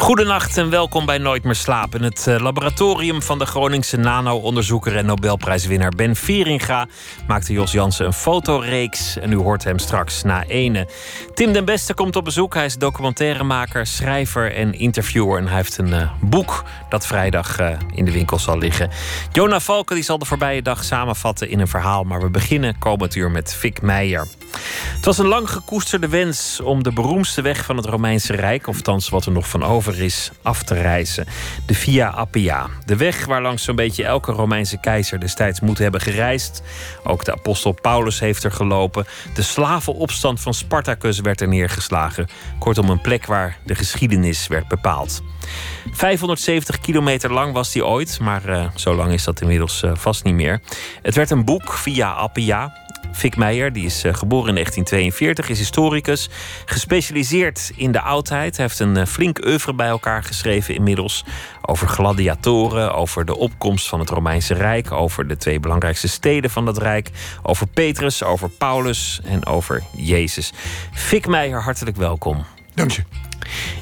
Goedenacht en welkom bij Nooit meer slapen. Het eh, laboratorium van de Groningse nano-onderzoeker en Nobelprijswinnaar Ben Veringa maakte Jos Jansen een fotoreeks en u hoort hem straks na ene. Tim den Beste komt op bezoek. Hij is documentairemaker, schrijver en interviewer en hij heeft een uh, boek dat vrijdag uh, in de winkel zal liggen. Jona Valken die zal de voorbije dag samenvatten in een verhaal, maar we beginnen komend uur met Fik Meijer. Het was een lang gekoesterde wens om de beroemdste weg van het Romeinse Rijk, of thans wat er nog van over is, af te reizen. De Via Appia. De weg waar langs zo'n beetje elke Romeinse keizer destijds moet hebben gereisd. Ook de apostel Paulus heeft er gelopen. De slavenopstand van Spartacus werd er neergeslagen. Kortom, een plek waar de geschiedenis werd bepaald. 570 kilometer lang was die ooit, maar uh, zo lang is dat inmiddels uh, vast niet meer. Het werd een boek via Appia. Fik Meijer, die is uh, geboren in 1942, is historicus, gespecialiseerd in de oudheid. Hij heeft een flink oeuvre bij elkaar geschreven inmiddels over gladiatoren, over de opkomst van het Romeinse Rijk, over de twee belangrijkste steden van dat Rijk, over Petrus, over Paulus en over Jezus. Fik Meijer, hartelijk welkom. Dank je.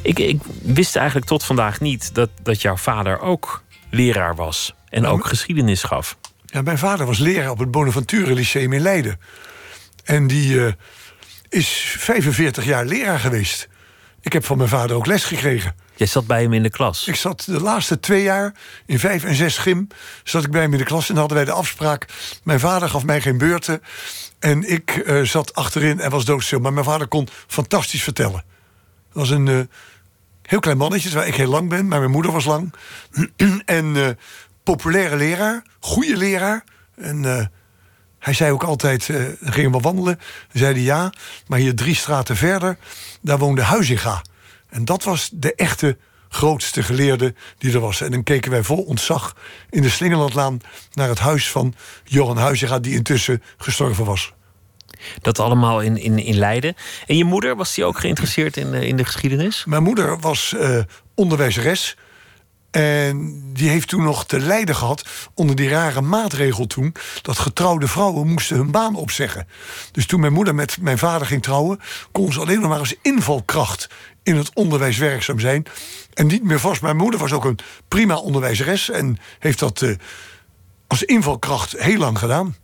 Ik, ik, wist eigenlijk tot vandaag niet dat, dat jouw vader ook leraar was en nou, ook geschiedenis gaf. Ja, mijn vader was leraar op het Bonaventure Lyceum in Leiden. En die uh, is 45 jaar leraar geweest. Ik heb van mijn vader ook les gekregen. Jij zat bij hem in de klas? Ik zat de laatste twee jaar, in vijf en zes gym... zat ik bij hem in de klas en hadden wij de afspraak... mijn vader gaf mij geen beurten en ik uh, zat achterin en was doodstil. Maar mijn vader kon fantastisch vertellen was een uh, heel klein mannetje, terwijl ik heel lang ben, maar mijn moeder was lang. en uh, populaire leraar, goede leraar. En uh, hij zei ook altijd, dan gingen we wandelen. Dan zei hij ja, maar hier drie straten verder, daar woonde Huizinga. En dat was de echte grootste geleerde die er was. En dan keken wij vol ontzag in de Slingerlandlaan naar het huis van Johan Huizinga, die intussen gestorven was. Dat allemaal in, in, in Leiden. En je moeder, was die ook geïnteresseerd in, in de geschiedenis? Mijn moeder was uh, onderwijzeres. En die heeft toen nog te lijden gehad onder die rare maatregel toen... dat getrouwde vrouwen moesten hun baan opzeggen. Dus toen mijn moeder met mijn vader ging trouwen... kon ze alleen nog maar als invalkracht in het onderwijs werkzaam zijn. En niet meer vast. Mijn moeder was ook een prima onderwijzeres... en heeft dat uh, als invalkracht heel lang gedaan.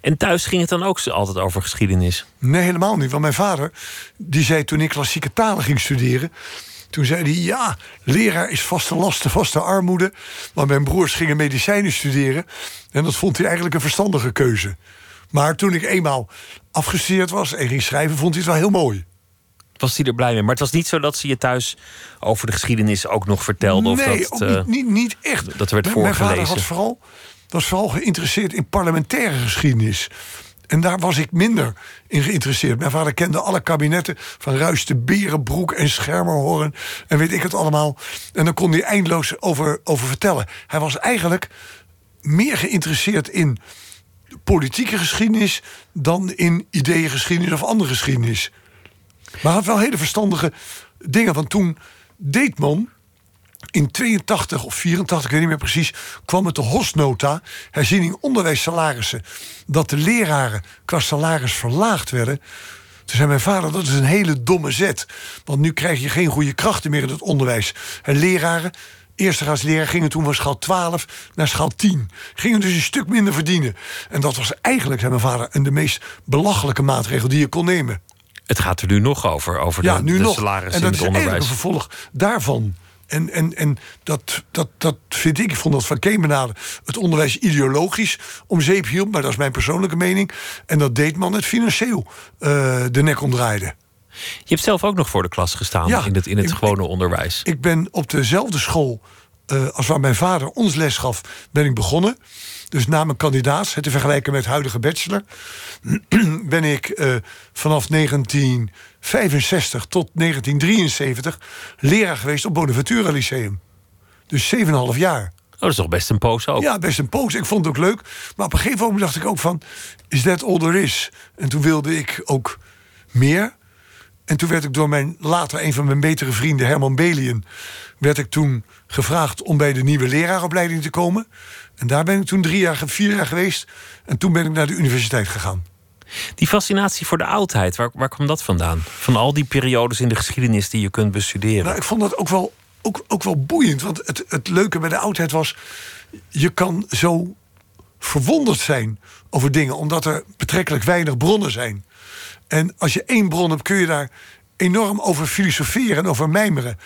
En thuis ging het dan ook altijd over geschiedenis? Nee, helemaal niet. Want mijn vader, die zei toen ik klassieke talen ging studeren... Toen zei hij, ja, leraar is vaste lasten, vaste armoede. Maar mijn broers gingen medicijnen studeren. En dat vond hij eigenlijk een verstandige keuze. Maar toen ik eenmaal afgestudeerd was en ging schrijven... vond hij het wel heel mooi. Was hij er blij mee? Maar het was niet zo dat ze je thuis over de geschiedenis ook nog vertelde? Nee, of dat, ook niet, niet, niet echt. Dat werd voorgelezen? Mijn vader had vooral was vooral geïnteresseerd in parlementaire geschiedenis. En daar was ik minder in geïnteresseerd. Mijn vader kende alle kabinetten van Ruis de Berenbroek en Schermerhorn en weet ik het allemaal. En dan kon hij eindeloos over, over vertellen. Hij was eigenlijk meer geïnteresseerd in politieke geschiedenis dan in ideeëngeschiedenis of andere geschiedenis. Maar hij had wel hele verstandige dingen. Want toen Deetman, in 82 of 84, ik weet niet meer precies, kwam het de HOS-nota, herziening onderwijssalarissen, dat de leraren qua salaris verlaagd werden. Toen zei mijn vader, dat is een hele domme zet. Want nu krijg je geen goede krachten meer in het onderwijs. En leraren, eerste leraar gingen toen van schaal 12 naar schaal 10. Gingen dus een stuk minder verdienen. En dat was eigenlijk, zei mijn vader, een de meest belachelijke maatregel die je kon nemen. Het gaat er nu nog over, over ja, de, nu de nog. salarissen en dat in het is onderwijs. een vervolg daarvan. En, en, en dat, dat, dat vind ik, ik vond dat van Kemenade het onderwijs ideologisch om zeep hielp, maar dat is mijn persoonlijke mening. En dat deed man het financieel uh, de nek omdraaide. Je hebt zelf ook nog voor de klas gestaan Ja, in het, in het ik- gewone onderwijs. Ik ben op dezelfde school eh, als waar mijn vader ons les gaf, ben ik begonnen. Dus na mijn kandidaat, het te vergelijken met huidige bachelor, ben ik eh, vanaf 1965 tot 1973 leraar geweest op Bonaventura Lyceum. Dus 7,5 jaar. Oh, dat is toch best een poos ook. Ja, best een poos. Ik vond het ook leuk. Maar op een gegeven moment dacht ik ook van... is that all there is? En toen wilde ik ook meer. En toen werd ik door mijn later een van mijn betere vrienden, Herman Belien, werd ik toen gevraagd om bij de nieuwe leraaropleiding te komen. En daar ben ik toen drie jaar, vier jaar geweest. En toen ben ik naar de universiteit gegaan. Die fascinatie voor de oudheid, waar, waar kwam dat vandaan? Van al die periodes in de geschiedenis die je kunt bestuderen. Nou, ik vond dat ook wel, ook, ook wel boeiend. Want het, het leuke bij de oudheid was. Je kan zo verwonderd zijn over dingen, omdat er betrekkelijk weinig bronnen zijn. En als je één bron hebt, kun je daar enorm over filosoferen en over mijmeren.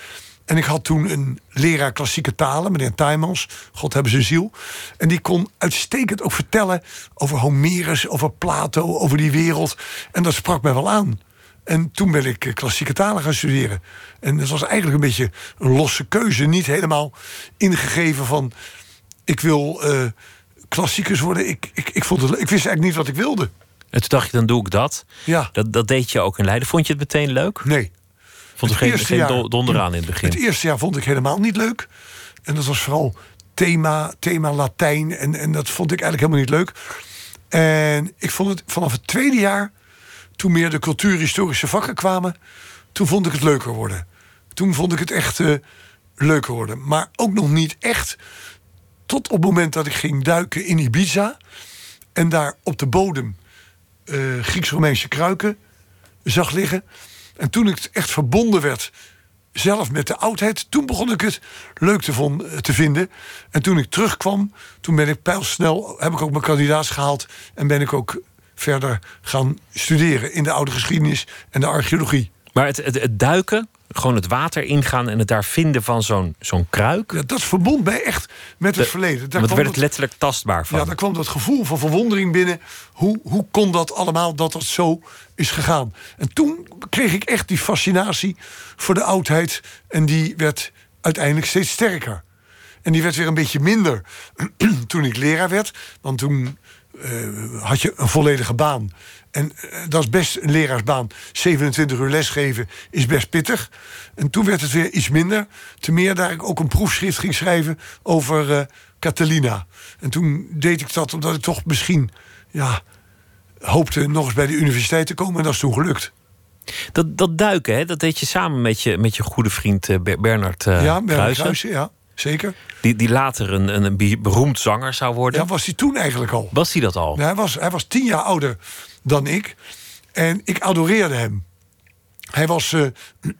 En ik had toen een leraar klassieke talen, meneer Tijmans, God hebben zijn ziel. En die kon uitstekend ook vertellen over Homerus, over Plato, over die wereld. En dat sprak mij wel aan. En toen ben ik eh, klassieke talen gaan studeren. En dat was eigenlijk een beetje een losse keuze. Niet helemaal ingegeven van... ik wil uh, klassiekers worden. Ik, ik, ik, vond het, ik wist eigenlijk niet wat ik wilde. En toen dacht je, dan doe ik dat. Ja. Dat, dat deed je ook in Leiden. Vond je het meteen leuk? Nee. Vond je geen, geen jaar, donderaan in het begin? Het eerste jaar vond ik helemaal niet leuk. En dat was vooral thema, thema Latijn. En, en dat vond ik eigenlijk helemaal niet leuk. En ik vond het vanaf het tweede jaar, toen meer de cultuurhistorische vakken kwamen, toen vond ik het leuker worden. Toen vond ik het echt uh, leuker worden. Maar ook nog niet echt tot op het moment dat ik ging duiken in Ibiza. En daar op de bodem uh, Grieks-Romeinse kruiken zag liggen. En toen ik echt verbonden werd zelf met de oudheid, toen begon ik het leuk te, te vinden. En toen ik terugkwam, toen ben ik pijlsnel, heb ik ook mijn kandidaat gehaald en ben ik ook verder gaan studeren in de oude geschiedenis en de archeologie. Maar het duiken, gewoon het water ingaan en het daar vinden van zo'n zo'n kruik. Ja, dat verbond mij echt met het De, verleden. Daar werd het letterlijk tastbaar van. Ja, daar kwam dat gevoel van verwondering binnen. Hoe, hoe kon dat allemaal dat dat zo is gegaan? En toen kreeg ik echt die fascinatie voor de oudheid. En die werd uiteindelijk steeds sterker. En die werd weer een beetje minder toen ik leraar werd. Want toen uh, had je een volledige baan. En uh, dat is best een leraarsbaan. 27 uur lesgeven is best pittig. En toen werd het weer iets minder. Te meer daar ik ook een proefschrift ging schrijven over uh, Catalina. En toen deed ik dat omdat ik toch misschien ja, hoopte nog eens bij de universiteit te komen. En dat is toen gelukt. Dat, dat duiken, hè, dat deed je samen met je, met je goede vriend uh, Bernard uh, Ja, Bernard Kruijsen, ja. Zeker. Die, die later een, een beroemd zanger zou worden. Ja, was hij toen eigenlijk al. Was hij dat al? Ja, hij, was, hij was tien jaar ouder dan ik. En ik adoreerde hem. Hij was uh,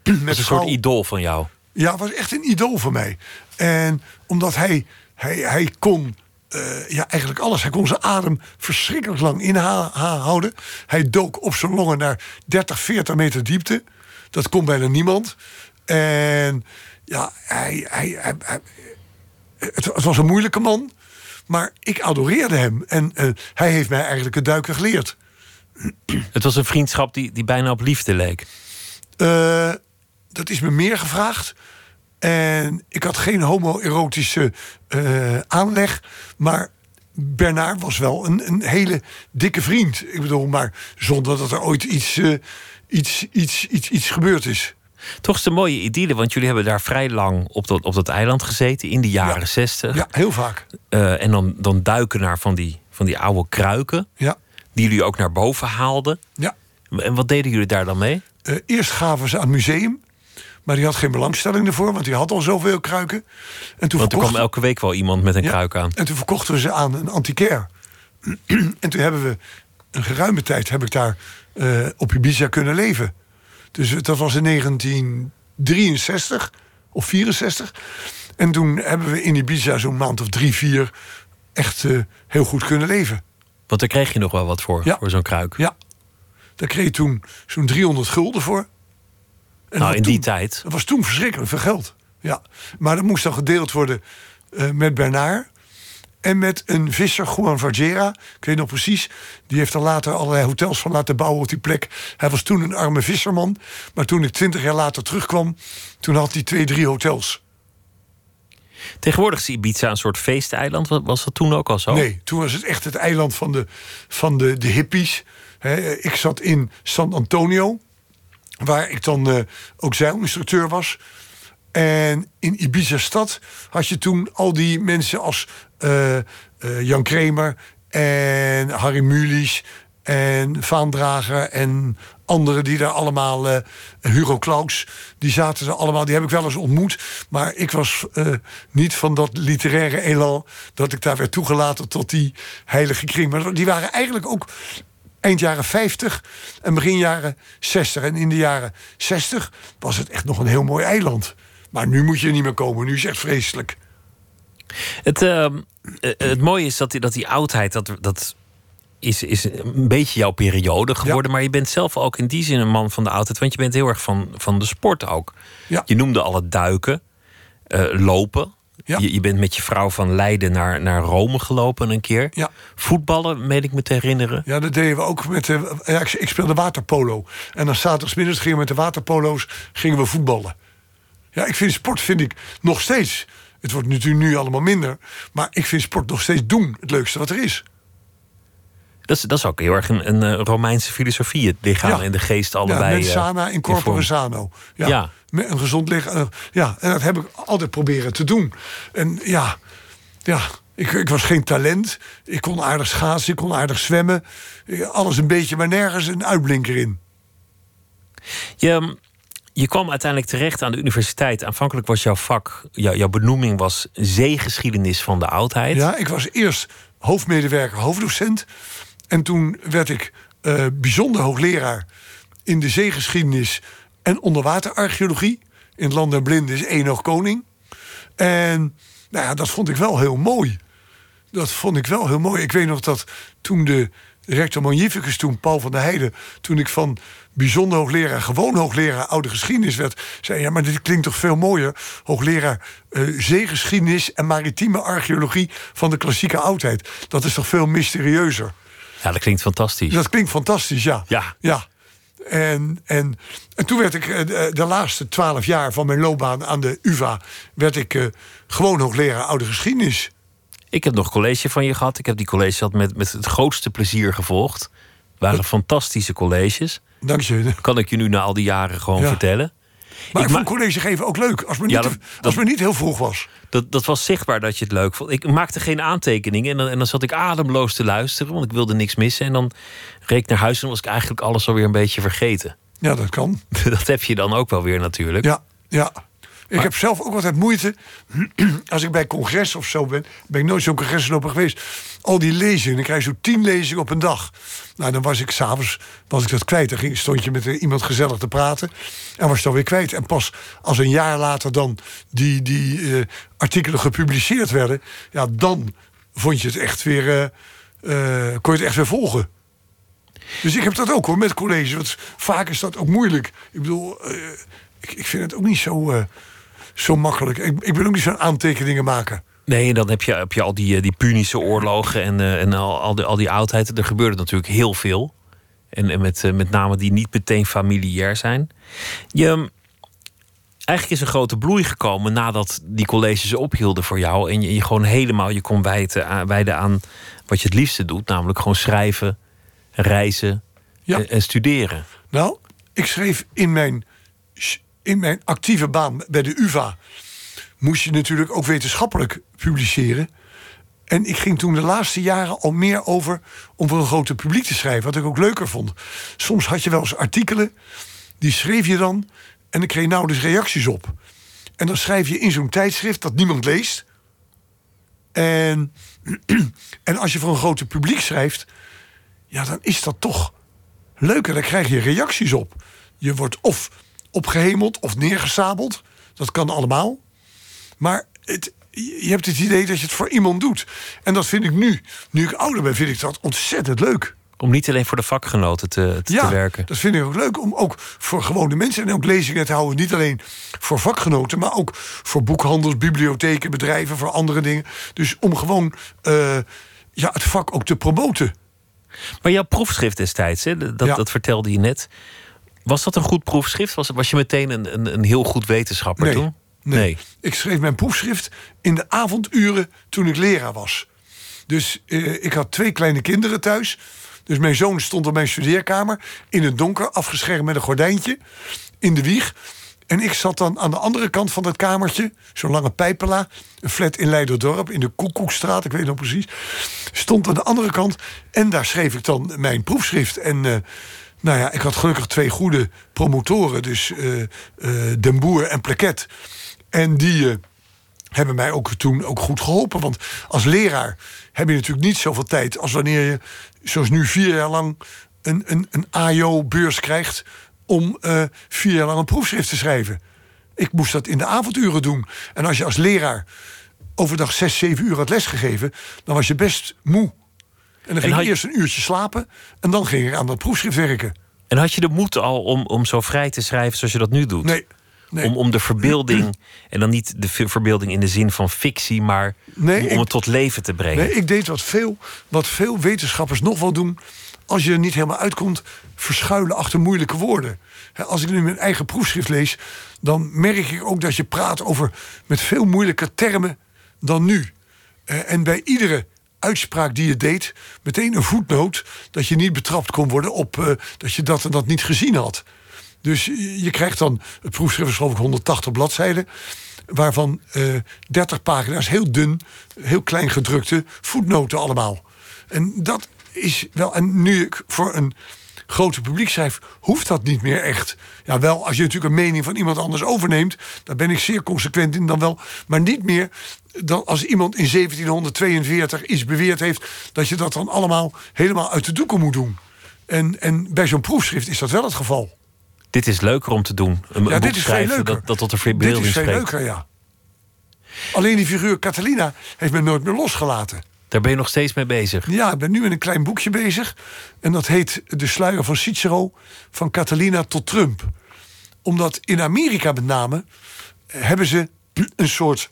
met een soort idool van jou. Ja, was echt een idool van mij. En omdat hij, hij, hij kon uh, ja, eigenlijk alles. Hij kon zijn adem verschrikkelijk lang inhouden. Hij dook op zijn longen naar 30, 40 meter diepte. Dat kon bijna niemand. En ja, hij, hij, hij, hij het, het, was een moeilijke man. Maar ik adoreerde hem. En uh, hij heeft mij eigenlijk het duiken geleerd. Het was een vriendschap die, die bijna op liefde leek. Uh, dat is me meer gevraagd. En ik had geen homoerotische uh, aanleg. Maar Bernard was wel een, een, hele dikke vriend. Ik bedoel, maar zonder dat er ooit iets, uh, iets, iets, iets, iets gebeurd is. Toch is een mooie idylle, want jullie hebben daar vrij lang op dat, op dat eiland gezeten in de jaren ja. 60. Ja, heel vaak. Uh, en dan, dan duiken naar van die, van die oude kruiken. Ja. Die jullie ook naar boven haalden. Ja. En wat deden jullie daar dan mee? Uh, eerst gaven ze aan het museum. Maar die had geen belangstelling ervoor, want die had al zoveel kruiken. En toen want er kwam elke week wel iemand met een ja, kruik aan. En toen verkochten we ze aan een antiquair. en toen hebben we een geruime tijd heb ik daar uh, op Ibiza kunnen leven. Dus dat was in 1963 of 64. En toen hebben we in Ibiza zo'n maand of drie, vier echt uh, heel goed kunnen leven. Want daar kreeg je nog wel wat voor, ja. voor zo'n kruik. Ja, daar kreeg je toen zo'n 300 gulden voor. En nou, in toen, die tijd. Dat was toen verschrikkelijk veel geld. Ja. Maar dat moest dan gedeeld worden uh, met Bernard. En met een visser, Juan Vargera. Ik weet nog precies. Die heeft er later allerlei hotels van laten bouwen op die plek. Hij was toen een arme visserman. Maar toen ik twintig jaar later terugkwam. Toen had hij twee, drie hotels. Tegenwoordig is Ibiza een soort feesteiland. Was dat toen ook al zo? Nee, toen was het echt het eiland van de, van de, de hippies. He, ik zat in San Antonio. Waar ik dan uh, ook zeilinstructeur was. En in Ibiza-stad had je toen al die mensen als Jan Kramer en Harry Mulisch en Vaandrager en anderen die daar allemaal... eh, Hugo Claus, die zaten er allemaal. Die heb ik wel eens ontmoet. Maar ik was eh, niet van dat literaire elan... dat ik daar werd toegelaten tot die heilige kring. Maar die waren eigenlijk ook eind jaren 50 en begin jaren 60. En in de jaren 60 was het echt nog een heel mooi eiland. Maar nu moet je er niet meer komen. Nu is het echt vreselijk. Het, ehm, eh, het mooie is dat die, dat die oudheid, dat, dat is, is een beetje jouw periode geworden. Maar je bent zelf ook in die zin een man van de oudheid. Want je bent heel erg van, van de sport ook. Ja. Je noemde al het duiken, eh, lopen. Ja. Je, je bent met je vrouw van Leiden naar, naar Rome gelopen een keer. Ja. Voetballen, meen ik me te herinneren. Ja, dat deden we ook met de. Ja, ik, ik speelde waterpolo. En dan zaterdagmiddags gingen we met de waterpolo's gingen we voetballen. Ja, ik vind sport vind ik nog steeds. Het wordt natuurlijk nu allemaal minder. Maar ik vind sport nog steeds doen het leukste wat er is. Dat is, dat is ook heel erg een, een eh, Romeinse filosofie. Het lichaam Ja. en de geest Ja, allebei. mens eh, sana in corpore sano. Ja, Ja. Met een gezond lichaam. eh, ja, en dat heb ik altijd proberen te doen. En ja, ja ik, ik was geen talent. Ik kon aardig schaatsen, ik kon aardig zwemmen. Alles een beetje, maar nergens een uitblinker in. Je, je kwam uiteindelijk terecht aan de universiteit. Aanvankelijk was jouw vak, jou- jouw benoeming was zeegeschiedenis van de oudheid. Ja, ik was eerst hoofdmedewerker, hoofddocent. En toen werd ik eh, bijzonder hoogleraar in de zeegeschiedenis en onderwaterarcheologie. In land der blinden is Enoch Koning. En nou ja, dat vond ik wel heel mooi. Dat vond ik wel heel mooi. Ik weet nog dat toen de rector magnificus, toen Paul van der Heijden... toen ik van bijzonder hoogleraar, gewoon hoogleraar oude geschiedenis werd... zei ja, maar dit klinkt toch veel mooier. Hoogleraar eh, zeegeschiedenis en maritieme archeologie van de klassieke oudheid. Dat is toch veel mysterieuzer. Ja, dat klinkt fantastisch. Dat klinkt fantastisch, ja. Ja. ja. En, en, en toen werd ik eh, de, de laatste twaalf jaar van mijn loopbaan aan de UvA... werd ik eh, gewoon hoogleraar oude geschiedenis. Ik heb nog college van je gehad. Ik heb die college gehad met, met het grootste plezier gevolgd. Het waren fantastische colleges. Dank je. Kan ik je nu na al die jaren gewoon Ja. vertellen. Maar ik, vond college geven ook leuk. Als het me Ja, niet, dat- als dat- het me niet heel vroeg was. Dat, dat was zichtbaar dat je het leuk vond. Ik maakte geen aantekeningen en dan, en dan zat ik ademloos te luisteren, want ik wilde niks missen. En dan reed ik naar huis en was ik eigenlijk alles alweer een beetje vergeten. Ja, dat kan. Dat heb je dan ook wel weer natuurlijk. Ja, ja. Ik heb zelf ook altijd moeite. Als ik bij congres of zo ben, ben ik nooit zo'n congresloper geweest. Al die lezingen, dan krijg je zo tien lezingen op een dag. Nou, dan was ik s'avonds was ik dat kwijt. Dan ging, stond je met eh, iemand gezellig te praten. En was het dan weer kwijt. En pas als een jaar later dan die, die eh, artikelen gepubliceerd werden. Ja, dan vond je het echt weer. eh, kon je het echt weer volgen. Dus ik heb dat ook hoor, met college. Want vaak is dat ook moeilijk. Ik bedoel, ik, ik vind het ook niet zo, zo makkelijk. Ik, ik ben ook niet zo'n aantekeningen maken. Nee, en dan heb je, heb je al die, eh, die Punische oorlogen en, eh, en al, al, die, al die oudheid. Er gebeurde natuurlijk heel veel. En, en met, eh, met name die niet meteen familiair zijn. Je, eigenlijk is een grote bloei gekomen nadat die colleges ophielden voor jou. En je, je gewoon helemaal je kon wijten, aan- wijden aan wat je het liefste doet. Namelijk gewoon schrijven, reizen Ja. en, en studeren. Nou, ik schreef in mijn, in mijn actieve baan bij de UvA... moest je natuurlijk ook wetenschappelijk publiceren. En ik ging toen de laatste jaren al meer over om voor een groter publiek te schrijven. Wat ik ook leuker vond. Soms had je wel eens artikelen, die schreef je dan... en dan kreeg je nauwelijks reacties op. En dan schrijf je in zo'n tijdschrift dat niemand leest. En, en als je voor een groter publiek schrijft... ja, dan is dat toch leuker. Dan krijg je reacties op. Je wordt of opgehemeld of neergesabeld. Dat kan allemaal. Maar het, je hebt het idee dat je het voor iemand doet. En dat vind ik nu, nu ik ouder ben, vind ik dat ontzettend leuk. Om niet alleen voor de vakgenoten te, te, te werken. dat vind ik ook leuk. Om ook voor gewone mensen en ook lezingen te houden. Niet alleen voor vakgenoten, maar ook voor boekhandels, bibliotheken, bedrijven, voor andere dingen. Dus om gewoon eh, ja, het vak ook te promoten. Maar jouw proefschrift destijds, hè, dat, Ja. dat vertelde je net. Was dat een goed proefschrift? Was, was je meteen een, een, een heel goed wetenschapper Nee, toen? Nee. Ik schreef mijn proefschrift in de avonduren toen ik leraar was. Dus eh, ik had twee kleine kinderen thuis. Dus mijn zoon stond op mijn studeerkamer in het donker, afgeschermd met een gordijntje in de wieg. En ik zat dan aan de andere kant van dat kamertje, zo'n lange pijpela, een flat in Leiderdorp, in de Koekoekstraat, ik weet nog precies. Stond aan de andere kant en daar schreef ik dan mijn proefschrift. En eh, nou ja, ik had gelukkig twee goede promotoren, dus uh, Den Boer en Pleket. En die hebben mij ook toen ook goed geholpen. Want als leraar heb je natuurlijk niet zoveel tijd als wanneer je, zoals nu, vier jaar lang een, een, een AJO-beurs krijgt om vier jaar lang een proefschrift te schrijven. Ik moest dat in de avonduren doen. En als je als leraar overdag zes, zeven uur had lesgegeven, dan was je best moe. En dan ging je eerst een uurtje slapen en dan ging ik aan dat proefschrift werken. En had je de moed al om, om zo vrij te schrijven zoals je dat nu doet? Nee. nee. Om, om de verbeelding, en dan niet de verbeelding in de zin van fictie, maar nee, om, het tot leven te brengen. Nee, ik deed wat veel, wat veel wetenschappers nog wel doen als je er niet helemaal uitkomt, verschuilen achter moeilijke woorden. Als ik nu mijn eigen proefschrift lees, dan merk ik ook dat je praat over met veel moeilijker termen dan nu. En bij iedere uitspraak die je deed, meteen een voetnoot dat je niet betrapt kon worden op uh, dat je dat en dat niet gezien had. Dus je krijgt dan, het proefschrift is geloof ik 180 bladzijden, waarvan uh, 30 pagina's heel dun, heel klein gedrukte voetnoten allemaal. En dat is wel. En nu ik voor een grote publiek schrijf, hoeft dat niet meer echt. Ja, wel als je natuurlijk een mening van iemand anders overneemt, daar ben ik zeer consequent in dan wel. Maar niet meer dan als iemand in 1742 iets beweerd heeft, dat je dat dan allemaal helemaal uit de doeken moet doen. En, en bij zo'n proefschrift is dat wel het geval. Dit is leuker om te doen. Een, ja, dit is veel leuker. Dat, dat tot de verbeelding Dit is veel spreekt. leuker, ja. Alleen die figuur Catalina heeft me nooit meer losgelaten. Daar ben je nog steeds mee bezig. Ja, ik ben nu met een klein boekje bezig. En dat heet De sluier van Cicero, van Catalina tot Trump. Omdat in Amerika met name hebben ze een soort,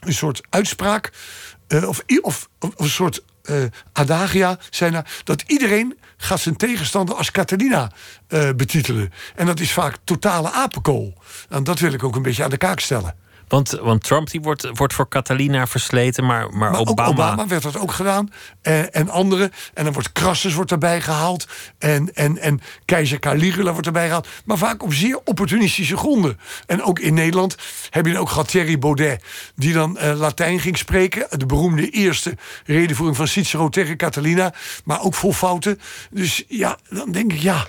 een soort uitspraak... Uh, of, of, een soort uh, adagia zijn er... dat iedereen gaat zijn tegenstander als Catalina betitelen. En dat is vaak totale apenkool. En dat wil ik ook een beetje aan de kaak stellen. Want, want Trump die wordt, wordt voor Catalina versleten, maar, maar, maar Obama... Obama werd dat ook gedaan. En, en anderen. En dan wordt Crassus wordt erbij gehaald. En, en, en keizer Caligula wordt erbij gehaald. Maar vaak op zeer opportunistische gronden. En ook in Nederland heb je dan ook gehad Thierry Baudet... die dan uh, Latijn ging spreken. De beroemde eerste redenvoering van Cicero tegen Catalina. Maar ook vol fouten. Dus ja, dan denk ik ja...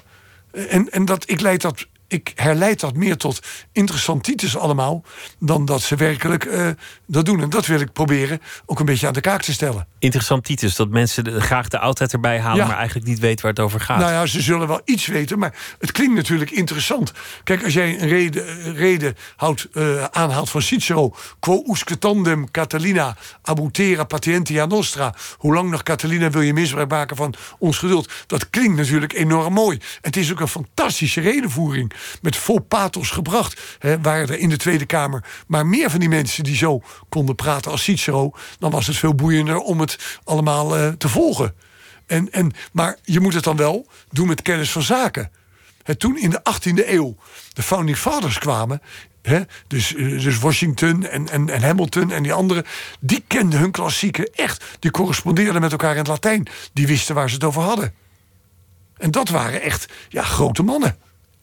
En, en dat, ik leid dat ik herleid dat meer tot interessantitis allemaal... dan dat ze werkelijk uh, dat doen. En dat wil ik proberen ook een beetje aan de kaak te stellen. Interessantitis, dat mensen de, graag de oudheid erbij halen... Ja. maar eigenlijk niet weten waar het over gaat. Nou ja, ze zullen wel iets weten, maar het klinkt natuurlijk interessant. Kijk, als jij een reden, reden houdt, uh, aanhaalt van Cicero... quo usque tandem Catalina abutera patientia nostra... hoe lang nog Catalina wil je misbruik maken van ons geduld... dat klinkt natuurlijk enorm mooi. Het is ook een fantastische redenvoering met vol pathos gebracht. Waren er in de Tweede Kamer maar meer van die mensen die zo konden praten als Cicero, dan was het veel boeiender om het allemaal uh, te volgen. En, en, maar je moet het dan wel doen met kennis van zaken. Toen in de 18e eeuw de Founding Fathers kwamen, dus, dus Washington en, en, en, Hamilton en die anderen, die kenden hun klassieken echt. Die correspondeerden met elkaar in het Latijn. Die wisten waar ze het over hadden. En dat waren echt ja, grote mannen.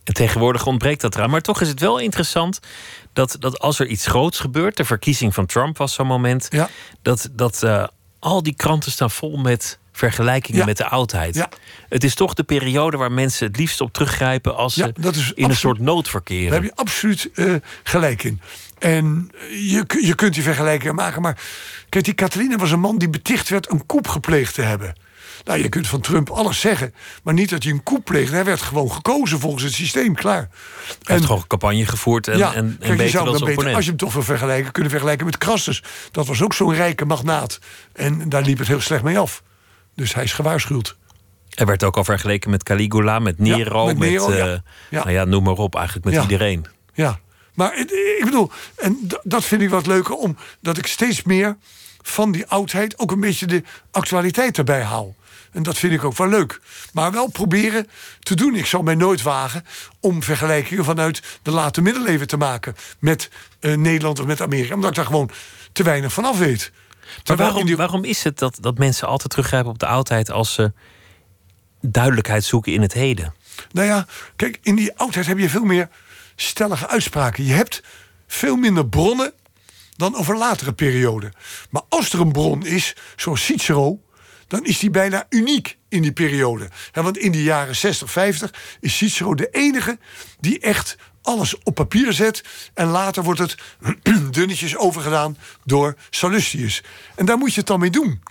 En tegenwoordig ontbreekt dat eraan. Maar toch is het wel interessant dat, dat als er iets groots gebeurt, de verkiezing van Trump was zo'n moment, ja. dat, dat uh, al die kranten staan vol met vergelijkingen Ja. met de oudheid. Ja. Het is toch de periode waar mensen het liefst op teruggrijpen als ze dat is in een soort nood verkeren. Daar heb je absoluut eh, gelijk in. En je, je kunt die vergelijking maken, maar kijk, die Catalina was een man die beticht werd een koep gepleegd te hebben. Nou, je kunt van Trump alles zeggen, maar niet dat hij een koep pleegde. Hij werd gewoon gekozen volgens het systeem, klaar. Hij heeft gewoon een campagne gevoerd en, ja, en, en beter zou dan beter, opponent. als je hem toch wil vergelijken, kunnen vergelijken met Crassus. Dat was ook zo'n rijke magnaat. En daar liep het heel slecht mee af. Dus hij is gewaarschuwd. Er werd ook al vergeleken met Caligula, met Nero, met met, Nero, eh, ja. Ja. Nou ja, noem maar op, eigenlijk met iedereen. Ja, maar het- ik bedoel, en dat vind ik wat leuker, omdat ik steeds meer van die oudheid ook een beetje de actualiteit erbij haal. En dat vind ik ook wel leuk. Maar wel proberen te doen. Ik zal mij nooit wagen om vergelijkingen vanuit de late middeleeuwen te maken met eh, Nederland of met Amerika. Omdat ik daar gewoon te weinig van af weet. Maar waarom, die- waarom is het dat, dat mensen altijd teruggrijpen op de oudheid als ze duidelijkheid zoeken in het heden? Nou ja, kijk, in die oudheid heb je veel meer stellige uitspraken. Je hebt veel minder bronnen dan over latere perioden. Maar als er een bron is, zoals Cicero, dan is die bijna uniek in die periode. want in de jaren 60, 50 is Cicero de enige die echt alles op papier zet. En later wordt het dunnetjes overgedaan door Sallustius. En daar moet je het dan mee doen.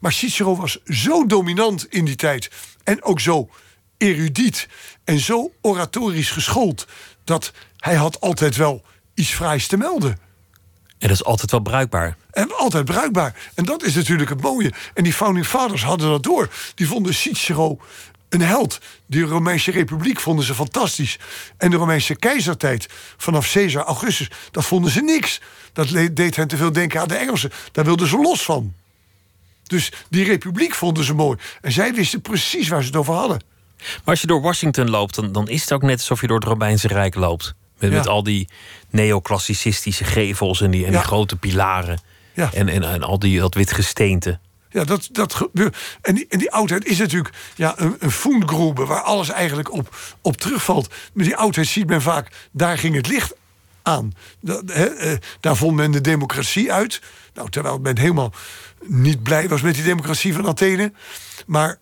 Maar Cicero was zo dominant in die tijd. En ook zo erudiet en zo oratorisch geschoold. dat hij had altijd wel iets fraais te melden. En dat is altijd wel bruikbaar. En altijd bruikbaar. En dat is natuurlijk het mooie. En die founding fathers hadden dat door. Die vonden Cicero een held. De Romeinse Republiek vonden ze fantastisch. En de Romeinse keizertijd vanaf Caesar, Augustus, dat vonden ze niks. Dat deed hen te veel denken aan de Engelsen. Daar wilden ze los van. Dus die republiek vonden ze mooi. En zij wisten precies waar ze het over hadden. Maar als je door Washington loopt, dan, dan is het ook net alsof je door het Romeinse Rijk loopt. Met, met al die neoclassicistische gevels en die, en die grote pilaren. Ja. En, en, en al die, dat wit gesteente. Ja, dat, dat gebeurt. En die, en die oudheid is natuurlijk ja, een, een waar alles eigenlijk op, op terugvalt. Met die oudheid ziet men vaak, daar ging het licht aan. Dat, eh, daar vond men de democratie uit. Nou, terwijl men helemaal niet blij was met die democratie van Athene. Maar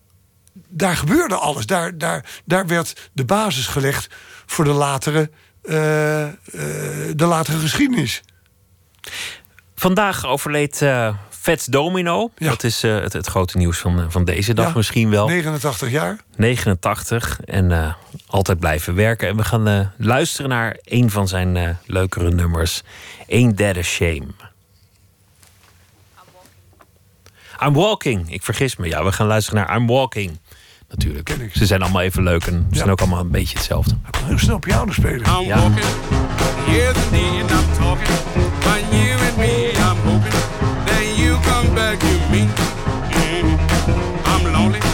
daar gebeurde alles. Daar, daar, daar werd de basis gelegd voor de latere, de latere geschiedenis. Vandaag overleed uh, Fats Domino. Dat is het, het, grote nieuws van, van deze dag misschien wel. 89 jaar. 89 en altijd blijven werken. En we gaan luisteren naar een van zijn leukere nummers. That a Shame. I'm Walking. Ik vergis me. Ja, we gaan luisteren naar I'm Walking. Natuurlijk. Ze zijn allemaal even leuk en ze zijn ook allemaal een beetje hetzelfde. Heel snel piano spelen. I'm ja. walking. Yes, indeed, I'm talking. But you and me, I'm hoping that you come back to me. Mm. I'm lonely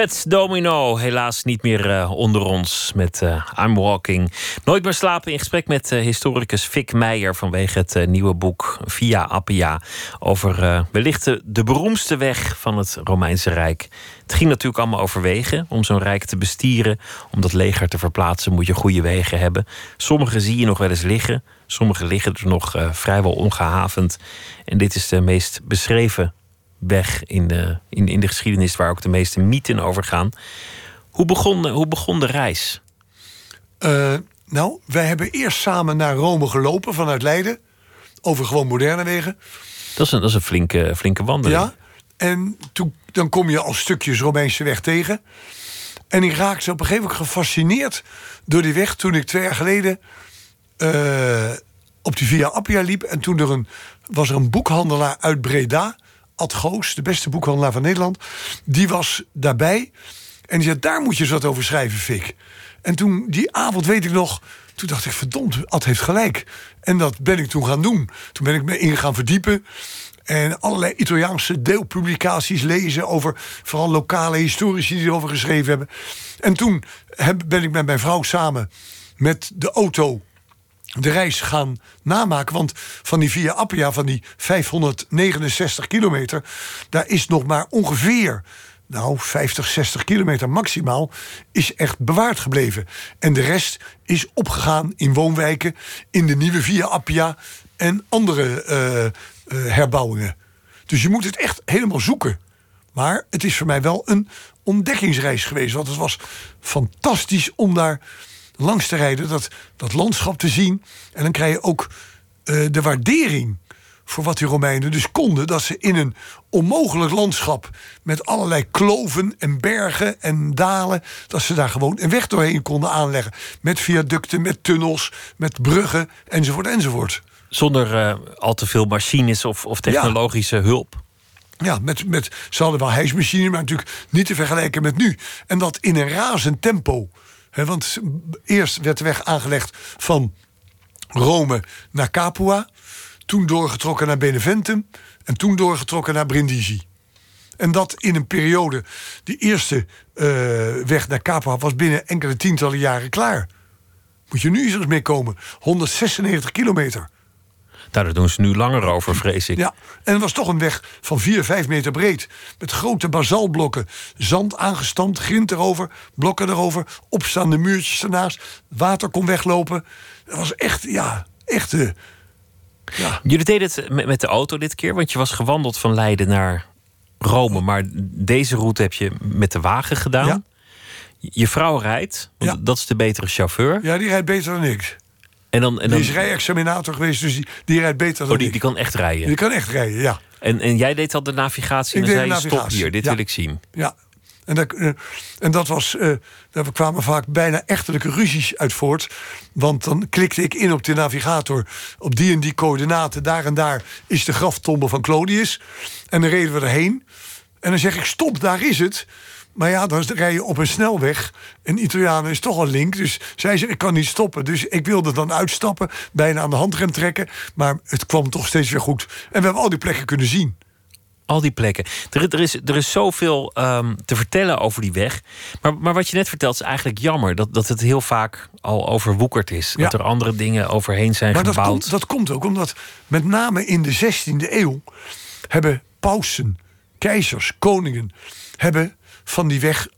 Fats Domino, helaas niet meer eh, onder ons met eh, I'm Walking. Nooit meer slapen in gesprek met eh, historicus Fik Meijer vanwege het nieuwe boek Via Appia over wellicht de, de beroemdste weg van het Romeinse Rijk. Het ging natuurlijk allemaal over wegen. Om zo'n rijk te bestieren, om dat leger te verplaatsen, moet je goede wegen hebben. Sommige zie je nog wel eens liggen, sommige liggen er nog vrijwel ongehavend. En dit is de meest beschreven weg in de, in, in de geschiedenis waar ook de meeste mythen over gaan. Hoe begon, hoe begon de reis? Uh, nou, wij hebben eerst samen naar Rome gelopen vanuit Leiden. Over gewoon moderne wegen. Dat is een, dat is een flinke, flinke wandeling. Ja, en toen, dan kom je al stukjes Romeinse weg tegen. En ik raakte op een gegeven moment gefascineerd door die weg... toen ik twee jaar geleden uh, op die Via Appia liep. En toen er een, was er een boekhandelaar uit Breda, Ad Goos, de beste boekhandelaar van Nederland. Die was daarbij. En die zei, daar moet je wat over schrijven, Fik. En toen, die avond weet ik nog, toen dacht ik, verdomd, Ad heeft gelijk. En dat ben ik toen gaan doen. Toen ben ik me in gaan verdiepen. En allerlei Italiaanse deelpublicaties lezen over vooral lokale historici die erover geschreven hebben. En toen ben ik met mijn vrouw samen met de auto de reis gaan namaken. Want van die Via Appia, van die 569 kilometer, daar is nog maar ongeveer. Nou, 50, 60 kilometer maximaal is echt bewaard gebleven. En de rest is opgegaan in woonwijken, in de nieuwe Via Appia en andere eh, herbouwingen. Dus je moet het echt helemaal zoeken. Maar het is voor mij wel een ontdekkingsreis geweest. Want het was fantastisch om daar langs te rijden, dat, dat landschap te zien. En dan krijg je ook eh, de waardering voor wat die Romeinen dus konden. Dat ze in een onmogelijk landschap met allerlei kloven en bergen en dalen, dat ze daar gewoon een weg doorheen konden aanleggen. Met viaducten, met tunnels, met bruggen enzovoort enzovoort. Zonder eh, al te veel machines of, of technologische hulp. Ja, met, met, ze hadden wel hijsmachines, maar natuurlijk niet te vergelijken met nu. En dat in een razend tempo. He, want eerst werd de weg aangelegd van Rome naar Capua. Toen doorgetrokken naar Beneventum. En toen doorgetrokken naar Brindisi. En dat in een periode. Die eerste uh, weg naar Capua was binnen enkele tientallen jaren klaar. Moet je nu eens mee komen. 196 kilometer. Nou, daar doen ze nu langer over, vrees ik. Ja, en het was toch een weg van 4, 5 meter breed. Met grote basaltblokken. Zand aangestampt, grind erover, blokken erover. Opstaande muurtjes ernaast. Water kon weglopen. Dat was echt, ja, echt... Uh, ja. Jullie deden het met, met de auto dit keer, want je was gewandeld van Leiden naar Rome. Maar deze route heb je met de wagen gedaan. Ja. Je vrouw rijdt, want Ja. dat is de betere chauffeur. Ja, die rijdt beter dan ik. En dan, en Die dan, is rijexaminator geweest, dus die, die rijdt beter dan oh, die, ik. die kan echt rijden. Die kan echt rijden, ja. En, en jij deed al de navigatie en Ik dan deed zei je stop hier, dit ja. wil ik zien. Ja. En dat, eh, en dat was, eh, daar kwamen vaak bijna echtelijke ruzies uit voort. Want dan klikte ik in op de navigator. Op die en die coördinaten, daar en daar is de graftombe van Clodius. En dan reden we erheen. En dan zeg ik, stop, daar is het. Maar ja, dan rij je op een snelweg. En Italianen is toch al link. Dus zij zei, ik kan niet stoppen. Dus ik wilde dan uitstappen, bijna aan de handrem trekken. Maar het kwam toch steeds weer goed. En we hebben al die plekken kunnen zien. Al die plekken. Er, er, is, er is zoveel ehm, te vertellen over die weg. Maar, maar wat je net vertelt is eigenlijk jammer. Dat, dat het heel vaak al overwoekerd is. Ja. Dat er andere dingen overheen zijn Maar dat gebouwd. komt, dat komt ook omdat met name in de 16e eeuw hebben pausen, keizers, koningen hebben van die weg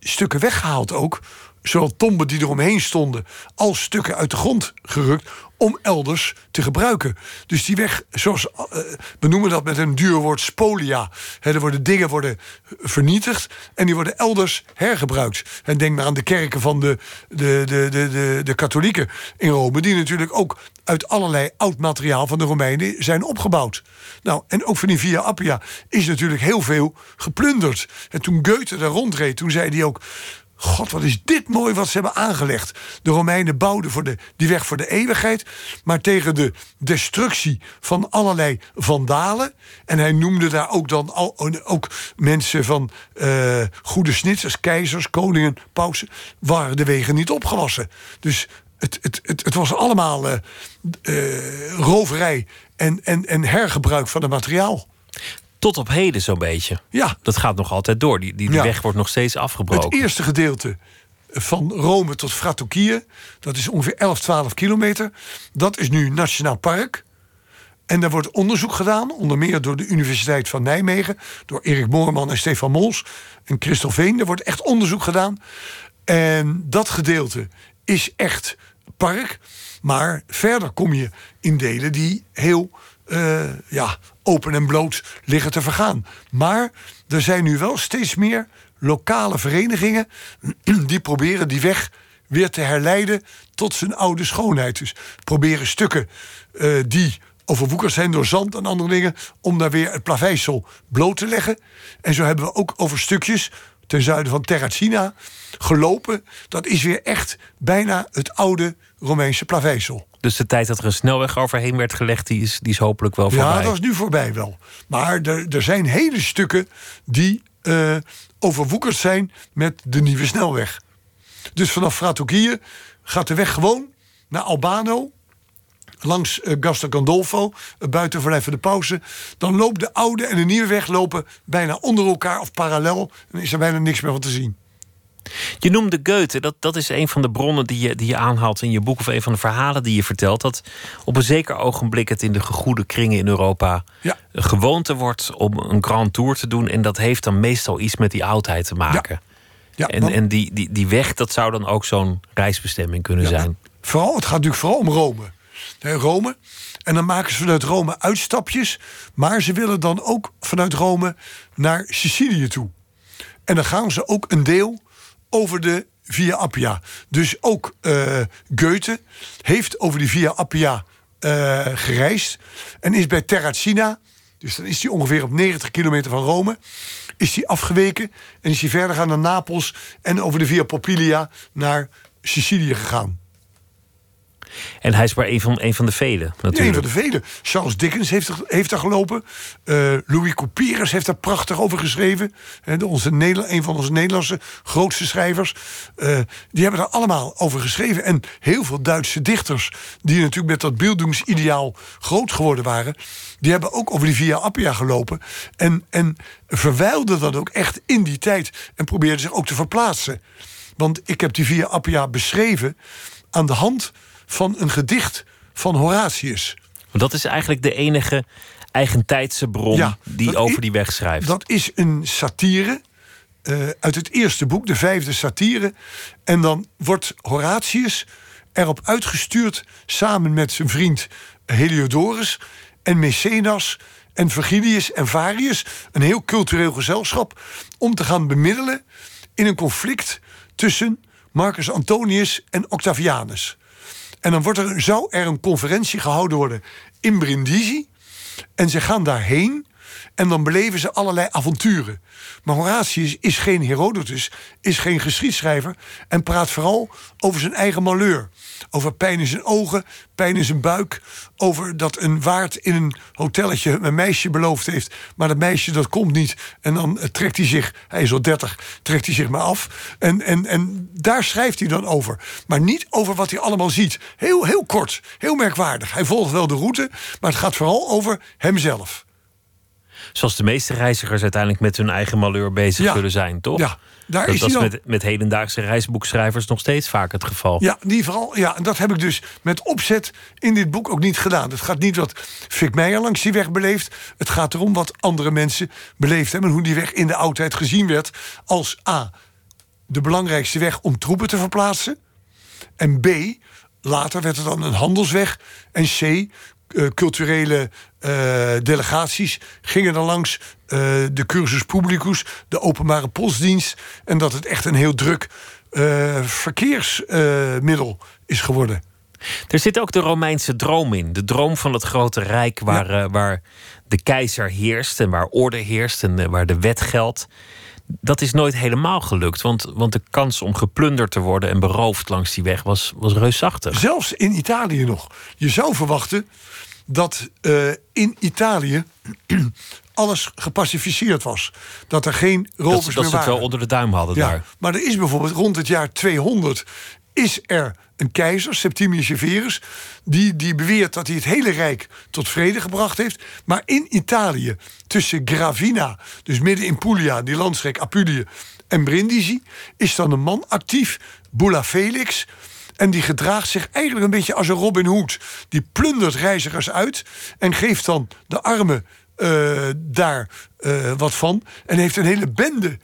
stukken weggehaald ook. Zowel tomben die eromheen stonden, als stukken uit de grond gerukt om elders te gebruiken. Dus die weg, zoals eh, we noemen dat met een duur woord spolia. Er worden dingen worden vernietigd en die worden elders hergebruikt. En denk maar aan de kerken van de, de, de, de, de, de katholieken in Rome, die natuurlijk ook uit allerlei oud materiaal van de Romeinen zijn opgebouwd. Nou, en ook van die Via Appia is natuurlijk heel veel geplunderd. En toen Goethe daar rondreed, toen zei hij ook. God, wat is dit mooi wat ze hebben aangelegd. De Romeinen bouwden voor de, die weg voor de eeuwigheid, maar tegen de destructie van allerlei vandalen. En hij noemde daar ook dan al, ook mensen van eh, goede snitsers, keizers, koningen, pausen, waren de wegen niet opgewassen. Dus het, het, het, het was allemaal eh, roverij en, en, en hergebruik van het materiaal. Tot op heden zo'n beetje. Ja, Dat gaat nog altijd door. Die, die, die Ja. weg wordt nog steeds afgebroken. Het eerste gedeelte van Rome tot Fratokieën, dat is ongeveer 11, 12 kilometer. Dat is nu Nationaal Park. En daar wordt onderzoek gedaan, onder meer door de Universiteit van Nijmegen, door Erik Moorman en Stefan Mols en Christel Veen. Er wordt echt onderzoek gedaan. En dat gedeelte is echt park. Maar verder kom je in delen die heel eh, ja, open en bloot liggen te vergaan. Maar er zijn nu wel steeds meer lokale verenigingen die proberen die weg weer te herleiden tot zijn oude schoonheid. Dus proberen stukken eh, die overwoekerd zijn door zand en andere dingen, om daar weer het plaveisel bloot te leggen. En zo hebben we ook over stukjes ten zuiden van Terracina gelopen. Dat is weer echt bijna het oude Romeinse plaveisel. Dus de tijd dat er een snelweg overheen werd gelegd, die is, die is hopelijk wel voorbij. Ja, dat is nu voorbij wel. Maar er, er zijn hele stukken die eh, overwoekerd zijn met de nieuwe snelweg. Dus vanaf Fratokije gaat de weg gewoon naar Albano. Langs uh, Gandolfo, uh, buiten voor even de pauze. Dan loopt de oude en de nieuwe weg lopen bijna onder elkaar of parallel. Dan is er bijna niks meer van te zien. Je noemde Goethe, dat, dat is een van de bronnen die je, die je aanhaalt in je boek, of een van de verhalen die je vertelt. Dat op een zeker ogenblik het in de gegoede kringen in Europa Ja. een gewoonte wordt om een Grand Tour te doen. En dat heeft dan meestal iets met die oudheid te maken. Ja, en want- en die, die, die weg, dat zou dan ook zo'n reisbestemming kunnen Ja, zijn. Vooral, het gaat natuurlijk vooral om Rome. Rome. En dan maken ze vanuit Rome uitstapjes. Maar ze willen dan ook vanuit Rome naar Sicilië toe. En dan gaan ze ook een deel over de Via Appia. Dus ook eh, Goethe heeft over die Via Appia eh, gereisd. En is bij Terracina, dus dan is hij ongeveer op 90 kilometer van Rome... is hij afgeweken en is hij verder gaan naar Napels... en over de Via Poppilia naar Sicilië gegaan. En hij is maar een van, een van de velen, Een natuurlijk. van de velen. Charles Dickens heeft, heeft daar gelopen. Eh, Louis Couperus heeft daar prachtig over geschreven. De- onze een van onze Nederlandse grootste schrijvers. Eh, die hebben daar allemaal over geschreven. En heel veel Duitse dichters... die natuurlijk met dat beeldingsideaal groot geworden waren... die hebben ook over die Via Appia gelopen. En, en verwijlden dat ook echt in die tijd. En probeerden zich ook te verplaatsen. Want ik heb die Via Appia beschreven... aan de hand van een gedicht van Horatius. Want dat is eigenlijk de enige eigentijdse bron Ja, die over die weg schrijft. Dat is een satire eh, uit het eerste boek, de vijfde satire. En dan wordt Horatius erop uitgestuurd samen met zijn vriend Heliodorus en Mecenas en Virgilius en Varius, een heel cultureel gezelschap, om te gaan bemiddelen in een conflict tussen Marcus Antonius en Octavianus. En dan wordt er, zou er een conferentie gehouden worden in Brindisi. En ze gaan daarheen en dan beleven ze allerlei avonturen. Maar Horatius is geen Herodotus, is geen geschiedschrijver... en praat vooral over zijn eigen malheur. Over pijn in zijn ogen, pijn in zijn buik. Over dat een waard in een hotelletje een meisje beloofd heeft... maar dat meisje dat komt niet. En dan eh, trekt hij zich, hij is al 30, trekt hij zich maar af. En, en, en daar schrijft hij dan over. Maar niet over wat hij allemaal ziet. Heel, heel kort, heel merkwaardig. Hij volgt wel de route, maar het gaat vooral over hemzelf. Zoals de meeste reizigers uiteindelijk met hun eigen malheur bezig Ja. zullen zijn, toch? Ja, daar dat is was hij dan. met, met hedendaagse reisboekschrijvers nog steeds vaak het geval. Ja, die vooral, ja, en dat heb ik dus met opzet in dit boek ook niet gedaan. Het gaat niet wat Fik Meijer langs die weg beleeft. Het gaat erom wat andere mensen beleefd hebben... en hoe die weg in de oudheid gezien werd als A, de belangrijkste weg om troepen te verplaatsen... en B, later werd het dan een handelsweg... en C, eh, culturele eh, delegaties gingen dan langs eh, de cursus publicus, de openbare postdienst... en dat het echt een heel druk eh, verkeersmiddel is geworden. Er zit ook de Romeinse droom in. De droom van het grote rijk waar, waar de keizer heerst en waar orde heerst en waar de wet geldt. Dat is nooit helemaal gelukt, want, want de kans om geplunderd te worden en beroofd langs die weg was, was reusachtig. Zelfs in Italië nog. Je zou verwachten dat eh, in Italië alles gepacificeerd was. Dat er geen Dat, rovers dat meer ze het waren. wel onder de duim hadden Ja, daar. maar er is bijvoorbeeld rond het jaar 200 is er een keizer, Septimius Severus, die, die beweert dat hij het hele rijk tot vrede gebracht heeft. Maar in Italië, tussen Gravina, dus midden in Puglia, die landstreek Apulië, en Brindisi, is dan een man actief, Bulla Felix. En die gedraagt zich eigenlijk een beetje als een Robin Hood. Die plundert reizigers uit en geeft dan de armen eh, daar eh, wat van. En heeft een hele bende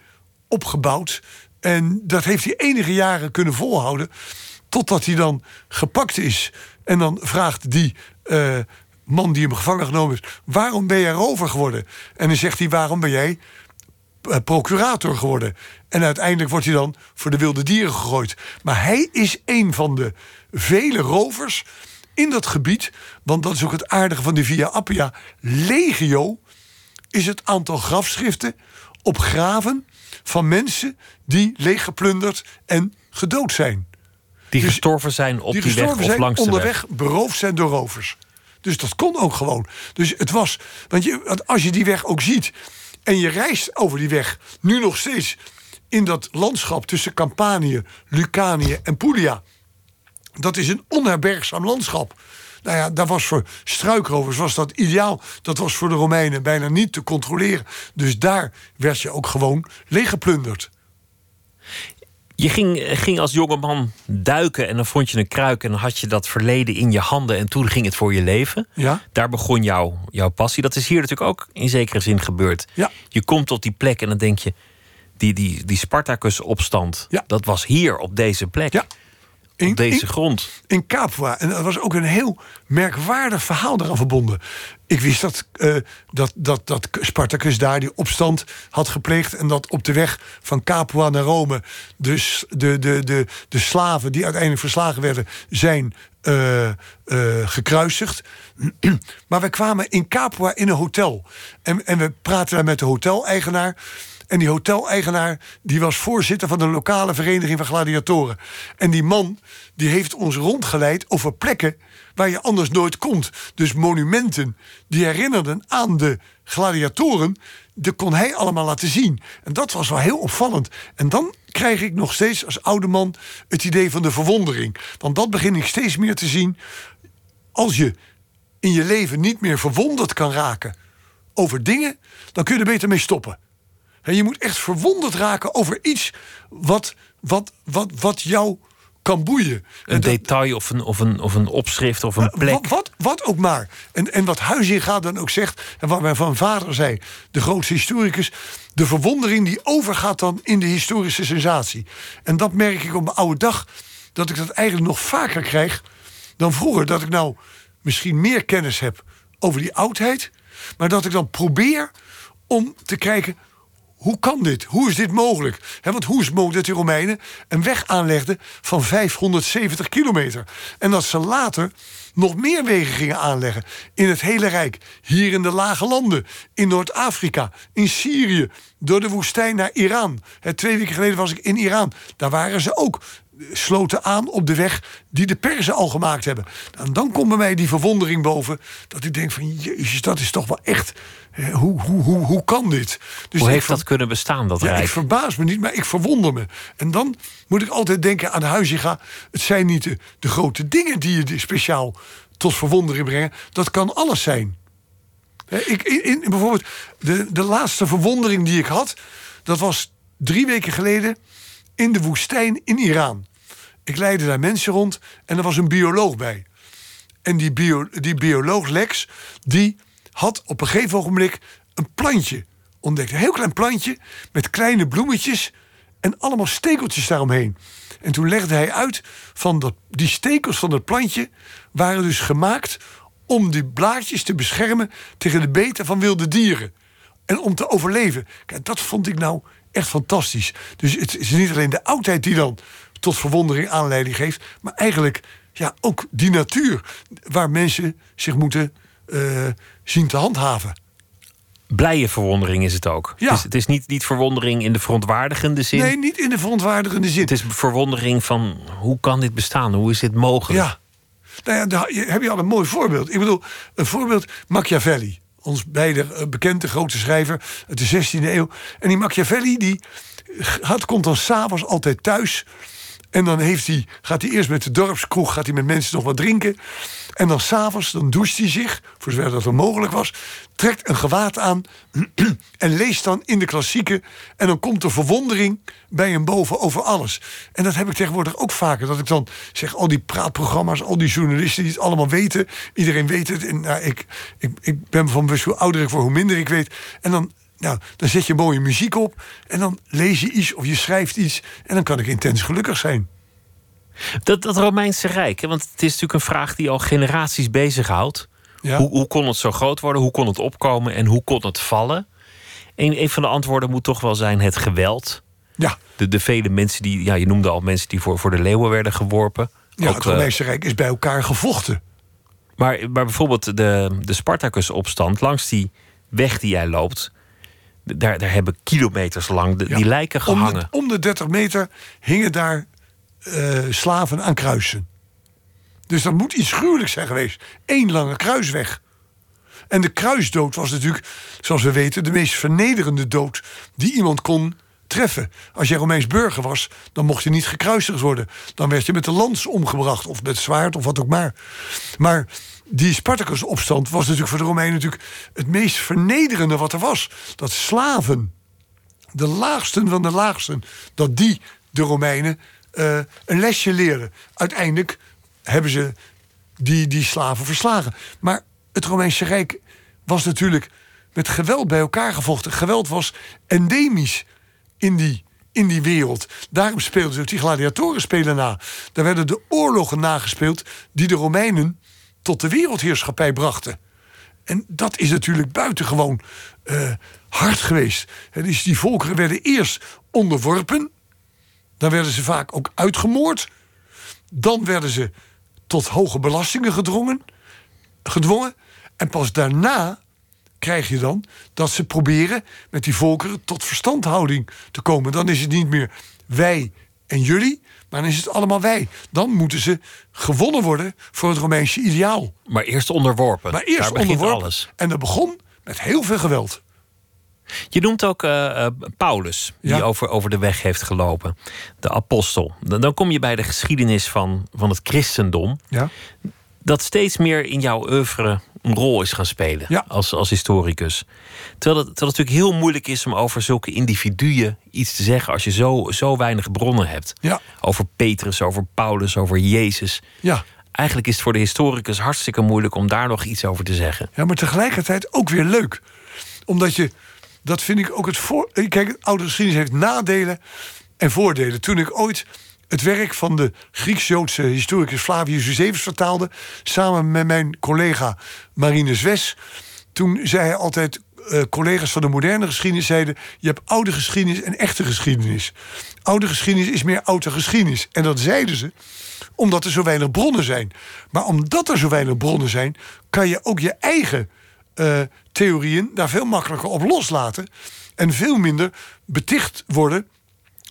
opgebouwd. En dat heeft hij enige jaren kunnen volhouden. Totdat hij dan gepakt is. En dan vraagt die eh, man die hem gevangen genomen heeft: Waarom ben jij rover geworden? En dan zegt hij: Waarom ben jij procurator geworden? En uiteindelijk wordt hij dan voor de wilde dieren gegooid. Maar hij is een van de vele rovers in dat gebied. Want dat is ook het aardige van die Via Appia. Legio is het aantal grafschriften op graven van mensen die leeggeplunderd en gedood zijn. Die Dus- gestorven zijn op die, weg gestorven of zijn langs de weg. onderweg beroofd zijn door rovers. Dus dat kon ook gewoon. Dus het was, want, je, want als je die weg ook ziet en je reist over die weg, nu nog steeds in dat landschap tussen Campanië, Lucanië en Puglia, dat is een onherbergzaam landschap. Nou ja, dat was voor struikrovers was dat ideaal. Dat was voor de Romeinen bijna niet te controleren. Dus daar werd je ook gewoon leeggeplunderd. Je ging, ging als jongeman duiken en dan vond je een kruik... en dan had je dat verleden in je handen en toen ging het voor je leven. Ja. Daar begon jouw, jouw passie. Dat is hier natuurlijk ook in zekere zin gebeurd. Ja. Je komt op die plek en dan denk je... die, die, die Spartacus-opstand, Ja. dat was hier op deze plek. Ja. In- Op deze in- grond. in Capua. En er was ook een heel merkwaardig verhaal eraan verbonden. Ik wist dat, eh, dat, dat, dat Spartacus daar die opstand had gepleegd. En dat op de weg van Capua naar Rome. Dus de, de, de, de slaven die uiteindelijk verslagen werden, zijn eh, eh, gekruisigd. maar we kwamen in Capua in een hotel. En, en we praten daar met de hoteleigenaar. En die hoteleigenaar die was voorzitter van de lokale vereniging van gladiatoren. En die man die heeft ons rondgeleid over plekken waar je anders nooit komt. Dus monumenten die herinnerden aan de gladiatoren, die kon hij allemaal laten zien. En dat was wel heel opvallend. En dan krijg ik nog steeds als oude man het idee van de verwondering. Want dat begin ik steeds meer te zien. Als je in je leven niet meer verwonderd kan raken over dingen, dan kun je er beter mee stoppen. Hè, je moet echt verwonderd raken over iets wat, wat, wat, wat jou kan boeien. Een En dat- detail of een, of, een, of een opschrift of een plek. wat, wat, wat ook maar. En, en wat Huizinga dan ook zegt, en wat mijn van vader zei, de grootste historicus, de verwondering die overgaat dan in de historische sensatie. En dat merk ik op mijn oude dag, dat ik dat eigenlijk nog vaker krijg dan vroeger. Dat ik nou misschien meer kennis heb over die oudheid, maar dat ik dan probeer om te kijken. Hoe kan dit? Hoe is dit mogelijk? Want hoe is het mogelijk dat die Romeinen een weg aanlegden van 570 kilometer? En dat ze later nog meer wegen gingen aanleggen in het hele Rijk. Hier in de lage landen, in Noord-Afrika, in Syrië, door de woestijn naar Iran. Twee weken geleden was ik in Iran. Daar waren ze ook sloten aan op de weg die de Perzen al gemaakt hebben. En dan komt bij mij die verwondering boven. Dat ik denk van, jezus, dat is toch wel echt... Hoe, hoe, hoe, hoe kan dit? Dus Hoe heeft ver- dat kunnen bestaan, dat ja, rijk? ik verbaas me niet, maar ik verwonder me. En dan moet ik altijd denken aan Huizinga. Het zijn niet de, de grote dingen die je speciaal tot verwondering brengen. Dat kan alles zijn. Hè, Ik, in, in- bijvoorbeeld, de, de laatste verwondering die ik had... dat was drie weken geleden in de woestijn in Iran. Ik leidde daar mensen rond en er was een bioloog bij. En die, die bioloog Lex, die had op een gegeven ogenblik een plantje ontdekt. Een heel klein plantje met kleine bloemetjes en allemaal stekeltjes daaromheen. En toen legde hij uit van dat die stekels van dat plantje waren dus gemaakt om die blaadjes te beschermen tegen de beten van wilde dieren. En om te overleven. Kijk, dat vond ik nou echt fantastisch. Dus het is niet alleen de oudheid die dan tot verwondering aanleiding geeft, maar eigenlijk ja, ook die natuur waar mensen zich moeten eh, zien te handhaven. Blije verwondering is het ook. Ja. Het is, het is niet, niet verwondering in de verontwaardigende zin. Nee, niet in de verontwaardigende zin. Het is verwondering van hoe kan dit bestaan? Hoe is dit mogelijk? Ja. Nou ja, daar heb je al een mooi voorbeeld. Ik bedoel, een voorbeeld Machiavelli. Ons beide eh, bekende grote schrijver uit de 16e eeuw. En die Machiavelli, die gaat, komt dan s'avonds altijd thuis. En dan heeft hij, gaat hij eerst met de dorpskroeg gaat hij met mensen nog wat drinken. En dan s'avonds, dan doucht hij zich, voor zover dat er mogelijk was, trekt een gewaad aan en leest dan in de klassieken. En dan komt de verwondering bij hem boven over alles. En dat heb ik tegenwoordig ook vaker. Dat ik dan zeg, al die praatprogramma's, al die journalisten die het allemaal weten. Iedereen weet het. En nou, ik, ik, ik ben van bewust hoe ouder ik word, hoe minder ik weet. En dan nou, dan zet je mooie muziek op en dan lees je iets of je schrijft iets en dan kan ik intens gelukkig zijn. Dat, dat Romeinse Rijk, hè, want het is natuurlijk een vraag die al generaties bezighoudt. Ja. Hoe, hoe kon het zo groot worden? Hoe kon het opkomen en hoe kon het vallen? Een, een van de antwoorden moet toch wel zijn het geweld. Ja, De, de vele mensen die, ja, je noemde al mensen die voor, voor de leeuwen werden geworpen. ja Ook, het eh, Romeinse Rijk is bij elkaar gevochten. maar, maar bijvoorbeeld de, de Spartacus-opstand, langs die weg die jij loopt, Daar, daar hebben kilometers lang de- Ja. die lijken Om gehangen. de, om de 30 meter hingen daar eh, slaven aan kruisen. Dus dat moet iets gruwelijks zijn geweest. Eén lange kruisweg. En de kruisdood was natuurlijk, zoals we weten, de meest vernederende dood die iemand kon treffen. Als jij Romeins burger was, dan mocht je niet gekruisigd worden. Dan werd je met de lans omgebracht, of met zwaard, of wat ook maar. Maar die Spartacus-opstand was natuurlijk voor de Romeinen natuurlijk het meest vernederende wat er was. Dat slaven de laagsten van de laagsten, dat die de Romeinen eh, een lesje leren. Uiteindelijk hebben ze die, die slaven verslagen. Maar het Romeinse Rijk was natuurlijk met geweld bij elkaar gevochten. Geweld was endemisch in die, in die wereld. Daarom speelden ze ook die gladiatoren spelen na. Daar werden de oorlogen nagespeeld die de Romeinen tot de wereldheerschappij brachten. En dat is natuurlijk buitengewoon eh, hard geweest. Dus die volkeren werden eerst onderworpen. Dan werden ze vaak ook uitgemoord. Dan werden ze tot hoge belastingen gedrongen, gedwongen. En pas daarna krijg je dan dat ze proberen met die volkeren tot verstandhouding te komen. Dan is het niet meer wij en jullie, maar dan is het allemaal wij. Dan moeten ze gewonnen worden voor het Romeinse ideaal. Maar eerst onderworpen. Maar eerst Daar onderworpen. alles. En dat begon met heel veel geweld. Je noemt ook eh, eh, Paulus, die Ja. over, over de weg heeft gelopen. De apostel. Dan, dan kom je bij de geschiedenis van, van het christendom. Ja? Dat steeds meer in jouw oeuvre een rol is gaan spelen. Ja. Als, als historicus. Terwijl het, terwijl het natuurlijk heel moeilijk is om over zulke individuen iets te zeggen. als je zo, zo weinig bronnen hebt. Ja. Over Petrus, over Paulus, over Jezus. Ja. Eigenlijk is het voor de historicus hartstikke moeilijk om daar nog iets over te zeggen. Ja, maar tegelijkertijd ook weer leuk. Omdat je, dat vind ik ook het voor. Kijk, oude geschiedenis heeft nadelen en voordelen. Toen ik ooit het werk van de Grieks-Joodse historicus Flavius Josephus vertaalde, samen met mijn collega Marine Wes, toen zei hij altijd. eh, collega's van de moderne geschiedenis zeiden: Je hebt oude geschiedenis en echte geschiedenis. Oude geschiedenis is meer oude geschiedenis. En dat zeiden ze omdat er zo weinig bronnen zijn. Maar omdat er zo weinig bronnen zijn, kan je ook je eigen eh, theorieën daar veel makkelijker op loslaten. En veel minder beticht worden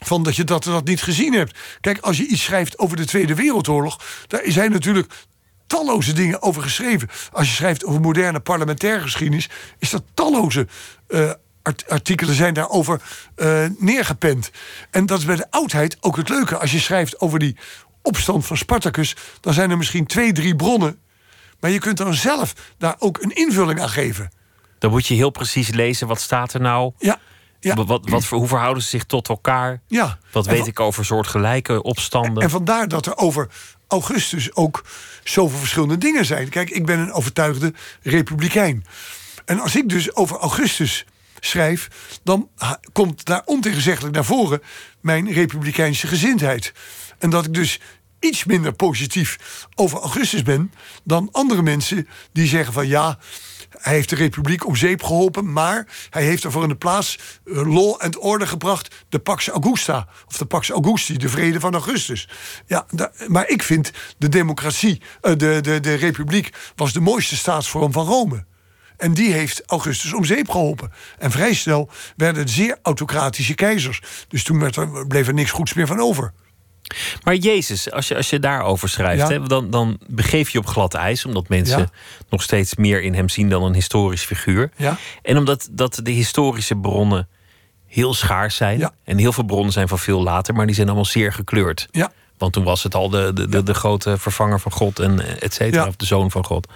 van dat je dat, dat niet gezien hebt. Kijk, als je iets schrijft over de Tweede Wereldoorlog, daar zijn natuurlijk talloze dingen over geschreven. Als je schrijft over moderne parlementaire geschiedenis, is dat talloze eh, art- artikelen zijn daarover eh, neergepend. En dat is bij de oudheid ook het leuke. Als je schrijft over die opstand van Spartacus, dan zijn er misschien twee, drie bronnen. Maar je kunt dan zelf daar ook een invulling aan geven. Dan moet je heel precies lezen wat staat er nou. Ja, ja, Wat, wat, hoe verhouden ze zich tot elkaar? ja. Wat weet van- ik over soortgelijke opstanden? En vandaar dat er over Augustus ook zoveel verschillende dingen zijn. Kijk, ik ben een overtuigde republikein. En als ik dus over Augustus schrijf, dan komt daar ontegenzeggelijk naar voren mijn republikeinse gezindheid. En dat ik dus iets minder positief over Augustus ben dan andere mensen die zeggen van ja. Hij heeft de republiek om zeep geholpen, maar hij heeft ervoor in de plaats eh, law en orde gebracht, de Pax Augusta, of de Pax Augusti, de vrede van Augustus. Ja, maar ik vind de democratie, eh, de, de, de republiek, was de mooiste staatsvorm van Rome. En die heeft Augustus om zeep geholpen. En vrij snel werden het zeer autocratische keizers. Dus toen werd er, bleef er niks goeds meer van over. Maar Jezus, als je, als je daarover schrijft, Ja. hè, dan, dan begeef je op glad ijs, omdat mensen Ja. nog steeds meer in hem zien dan een historisch figuur. Ja. En omdat dat de historische bronnen heel schaars zijn. En heel veel bronnen zijn van veel later, maar die zijn allemaal zeer gekleurd. Ja, Want toen was het al de, de, de, de grote vervanger van God en eh, et cetera, of de zoon van God.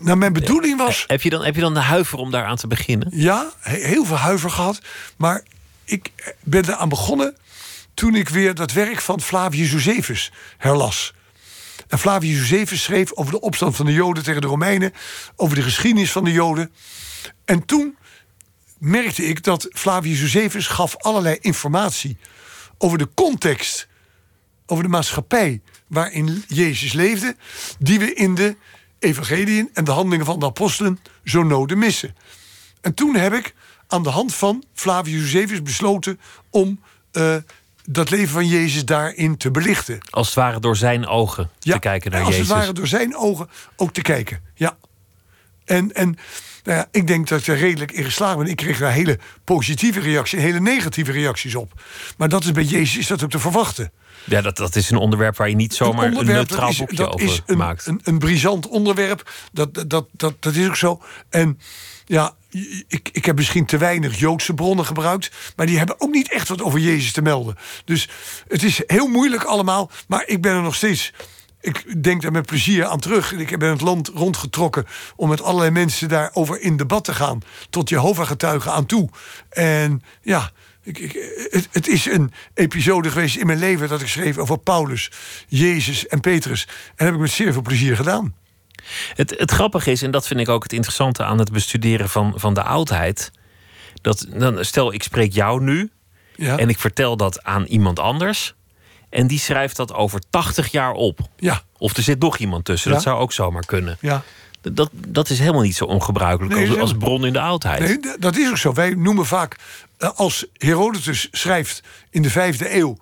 nou mijn bedoeling was... Heb je, dan, heb je dan de huiver om daaraan te beginnen? Ja, he- heel veel huiver gehad. Maar ik ben eraan begonnen toen ik weer dat werk van Flavius Josephus herlas. En Flavius Josephus schreef over de opstand van de Joden tegen de Romeinen, over de geschiedenis van de Joden. En toen merkte ik dat Flavius Josephus gaf allerlei informatie over de context, over de maatschappij waarin Jezus leefde, die we in de evangeliën en de handelingen van de apostelen zo nodig missen. En toen heb ik aan de hand van Flavius Josephus besloten om eh, dat leven van Jezus daarin te belichten. Als het ware door zijn ogen te kijken naar als Jezus. het ware door zijn ogen ook te kijken. Ja. En, en nou ja, ik denk dat ik er redelijk in geslaagd ben. Ik kreeg daar hele positieve reacties, hele negatieve reacties op. Maar dat is bij Jezus is dat ook te verwachten. Ja, dat, dat is een onderwerp waar je niet zomaar een, neutraal dat is, boekje dat over is een, maakt. Een, een brisant onderwerp. Dat, dat, dat, dat, dat is ook zo. En ja, ik, ik heb misschien te weinig Joodse bronnen gebruikt. Maar die hebben ook niet echt wat over Jezus te melden. Dus het is heel moeilijk allemaal. Maar ik ben er nog steeds. Ik denk daar met plezier aan terug. Ik ben het land rondgetrokken om met allerlei mensen daarover in debat te gaan. Tot Jehovah-getuigen aan toe. En ja, ik, ik, het, het is een episode geweest in mijn leven dat ik schreef over Paulus, Jezus en Petrus. En dat heb ik met zeer veel plezier gedaan. Het, het grappige is, en dat vind ik ook het interessante aan het bestuderen van, van de oudheid. Dat, dan, stel, ik spreek jou nu Ja, en ik vertel dat aan iemand anders. En die schrijft dat over 80 jaar op. ja, Of er zit nog iemand tussen. Dat zou ook zomaar kunnen. ja. Dat, dat is helemaal niet zo ongebruikelijk Nee, als, als bron in de oudheid. Nee, dat is ook zo. Wij noemen vaak, eh, als Herodotus schrijft in de vijfde eeuw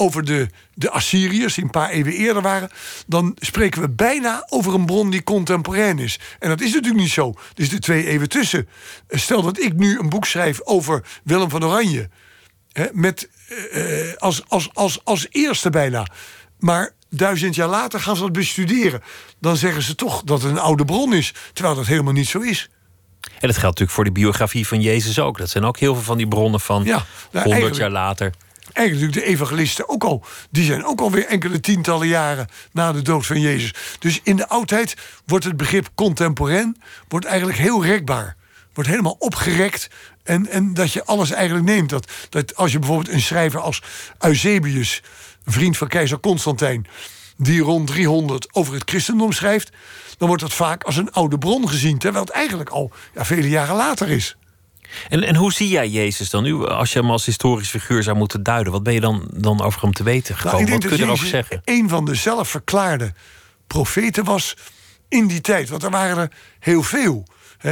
over de, de Assyriërs, die een paar eeuwen eerder waren, dan spreken we bijna over een bron die contemporain is. En dat is natuurlijk niet zo. Er is de twee eeuwen tussen. Eh, Stel dat ik nu een boek schrijf over Willem van Oranje, hè, met, eh, als, als, als, als eerste bijna. Maar duizend jaar later gaan ze dat bestuderen. Dan zeggen ze toch dat het een oude bron is, terwijl dat helemaal niet zo is. En dat geldt natuurlijk voor de biografie van Jezus ook. Dat zijn ook heel veel van die bronnen van Ja, nou, 100 eigenlijk- jaar later. Eigenlijk de evangelisten ook al. Die zijn ook alweer enkele tientallen jaren na de dood van Jezus. Dus in de oudheid wordt het begrip contemporain wordt eigenlijk heel rekbaar. Wordt helemaal opgerekt. En, en dat je alles eigenlijk neemt. Dat, dat als je bijvoorbeeld een schrijver als Eusebius, vriend van keizer Constantijn, die rond 300 over het christendom schrijft, dan wordt dat vaak als een oude bron gezien. Terwijl het eigenlijk al ja, vele jaren later is. En, en hoe zie jij Jezus dan nu? Als je hem als historisch figuur zou moeten duiden, wat ben je dan, dan over hem te weten Nou, gekomen? wat kun je erover zeggen? een van de zelfverklaarde profeten was in die tijd. Want er waren er heel veel.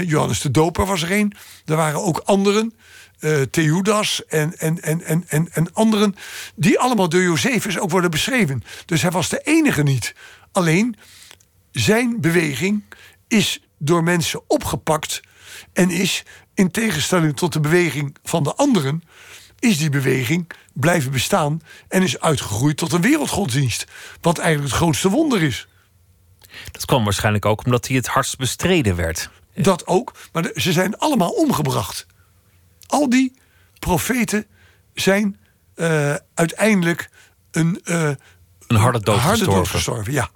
Johannes de Doper was er een. Er waren ook anderen. eh Theudas en, en, en, en, en, en anderen. Die allemaal door Josephus ook worden beschreven. Dus hij was de enige niet. Alleen zijn beweging is door mensen opgepakt. En is, in tegenstelling tot de beweging van de anderen, is die beweging blijven bestaan en is uitgegroeid tot een wereldgodsdienst. Wat eigenlijk het grootste wonder is. Dat kwam waarschijnlijk ook omdat hij het hardst bestreden werd. Dat ook, maar ze zijn allemaal omgebracht. Al die profeten zijn eh, uiteindelijk een eh, Een harde dood harde gestorven. dood gestorven. Ja,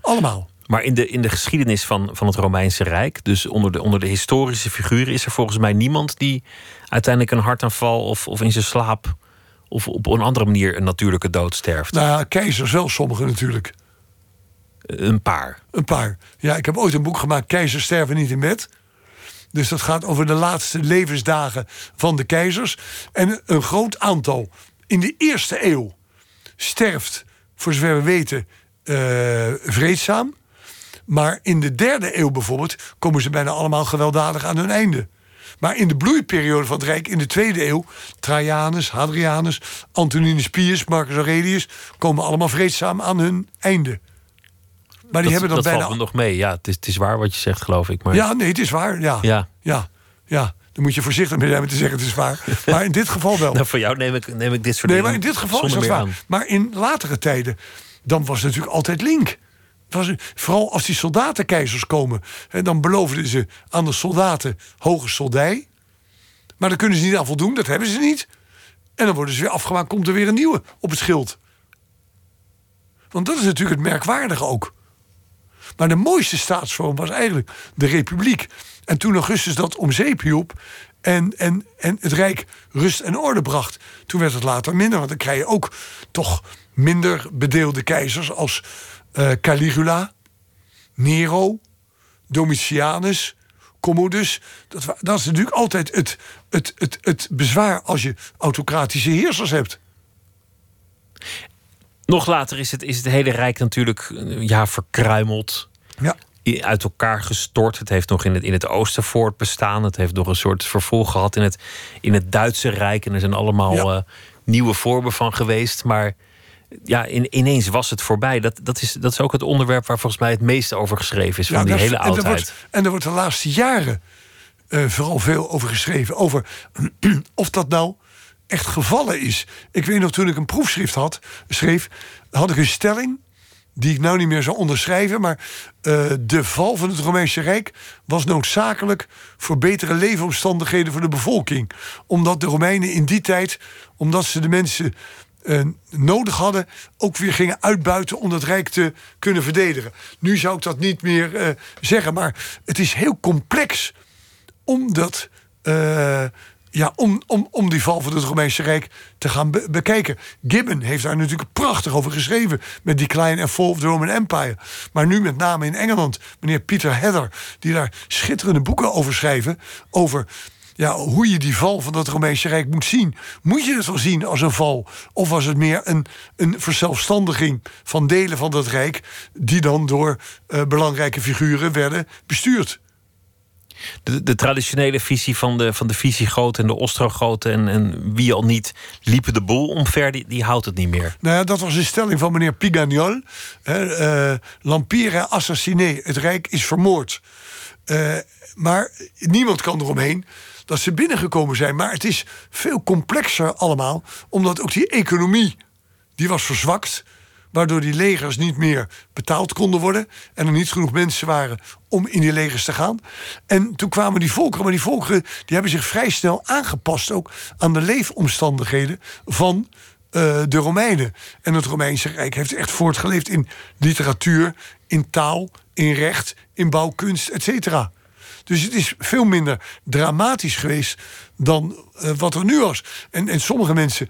allemaal. Maar in de, in de geschiedenis van, van het Romeinse Rijk, dus onder de, onder de historische figuren, is er volgens mij niemand die uiteindelijk een hartaanval of, of in zijn slaap of op een andere manier een natuurlijke dood sterft. Nou ja, keizers wel, sommigen natuurlijk. Een paar. Een paar. Ja, ik heb ooit een boek gemaakt, Keizers sterven niet in bed. Dus dat gaat over de laatste levensdagen van de keizers. En een groot aantal in de eerste eeuw sterft, voor zover we weten, eh, vreedzaam. Maar in de derde eeuw bijvoorbeeld komen ze bijna allemaal gewelddadig aan hun einde. Maar in de bloeiperiode van het Rijk, in de tweede eeuw, Trajanus, Hadrianus, Antoninus Pius, Marcus Aurelius, komen allemaal vreedzaam aan hun einde. Maar die dat hebben dan dat bijna. valt me nog mee. Ja, het is, het is waar wat je zegt, geloof ik. Maar Ja, nee, het is waar. Ja. Ja. Ja. ja. Dan moet je voorzichtig mee zijn met te zeggen het is waar. Maar in dit geval wel. Nou, voor jou neem ik, neem ik dit soort Nee, dingen maar in dit geval is dat waar. aan. Maar in latere tijden, dan was het natuurlijk altijd link. Vooral als die soldatenkeizers komen, dan beloofden ze aan de soldaten hoge soldij. Maar dan kunnen ze niet aan voldoen, dat hebben ze niet. En dan worden ze weer afgemaakt, komt er weer een nieuwe op het schild. Want dat is natuurlijk het merkwaardige ook. Maar de mooiste staatsvorm was eigenlijk de republiek. En toen Augustus dat om zeep hielp en, en, en het Rijk rust en orde bracht... toen werd het later minder. Want dan krijg je ook toch minder bedeelde keizers als eh, Caligula, Nero, Domitianus, Commodus. Dat, dat is natuurlijk altijd het, het, het, het bezwaar als je autocratische heersers hebt. Nog later is het, is het hele Rijk natuurlijk eh, ja, verkruimeld. Ja. uit elkaar gestort. Het heeft nog in het, in het oosten voortbestaan. Het heeft nog een soort vervolg gehad in het, in het Duitse Rijk. En er zijn allemaal Ja. eh, nieuwe vormen van geweest. Maar ja, in, ineens was het voorbij. Dat, dat, is, dat is ook het onderwerp waar volgens mij het meeste over geschreven is. Van die hele en er oudheid. wordt, en er wordt de laatste jaren eh, vooral veel over geschreven. Over of dat nou echt gevallen is. Ik weet nog, toen ik een proefschrift had, schreef, had ik een stelling. Die ik nou niet meer zou onderschrijven. Maar eh, de val van het Romeinse Rijk was noodzakelijk voor betere leefomstandigheden voor de bevolking. Omdat de Romeinen in die tijd, omdat ze de mensen eh, nodig hadden, ook weer gingen uitbuiten om dat Rijk te kunnen verdedigen. Nu zou ik dat niet meer eh, zeggen, maar het is heel complex om dat. eh, ja, om, om, om die val van het Romeinse Rijk te gaan be- bekijken. Gibbon heeft daar natuurlijk prachtig over geschreven. Met Decline and Fall of the Roman Empire. Maar nu met name in Engeland. Meneer Peter Heather. Die daar schitterende boeken over schrijven. Over ja, hoe je die val van dat Romeinse Rijk moet zien. Moet je het wel zien als een val? Of was het meer een, een verzelfstandiging van delen van dat Rijk... die dan door eh, belangrijke figuren werden bestuurd? De, de traditionele visie van de, van de Visigoten en de Ostrogoten en, en wie al niet liepen de boel omver, die, die houdt het niet meer. Nou ja, dat was een stelling van meneer Pigagnol. Hè, L'Empire assassiné, het Rijk is vermoord. Eh, maar niemand kan eromheen dat ze binnengekomen zijn. Maar het is veel complexer allemaal, omdat ook die economie, die was verzwakt. Waardoor die legers niet meer betaald konden worden. En er niet genoeg mensen waren om in die legers te gaan. En toen kwamen die volkeren. Maar die volkeren die hebben zich vrij snel aangepast ook aan de leefomstandigheden van eh, de Romeinen. En het Romeinse Rijk heeft echt voortgeleefd in literatuur, in taal, in recht, in bouwkunst, et cetera. Dus het is veel minder dramatisch geweest dan eh, wat er nu was. En, en sommige mensen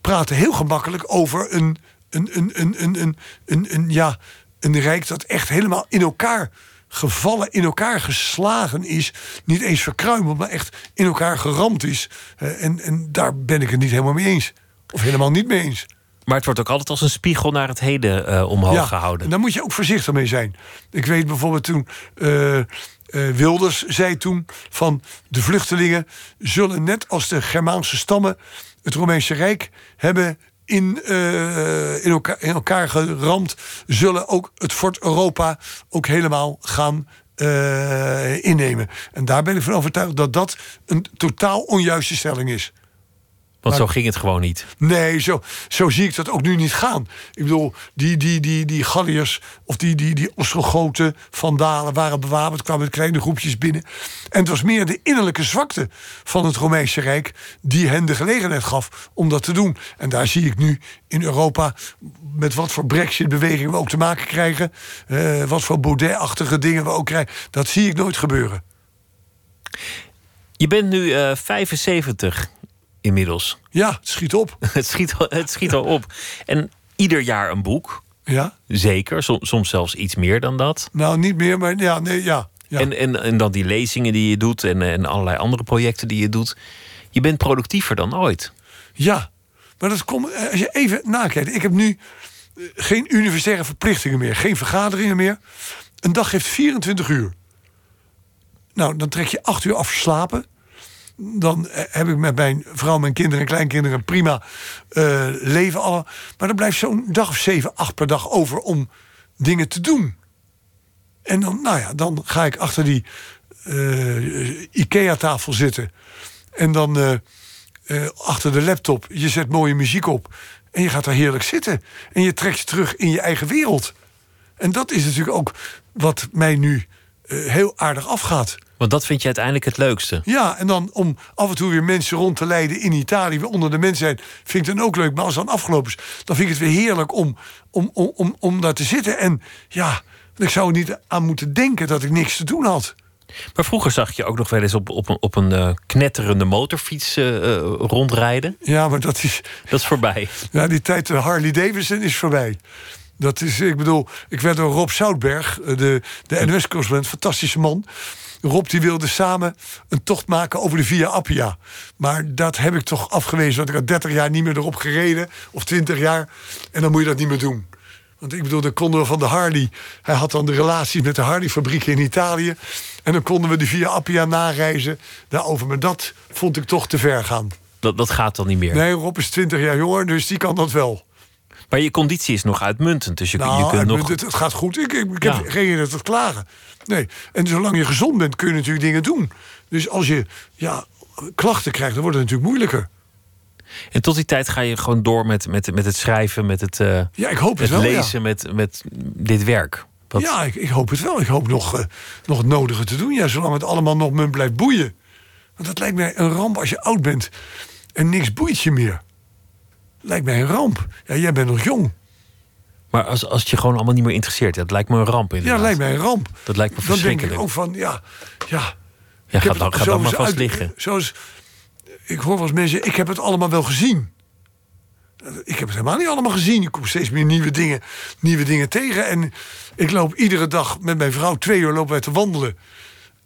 praten heel gemakkelijk over een, een, een, een, een, een, een, een ja, een rijk dat echt helemaal in elkaar gevallen, in elkaar geslagen is. Niet eens verkruimeld, maar echt in elkaar geramd is. Eh, en, en daar ben ik het niet helemaal mee eens. Of helemaal niet mee eens. Maar het wordt ook altijd als een spiegel naar het heden uh, omhoog ja, gehouden. Daar moet je ook voorzichtig mee zijn. Ik weet bijvoorbeeld toen Wilders zei toen van de vluchtelingen zullen net als de Germaanse stammen het Romeinse Rijk hebben in, eh, in, elkaar, in elkaar geramd, zullen ook het fort Europa ook helemaal gaan eh, innemen. En daar ben ik van overtuigd dat dat een totaal onjuiste stelling is. Want maar- zo ging het gewoon niet. Nee, zo, zo zie ik dat ook nu niet gaan. Ik bedoel, die, die, die, die Galliërs of die, die, die Ostrogoten, Vandalen waren bewapend, kwamen met kleine groepjes binnen. En het was meer de innerlijke zwakte van het Romeinse Rijk die hen de gelegenheid gaf om dat te doen. En daar zie ik nu in Europa met wat voor Brexit-bewegingen we ook te maken krijgen, eh, wat voor Baudet-achtige dingen we ook krijgen. Dat zie ik nooit gebeuren. Je bent nu eh 75 inmiddels. Ja, het schiet op. het, schiet, al- het schiet al op. En ieder jaar een boek. Ja, Zeker, som- soms zelfs iets meer dan dat. nou niet meer, maar ja, nee, ja. ja. En, en, en dan die lezingen die je doet en, en allerlei andere projecten die je doet. Je bent productiever dan ooit. Ja, maar dat komt eh, als je even nakijkt. Ik heb nu eh, geen universitaire verplichtingen meer, geen vergaderingen meer. Een dag heeft 24 uur. Nou, dan trek je acht uur af slapen. Dan eh, heb ik met mijn vrouw, mijn kinderen en kleinkinderen prima eh, leven. Alle. Maar dan blijft zo'n dag of zeven, acht per dag over om dingen te doen. En dan, nou ja, dan ga ik achter die eh, IKEA-tafel zitten. En dan achter de laptop, je zet mooie muziek op. En je gaat daar heerlijk zitten. En je trekt je terug in je eigen wereld. En dat is natuurlijk ook wat mij nu heel aardig afgaat. Want dat vind je uiteindelijk het leukste. Ja, en dan om af en toe weer mensen rond te leiden in Italië, weer onder de mensen zijn, vind ik dan ook leuk. Maar als het dan afgelopen is, dan vind ik het weer heerlijk om, om, om, om, om daar te zitten. En ja, ik zou er niet aan moeten denken dat ik niks te doen had. Maar vroeger zag je ook nog wel eens op, op een, op een eh, knetterende motorfiets eh, eh, rondrijden. Ja, maar dat is, Dat is voorbij. Ja, die tijd de Harley Davidson is voorbij. Dat is, ik bedoel, ik werd door Rob Zoutberg, de, de NOS-correspondent, fantastische man. Rob die wilde samen een tocht maken over de Via Appia. Maar dat heb ik toch afgewezen, want ik had 30 jaar niet meer erop gereden. Of 20 jaar. En dan moet je dat niet meer doen. Want ik bedoel, dan konden we van de Harley... Hij had dan de relaties met de Harley-fabrieken in Italië. En dan konden we de Via Appia nareizen daarover. Maar dat vond ik toch te ver gaan. Dat, dat gaat dan niet meer. Nee, Rob is 20 jaar jonger, dus die kan dat wel. Maar je conditie is nog uitmuntend. Dus je, Nou, je kunt nog. het, het gaat goed. Ik, ik, ik Ja. heb geen reden tot klagen. Nee. En zolang je gezond bent, kun je natuurlijk dingen doen. Dus als je ja, klachten krijgt, dan wordt het natuurlijk moeilijker. En tot die tijd ga je gewoon door met, met, met het schrijven, met het, eh, Ja, ik hoop het het wel. ja. lezen, met, met dit werk. Wat- Ja, ik, ik hoop het wel. Ik hoop nog, eh, nog het nodige te doen. Ja, zolang het allemaal nog me blijft boeien. Want dat lijkt mij een ramp als je oud bent en niks boeit je meer. Lijkt mij een ramp. Ja, jij bent nog jong. Maar als, als het je gewoon allemaal niet meer interesseert, dat lijkt me een ramp. Ja, Inderdaad. lijkt mij een ramp. Dat lijkt me Dan denk ik verschrikkelijk. ook van, ja, ja. ja, ik ga heb dan, ga dan maar vast uit- liggen. Zoals, ik hoor wel eens mensen, ik heb het allemaal wel gezien. Ik heb het helemaal niet allemaal gezien. Ik kom steeds meer nieuwe dingen, nieuwe dingen tegen. En ik loop iedere dag met mijn vrouw twee uur lopen wij te wandelen.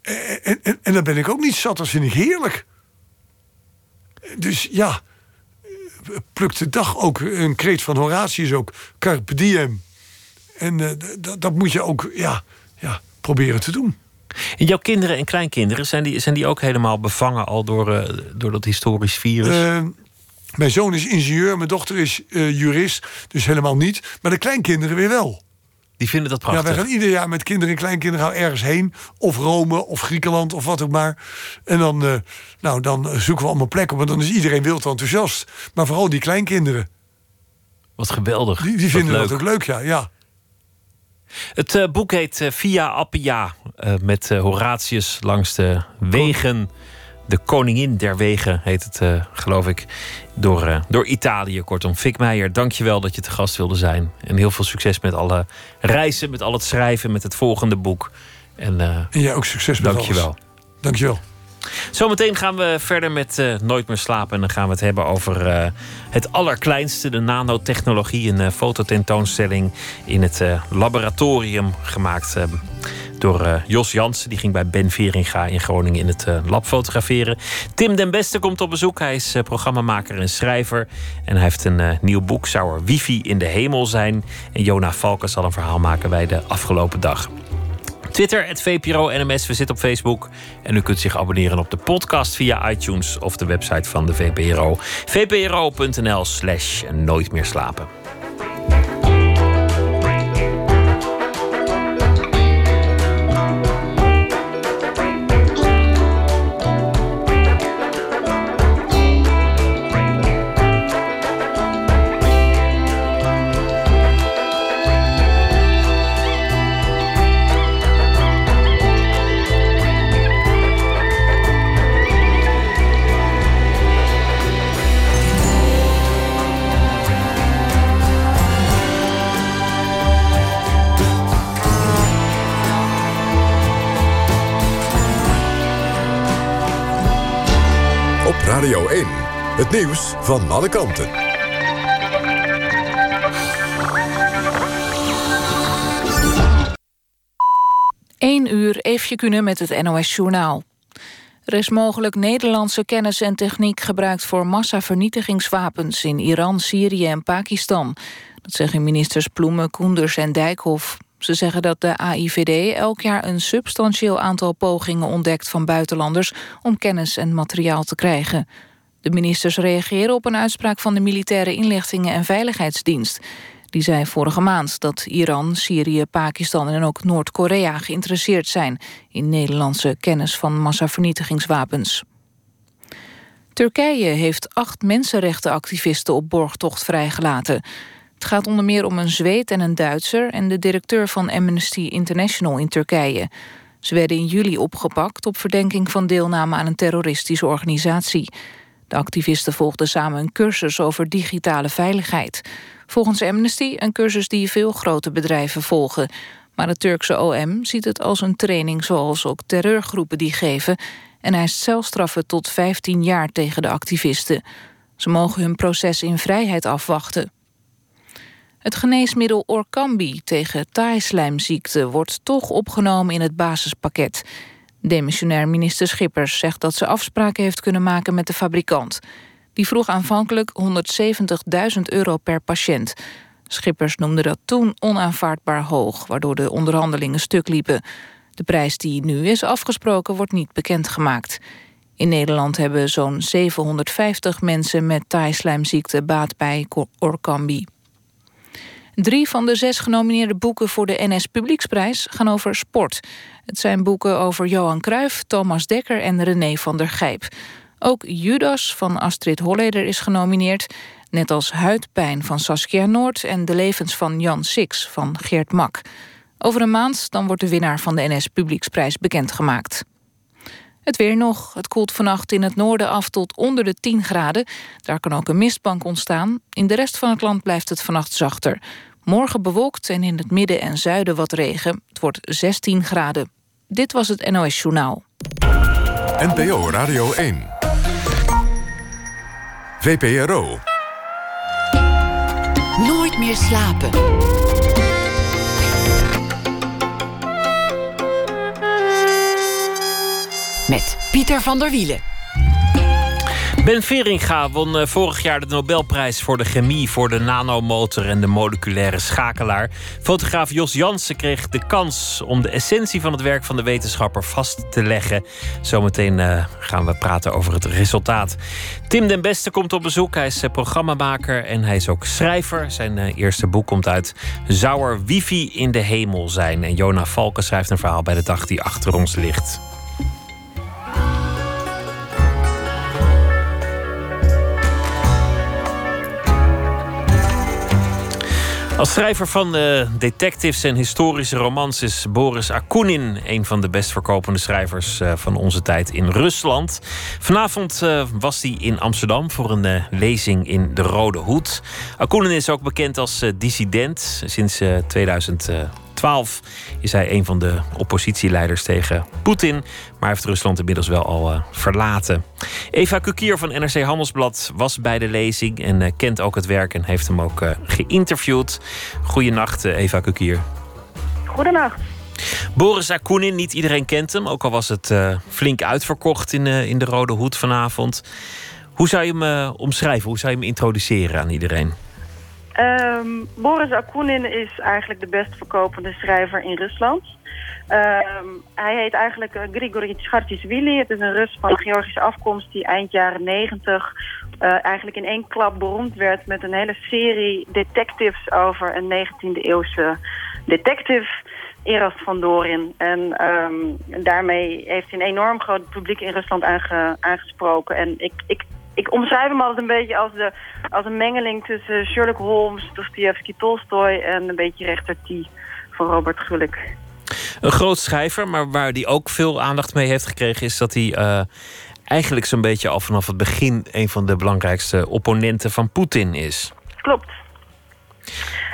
En, en, en, en dan ben ik ook niet zat. Dat vind ik heerlijk. Dus ja, pluk de dag ook. Een kreet van Horatius ook. Carpe diem. En eh, dat moet je ook ja, ja, proberen te doen. En jouw kinderen en kleinkinderen, zijn die, zijn die ook helemaal bevangen al door, eh, door dat historisch virus? Eh, mijn zoon is ingenieur, mijn dochter is jurist, dus helemaal niet. Maar de kleinkinderen weer wel. Die vinden dat Ja, prachtig. wij gaan ieder jaar met kinderen en kleinkinderen gaan ergens heen. Of Rome, of Griekenland, of wat ook maar. En dan, eh, nou, dan zoeken we allemaal plekken. En dan is iedereen wild enthousiast. Maar vooral die kleinkinderen. Wat geweldig. Die, vinden dat ook leuk, ja. ja. Het eh, boek heet eh, Via Appia. met Horatius langs de wegen. De koningin der wegen heet het, eh, geloof ik. Door, eh, door Italië, kortom. Fik Meijer, dank je wel dat je te gast wilde zijn. En heel veel succes met alle reizen, met al het schrijven, met het volgende boek. En eh, En jij ook succes met dank je alles. wel. Dank je wel. Zometeen gaan we verder met eh, Nooit meer slapen. En dan gaan we het hebben over eh, het allerkleinste, de nanotechnologie. Een eh, fototentoonstelling in het laboratorium gemaakt door Jos Jansen. Die ging bij Ben Veringa in Groningen in het lab fotograferen. Tim den Beste komt op bezoek. Hij is programmamaker en schrijver. En hij heeft een nieuw boek, Zou er wifi in de hemel zijn? En Jona Valken zal een verhaal maken bij de afgelopen dag. Twitter, het VPRO NMS. We zitten op Facebook. En u kunt zich abonneren op de podcast via iTunes of de website van de VPRO. vpro.nl slash nooit meer slapen. Radio 1. Het nieuws van alle kanten. Eén uur Eefje kunnen met het NOS Journaal. Er is mogelijk Nederlandse kennis en techniek gebruikt voor massavernietigingswapens in Iran, Syrië en Pakistan. Dat zeggen ministers Ploemen, Koenders en Dijkhoff. Ze zeggen dat de AIVD elk jaar een substantieel aantal pogingen ontdekt van buitenlanders om kennis en materiaal te krijgen. De ministers reageren op een uitspraak van de Militaire Inlichtingen en Veiligheidsdienst. Die zei vorige maand dat Iran, Syrië, Pakistan en ook Noord-Korea geïnteresseerd zijn in Nederlandse kennis van massavernietigingswapens. Turkije heeft acht mensenrechtenactivisten op borgtocht vrijgelaten. Het gaat onder meer om een Zweed en een Duitser en de directeur van Amnesty International in Turkije. Ze werden in juli opgepakt op verdenking van deelname aan een terroristische organisatie. De activisten volgden samen een cursus over digitale veiligheid. Volgens Amnesty een cursus die veel grote bedrijven volgen. Maar het Turkse OM ziet het als een training zoals ook terreurgroepen die geven... en eist celstraffen tot 15 jaar tegen de activisten. Ze mogen hun proces in vrijheid afwachten. Het geneesmiddel Orkambi tegen taaislijmziekte wordt toch opgenomen in het basispakket. Demissionair minister Schippers zegt dat ze afspraken heeft kunnen maken met de fabrikant. Die vroeg aanvankelijk 170.000 euro per patiënt. Schippers noemde dat toen onaanvaardbaar hoog, waardoor de onderhandelingen stuk liepen. De prijs die nu is afgesproken wordt niet bekendgemaakt. In Nederland hebben zo'n 750 mensen met taaislijmziekte baat bij Orkambi. Drie van de zes genomineerde boeken voor de NS Publieksprijs gaan over sport. Het zijn boeken over Johan Cruijff, Thomas Dekker en René van der Gijp. Ook Judas van Astrid Holleder is genomineerd. Net als Huidpijn van Saskia Noord en De levens van Jan Six van Geert Mak. Over een maand dan wordt de winnaar van de NS Publieksprijs bekendgemaakt. Het weer nog. Het koelt vannacht in het noorden af tot onder de 10 graden. Daar kan ook een mistbank ontstaan. In de rest van het land blijft het vannacht zachter. Morgen bewolkt en in het midden en zuiden wat regen. Het wordt 16 graden. Dit was het NOS Journaal. NPO Radio 1. VPRO. Nooit meer slapen. Met Pieter van der Wielen. Ben Veringa won eh, vorig jaar de Nobelprijs voor de chemie, voor de nanomotor en de moleculaire schakelaar. Fotograaf Jos Jansen kreeg de kans om de essentie van het werk van de wetenschapper vast te leggen. Zometeen uh, gaan we praten over het resultaat. Tim den Beste komt op bezoek. Hij is uh, programmamaker en hij is ook schrijver. Zijn eerste boek komt uit Zou er wifi in de hemel zijn? En Jona Valken schrijft een verhaal bij de dag die achter ons ligt. Als schrijver van uh, detectives en historische romans is Boris Akunin een van de best verkopende schrijvers uh, van onze tijd in Rusland. Vanavond uh, was hij in Amsterdam voor een lezing in de Rode Hoed. Akunin is ook bekend als dissident. Sinds 2000 2012 is hij een van de oppositieleiders tegen Poetin. Maar heeft Rusland inmiddels wel al uh, verlaten. Eva Kukier van NRC Handelsblad was bij de lezing en uh, kent ook het werk en heeft hem ook uh, geïnterviewd. Goedenacht, Eva Kukier. Goedenacht. Boris Akunin, niet iedereen kent hem, ook al was het flink uitverkocht in, in de Rode Hoed vanavond. Hoe zou je hem omschrijven? Hoe zou je hem introduceren aan iedereen? Um, Boris Akunin is eigenlijk de best verkopende schrijver in Rusland. Um, hij heet eigenlijk uh, Grigory Tshartisvili. Het is een Rus van Georgische afkomst die eind jaren negentig... Uh, eigenlijk in één klap beroemd werd met een hele serie detectives over een 19e eeuwse detective... Erast van Dorin. En um, daarmee heeft hij een enorm groot publiek in Rusland aange, aangesproken. En ik, ik ik omschrijf hem altijd een beetje als, de, als een mengeling tussen Sherlock Holmes, Dostoevsky, Tolstoy en een beetje rechter T van Robert Gulik. Een groot schrijver, maar waar hij ook veel aandacht mee heeft gekregen, is dat hij uh, eigenlijk zo'n beetje al vanaf het begin een van de belangrijkste opponenten van Poetin is. Klopt.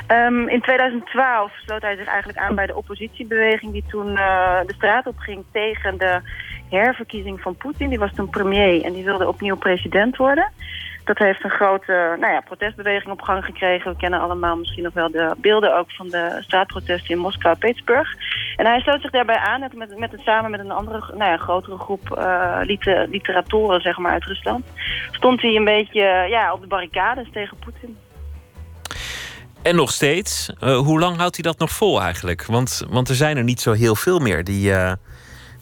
Um, in 2012 sloot hij zich eigenlijk aan bij de oppositiebeweging die toen uh, de straat op ging tegen de herverkiezing van Poetin. Die was toen premier en die wilde opnieuw president worden. Dat heeft een grote nou ja, protestbeweging op gang gekregen. We kennen allemaal misschien nog wel de beelden ook van de straatprotesten in Moskou en Petersburg. En hij sloot zich daarbij aan met, met, samen met een andere, nou ja, grotere groep uh, liter, literatoren zeg maar, uit Rusland. Stond hij een beetje ja, op de barricades tegen Poetin. En nog steeds. Uh, hoe lang houdt hij dat nog vol eigenlijk? Want, want er zijn er niet zo heel veel meer die, uh,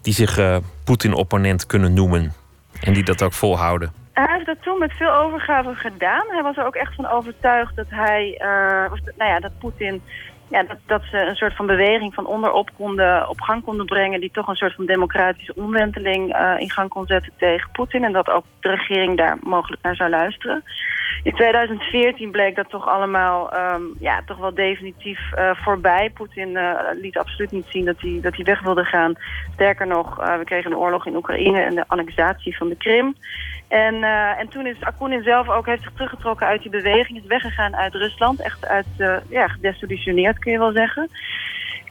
die zich uh, Poetin-opponent kunnen noemen. En die dat ook volhouden. Hij heeft dat toen met veel overgave gedaan. Hij was er ook echt van overtuigd dat hij, nou ja, dat Poetin ja, dat, dat ze een soort van beweging van onderop konden, op gang konden brengen... die toch een soort van democratische omwenteling uh, in gang kon zetten tegen Poetin... en dat ook de regering daar mogelijk naar zou luisteren. In 2014 bleek dat toch allemaal um, ja, toch wel definitief uh, voorbij. Poetin uh, liet absoluut niet zien dat hij, dat hij weg wilde gaan. Sterker nog, we kregen een oorlog in Oekraïne en de annexatie van de Krim... En, uh, en toen is Akunin zelf ook heeft zich teruggetrokken uit die beweging. Is weggegaan uit Rusland. Echt uit, uh, ja, gedesillusioneerd kun je wel zeggen.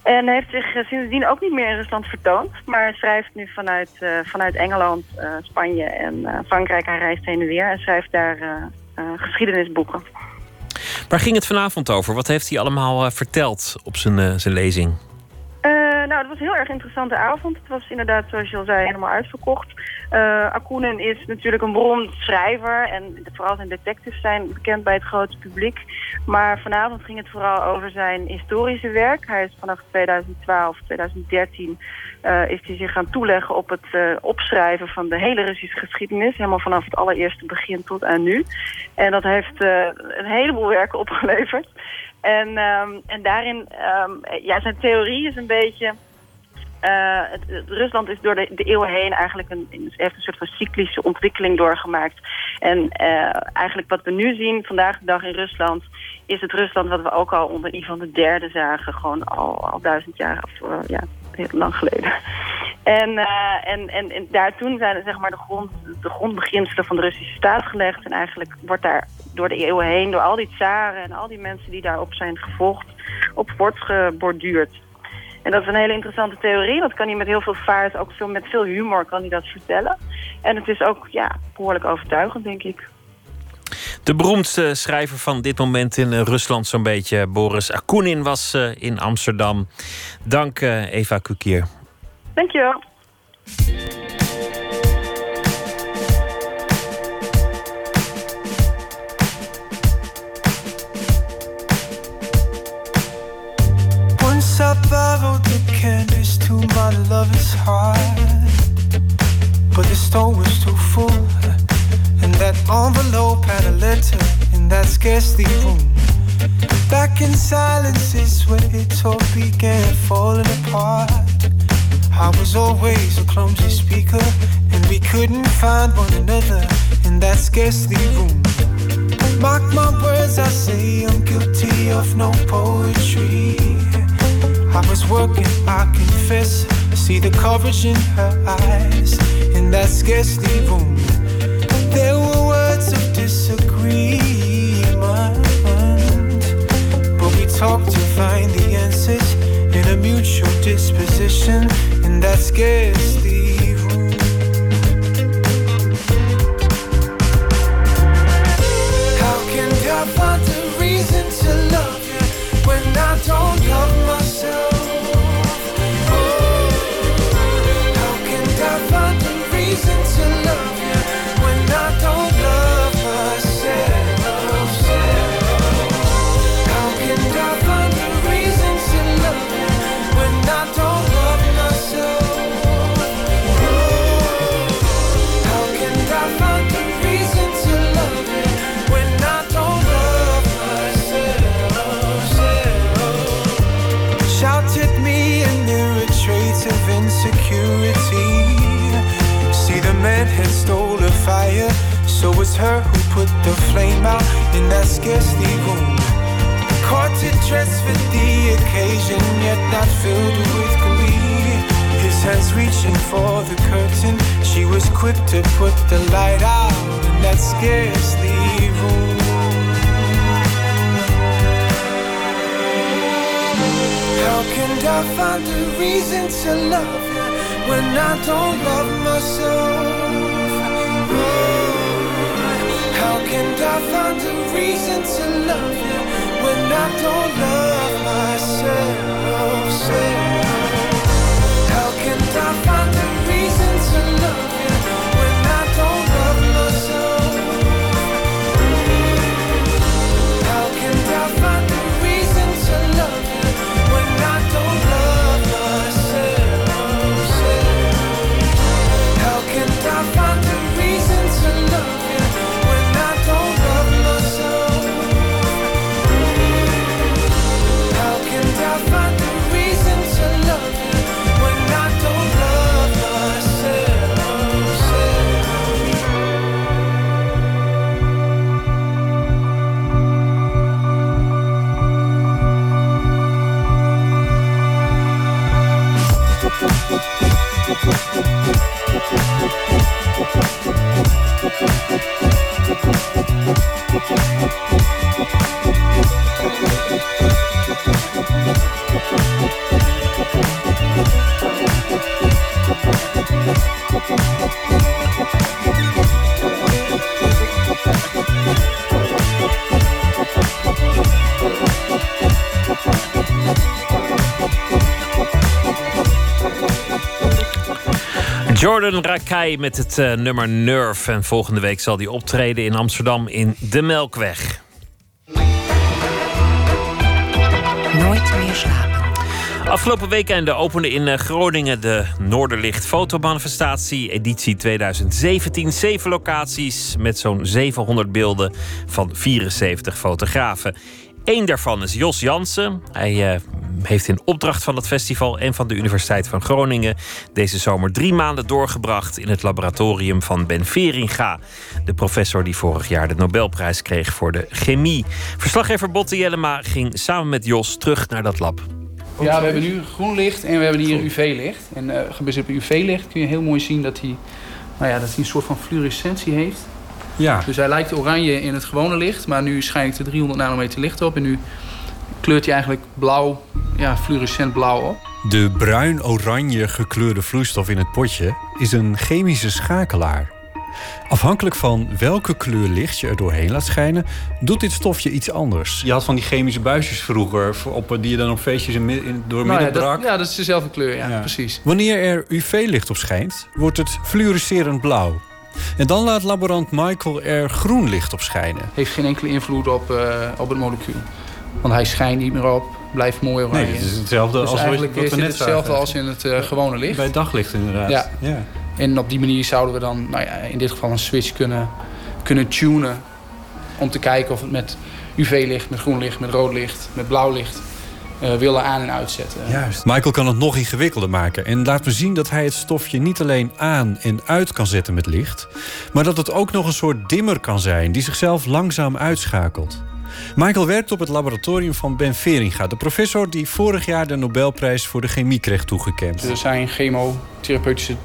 En heeft zich uh, sindsdien ook niet meer in Rusland vertoond. Maar schrijft nu vanuit, vanuit Engeland, Spanje en Frankrijk. Hij reist heen en weer en schrijft daar geschiedenisboeken. Waar ging het vanavond over? Wat heeft hij allemaal verteld op zijn, zijn lezing? Nou, het was een heel erg interessante avond. Het was inderdaad, zoals je al zei, helemaal uitverkocht. Uh, Akunen is natuurlijk een beroemd schrijver en vooral zijn detectives zijn bekend bij het grote publiek. Maar vanavond ging het vooral over zijn historische werk. Hij is vanaf 2012, 2013 uh, is hij zich gaan toeleggen op het uh, opschrijven van de hele Russische geschiedenis. Helemaal vanaf het allereerste begin tot aan nu. En dat heeft een heleboel werken opgeleverd. En, ehm, en daarin, ehm, ja, zijn theorie is een beetje... eh, het, Rusland is door de, de eeuwen heen eigenlijk een, een- soort van cyclische ontwikkeling doorgemaakt. En eh, eigenlijk wat we nu zien vandaag de dag in Rusland... is het Rusland wat we ook al onder Ivan de Derde zagen. Gewoon al, al duizend jaar, of eh, ja, heel lang geleden. En, eh, en, en, en daar toen zijn zeg maar, de, grond, de grondbeginselen van de Russische staat gelegd. En eigenlijk wordt daar door de eeuwen heen, door al die tsaren en al die mensen die daarop zijn gevolgd, op voortgeborduurd. En dat is een hele interessante theorie. Dat kan hij met heel veel vaart, ook veel, met veel humor kan hij dat vertellen. En het is ook ja, behoorlijk overtuigend, denk ik. De beroemdste schrijver van dit moment in eh, Rusland, zo'n beetje, Boris Akunin, was eh, in Amsterdam. Dank eh, Eva Kukier. Dankjewel. Borrowed the canvas to my lover's heart, but the stone was too full, and that envelope had a letter in that scarcely room. Back in silence is where it all began falling apart. I was always a clumsy speaker, and we couldn't find one another in that scarcely room. Mark my words, I say I'm guilty of no poetry. I was working, I confess. I see the coverage in her eyes in that scarcely room. There were words of disagreement, but we talked to find the answers in a mutual disposition in that scarcely the flame out in that scarcely room. Caught to dress for the occasion, yet not filled with glee. His hands reaching for the curtain, she was quick to put the light out in that scarcely room. How can I find a reason to love you when I don't love myself? Can I find a reason to love you when I don't love myself? How can I find a reason to love you Jordan Rakai met het eh, nummer Nerve. En volgende week zal hij optreden in Amsterdam in De Melkweg. Nooit meer slapen. Afgelopen weekend opende in eh, Groningen de Noorderlicht Fotomanifestatie, editie 2017. Zeven locaties met zo'n 700 beelden van 74 fotografen. Eén daarvan is Jos Jansen. Hij uh, heeft in opdracht van het festival en van de Universiteit van Groningen deze zomer drie maanden doorgebracht in het laboratorium van Ben Veringa, de professor die vorig jaar de Nobelprijs kreeg voor de chemie. Verslaggever Botte Jellema ging samen met Jos terug naar dat lab. Ja, we hebben nu groen licht en we hebben hier UV-licht. En uh, gebaseerd op UV-licht kun je heel mooi zien dat hij, nou ja, dat hij een soort van fluorescentie heeft. Ja. Dus hij lijkt oranje in het gewone licht, maar nu schijnt er 300 nanometer licht op. En nu kleurt hij eigenlijk blauw, ja, fluorescent blauw op. De bruin-oranje gekleurde vloeistof in het potje is een chemische schakelaar. Afhankelijk van welke kleur licht je er doorheen laat schijnen, doet dit stofje iets anders. Je had van die chemische buisjes vroeger, op, die je dan op feestjes in, in, door nou midden ja, brak. ja, dat is dezelfde kleur, ja, precies. Wanneer er UV-licht op schijnt, wordt het fluorescerend blauw. En dan laat laborant Michael er groen licht op schijnen. Heeft geen enkele invloed op, uh, op het molecuul. Want hij schijnt niet meer op, blijft mooi oranje. Nee, het is hetzelfde dus als eigenlijk wat we net hetzelfde als in het uh, gewone licht. Bij daglicht inderdaad. Ja. ja. En op die manier zouden we dan nou ja, in dit geval een switch kunnen, kunnen tunen. Om te kijken of het met UV-licht, met groen licht, met rood licht, met blauw licht willen aan- en uitzetten. Juist. Michael kan het nog ingewikkelder maken en laat me zien dat hij het stofje niet alleen aan en uit kan zetten met licht, maar dat het ook nog een soort dimmer kan zijn die zichzelf langzaam uitschakelt. Michael werkt op het laboratorium van Ben Veringa, de professor die vorig jaar de Nobelprijs voor de chemie kreeg toegekend. Er zijn chemotherapeutische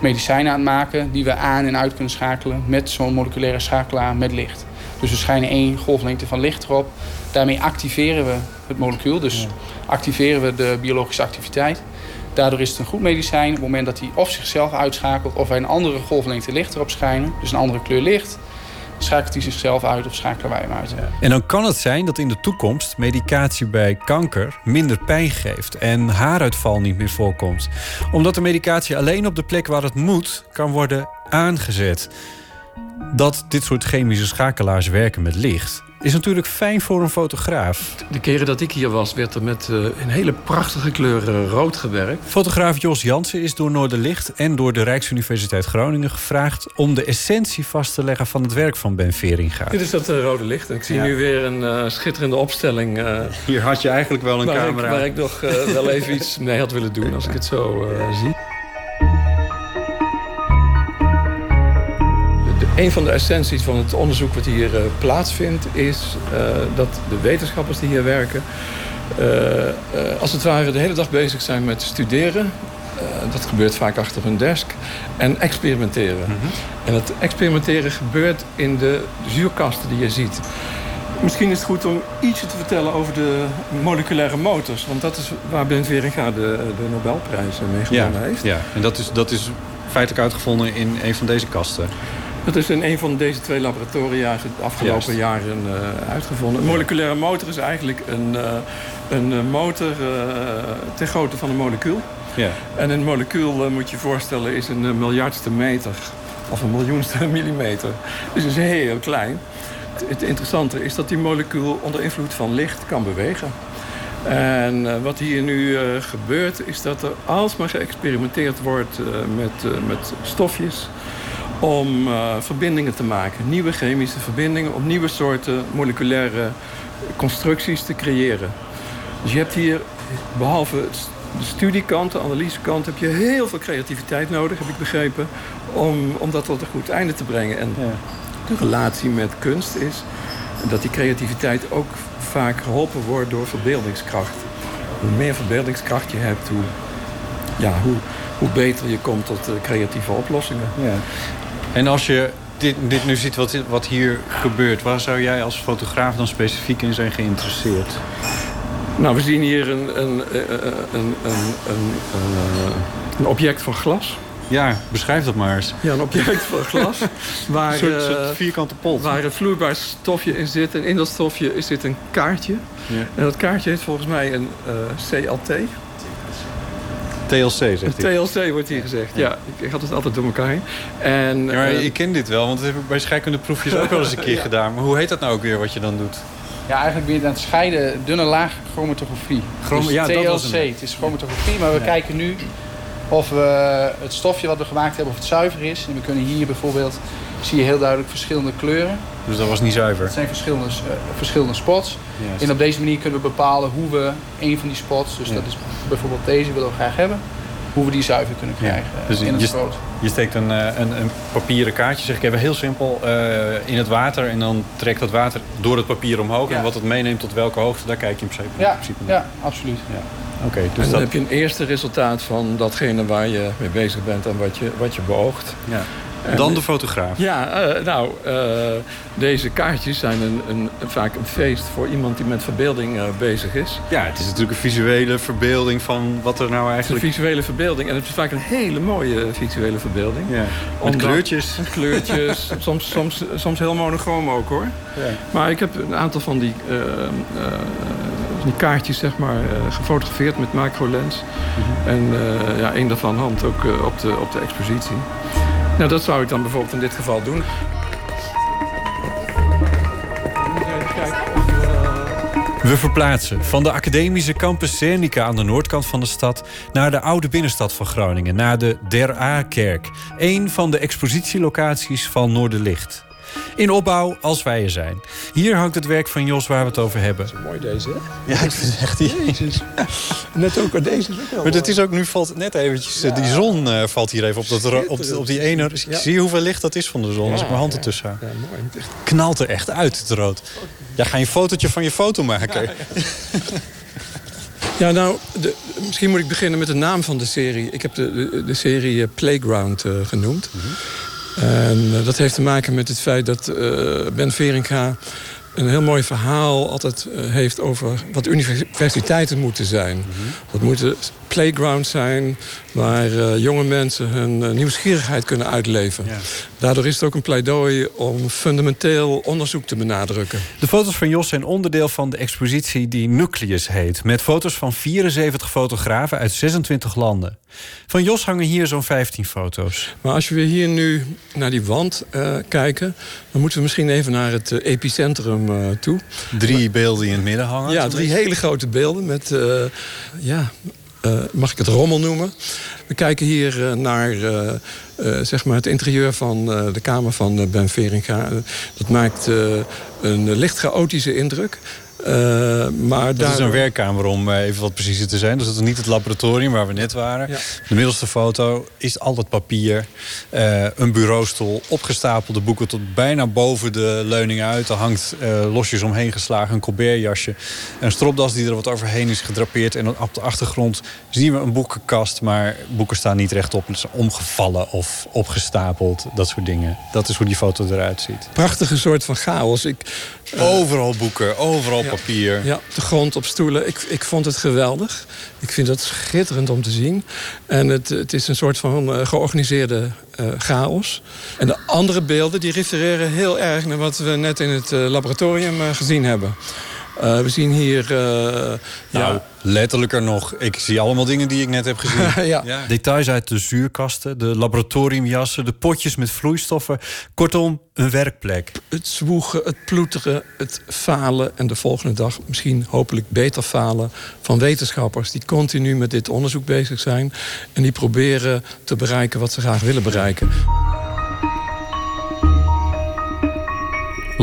medicijnen aan het maken die we aan en uit kunnen schakelen met zo'n moleculaire schakelaar met licht. Dus we schijnen één golflengte van licht erop. Daarmee activeren we het molecuul, dus activeren we de biologische activiteit. Daardoor is het een goed medicijn op het moment dat hij of zichzelf uitschakelt of wij een andere golflengte licht erop schijnen, dus een andere kleur licht schakelt hij zichzelf uit of schakelen wij hem uit. En dan kan het zijn dat in de toekomst medicatie bij kanker minder pijn geeft en haaruitval niet meer voorkomt. Omdat de medicatie alleen op de plek waar het moet kan worden aangezet. Dat dit soort chemische schakelaars werken met licht is natuurlijk fijn voor een fotograaf. De keren dat ik hier was, werd er met uh, een hele prachtige kleur rood gewerkt. Fotograaf Jos Jansen is door Noorderlicht en door de Rijksuniversiteit Groningen gevraagd om de essentie vast te leggen van het werk van Ben Veringa. Dit is dat uh, rode licht. En ik zie ja. nu weer een uh, schitterende opstelling. hier had je eigenlijk wel een waar camera. Ik, waar ik nog wel even iets mee had willen doen als ik het zo zie. Een van de essenties van het onderzoek wat hier uh, plaatsvindt... is uh, dat de wetenschappers die hier werken... Uh, als het ware de hele dag bezig zijn met studeren. dat gebeurt vaak achter hun desk. En experimenteren. Mm -hmm. En het experimenteren gebeurt in de zuurkasten die je ziet. Misschien is het goed om ietsje te vertellen over de moleculaire motors. Want dat is waar Ben Veringa de, de Nobelprijs mee gewonnen ja, heeft. Ja, en dat is, dat is feitelijk uitgevonden in een van deze kasten. Dat is in een van deze twee laboratoria de afgelopen Juist. jaren uh, uitgevonden. Een moleculaire motor is eigenlijk een, uh, een motor uh, ter grootte van een molecuul. Ja. En een molecuul, moet je je voorstellen, is een miljardste meter. Of een miljoenste millimeter. Dus is heel klein. Het, het interessante is dat die molecuul onder invloed van licht kan bewegen. En wat hier nu gebeurt, is dat er alsmaar geëxperimenteerd wordt met, met stofjes om uh, verbindingen te maken. Nieuwe chemische verbindingen om nieuwe soorten moleculaire constructies te creëren. Dus je hebt hier, behalve de studiekant, de analysekant... heb je heel veel creativiteit nodig, heb ik begrepen... om, om dat tot een goed einde te brengen. En ja. de relatie met kunst is dat die creativiteit ook vaak geholpen wordt door verbeeldingskracht. Hoe meer verbeeldingskracht je hebt, hoe, ja, hoe, hoe beter je komt tot uh, creatieve oplossingen. Ja. En als je dit, dit nu ziet wat, wat hier gebeurt... waar zou jij als fotograaf dan specifiek in zijn geïnteresseerd? Nou, we zien hier een, een, een, een, een object van glas. Ja, beschrijf dat maar eens. Ja, een object van glas. waar, een soort, soort vierkante pot. Waar een vloeibaar stofje in zit. En in dat stofje zit een kaartje. Ja. En dat kaartje heeft volgens mij een uh, CLT. TLC, zegt hij. TLC wordt hier gezegd, ja. ja. Ik had het altijd door elkaar heen. En, ja, maar uh, ik ken dit wel, want dat heb ik bij scheikundeproefjes ook wel eens een keer ja. gedaan. Maar hoe heet dat nou ook weer wat je dan doet? Ja, eigenlijk ben je aan het scheiden dunne laag chromatografie. Chrom dus ja, TLC, dat was het is chromatografie, maar we kijken nu of we het stofje wat we gemaakt hebben, of het zuiver is. En we kunnen hier bijvoorbeeld zie je heel duidelijk verschillende kleuren. Dus dat was niet zuiver? Het zijn verschillende, eh, verschillende spots. Juist. En op deze manier kunnen we bepalen hoe we een van die spots, dus Ja. dat is bijvoorbeeld deze willen we graag hebben, hoe we die zuiver kunnen Ja, krijgen dus in het je, sproot. je steekt een, eh, een, een papieren kaartje, zeg ik even heel simpel, eh, in het water. En dan trekt dat water door het papier omhoog. En wat het meeneemt tot welke hoogte, daar kijk je in principe, Ja, in principe naar. ja, absoluut. Ja. Oké, En dus dan dat... heb je een eerste resultaat van datgene waar je mee bezig bent en wat je, wat je beoogt. Ja. Dan de fotograaf. Ja, eh, nou, eh, deze kaartjes zijn een, een, vaak een feest voor iemand die met verbeelding eh, bezig is. Ja, het is natuurlijk een visuele verbeelding van wat er nou Het is eigenlijk... een visuele verbeelding en het is vaak een hele mooie visuele verbeelding. Ja, met kleurtjes. Met kleurtjes, soms, soms, soms heel monochroom ook hoor. Ja. Maar ik heb een aantal van die, die kaartjes zeg maar, gefotografeerd met macrolens. En eh, ja, één daarvan hangt ook op, de, op de expositie. Nou, dat zou ik dan bijvoorbeeld in dit geval doen. We verplaatsen van de academische campus Cernica aan de noordkant van de stad naar de oude binnenstad van Groningen, naar de Der A-kerk, een van de expositielocaties van Noorderlicht. In opbouw als wij er zijn. Hier hangt het werk van Jos waar we het over hebben. Mooi deze, hè? Ja, ik vind het echt... Jezus. Net ook, deze is ook wel... Maar het is ook nu valt net eventjes, eh, die zon eh, valt hier even op, dat, op, op die ene. Ja. Zie je hoeveel licht dat is van de zon als ik mijn hand ja. ertussen hou? Ja, mooi. Het is echt- Knalt er echt uit, het rood. Ja, ga je een fotootje van je foto maken? Ja, nou, de, misschien moet ik beginnen met de naam van de serie. Ik heb de, de, de serie eh, Playground eh, genoemd. En eh, dat heeft te maken met het feit dat eh, Ben Veringa een heel mooi verhaal altijd eh, heeft over wat universiteiten moeten zijn. Dat moeten playgrounds zijn waar eh, jonge mensen hun eh, nieuwsgierigheid kunnen uitleven. Daardoor is het ook een pleidooi om fundamenteel onderzoek te benadrukken. De foto's van Jos zijn onderdeel van de expositie die Nucleus heet. Met foto's van 74 fotografen uit 26 landen. Van Jos hangen hier zo'n 15 foto's. Maar als we hier nu naar die wand kijken... dan moeten we misschien even naar het epicentrum eh, toe. Drie beelden die in het midden hangen. Ja, drie hele grote beelden met... eh, ja, eh, mag ik het rommel noemen? We kijken hier naar zeg maar het interieur van de kamer van Ben Veringa. Dat maakt een licht chaotische indruk. Eh, maar Dat daar... is een werkkamer om eh, even wat preciezer te zijn. Dus dat is niet het laboratorium waar we net waren. Ja. De middelste foto is al dat papier. eh, een bureaustoel, opgestapelde boeken tot bijna boven de leuning uit. Er hangt losjes omheen geslagen een Colbertjasje. Een stropdas die er wat overheen is gedrapeerd. En op de achtergrond zien we een boekenkast. Maar boeken staan niet rechtop. Het is omgevallen of opgestapeld. Dat soort dingen. Dat is hoe die foto eruit ziet. Prachtige soort van chaos. Ik, Overal boeken, overal Ja. Papier. Ja, de grond op stoelen. Ik, ik vond het geweldig. Ik vind het schitterend om te zien. En het, het is een soort van eh, georganiseerde eh, chaos. En de andere beelden die refereren heel erg naar wat we net in het eh, laboratorium gezien hebben. Eh, we zien hier... eh, Nou, ja, letterlijker nog. Ik zie allemaal dingen die ik net heb gezien. Ja. Details uit de zuurkasten, de laboratoriumjassen, de potjes met vloeistoffen. Kortom, een werkplek. het zwoegen, het ploeteren, het falen... en de volgende dag misschien hopelijk beter falen... van wetenschappers die continu met dit onderzoek bezig zijn... en die proberen te bereiken wat ze graag willen bereiken.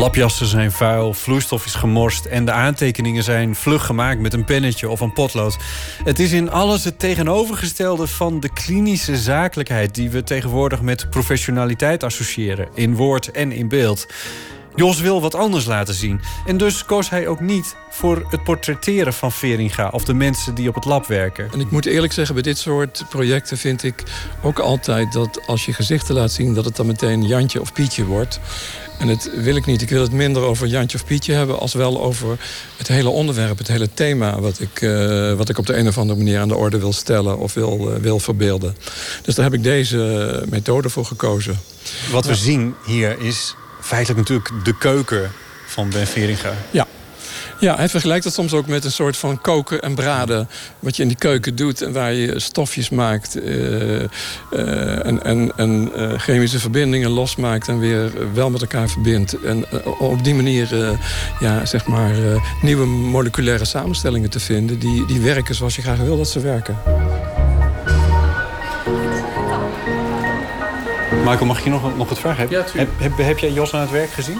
Lapjassen zijn vuil, vloeistof is gemorst en de aantekeningen zijn vlug gemaakt met een pennetje of een potlood. Het is in alles het tegenovergestelde van de klinische zakelijkheid die we tegenwoordig met professionaliteit associëren, in woord en in beeld. Jos wil wat anders laten zien. En dus koos hij ook niet voor het portretteren van Veringa of de mensen die op het lab werken. En ik moet eerlijk zeggen, bij dit soort projecten vind ik ook altijd dat als je gezichten laat zien, dat het dan meteen Jantje of Pietje wordt. En dat wil ik niet. Ik wil het minder over Jantje of Pietje hebben, als wel over het hele onderwerp, het hele thema wat ik, eh, wat ik op de een of andere manier aan de orde wil stellen of wil, eh, wil verbeelden. Dus daar heb ik deze methode voor gekozen. Wat we zien hier is feitelijk natuurlijk de keuken van Ben Veringa. Ja. Ja, hij vergelijkt het soms ook met een soort van koken en braden. Wat je in die keuken doet en waar je stofjes maakt. eh, eh, en en, en eh, chemische verbindingen losmaakt en weer wel met elkaar verbindt. En op die manier ja, zeg maar, nieuwe moleculaire samenstellingen te vinden. Die, die werken zoals je graag wil dat ze werken. Michael, mag ik je nog, nog wat vragen? Heb, Ja, heb, heb, heb jij Jos aan het werk gezien?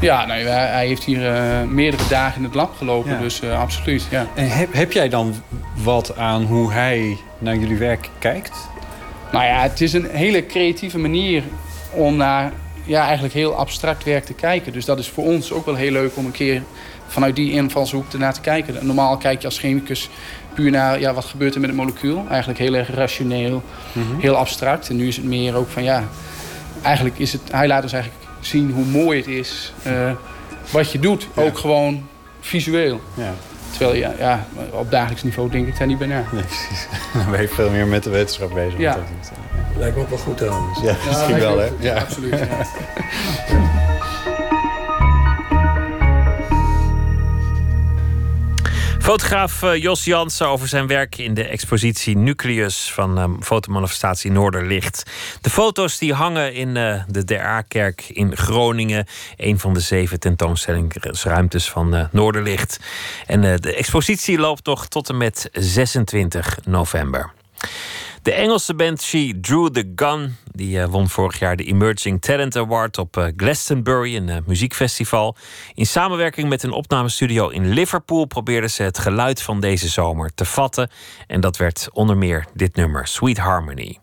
Ja, nou, hij, hij heeft hier eh, meerdere dagen in het lab gelopen, Ja. dus eh, absoluut. Ja. En heb, heb jij dan wat aan hoe hij naar jullie werk kijkt? Nou ja, het is een hele creatieve manier om naar ja, eigenlijk heel abstract werk te kijken. Dus dat is voor ons ook wel heel leuk om een keer vanuit die invalshoek ernaar te kijken. Normaal kijk je als chemicus puur naar ja, wat gebeurt er met het molecuul. Eigenlijk heel erg rationeel, heel abstract. En nu is het meer ook van ja, eigenlijk is het, hij laat ons eigenlijk zien hoe mooi het is eh, wat je doet. Ook gewoon visueel. Ja. Terwijl ja, ja, op dagelijks niveau denk ik daar niet bij na. Nee, precies. Dan ben je veel meer met de wetenschap bezig. Ja. met dat iets. Lijkt me ook wel goed trouwens. Ja, misschien wel, hè? Ja. Absoluut. Fotograaf eh, Jos Jansen over zijn werk in de expositie Nucleus van ehm, fotomanifestatie Noorderlicht. De foto's die hangen in eh, de DRA-kerk in Groningen. Een van de zeven tentoonstellingsruimtes van eh, Noorderlicht. En de expositie loopt nog tot en met 26 november. De Engelse band She Drew the Gun die eh, won vorig jaar de Emerging Talent Award op eh, Glastonbury, een eh, muziekfestival. In samenwerking met een opnamestudio in Liverpool probeerden ze het geluid van deze zomer te vatten. En dat werd onder meer dit nummer, Sweet Harmony.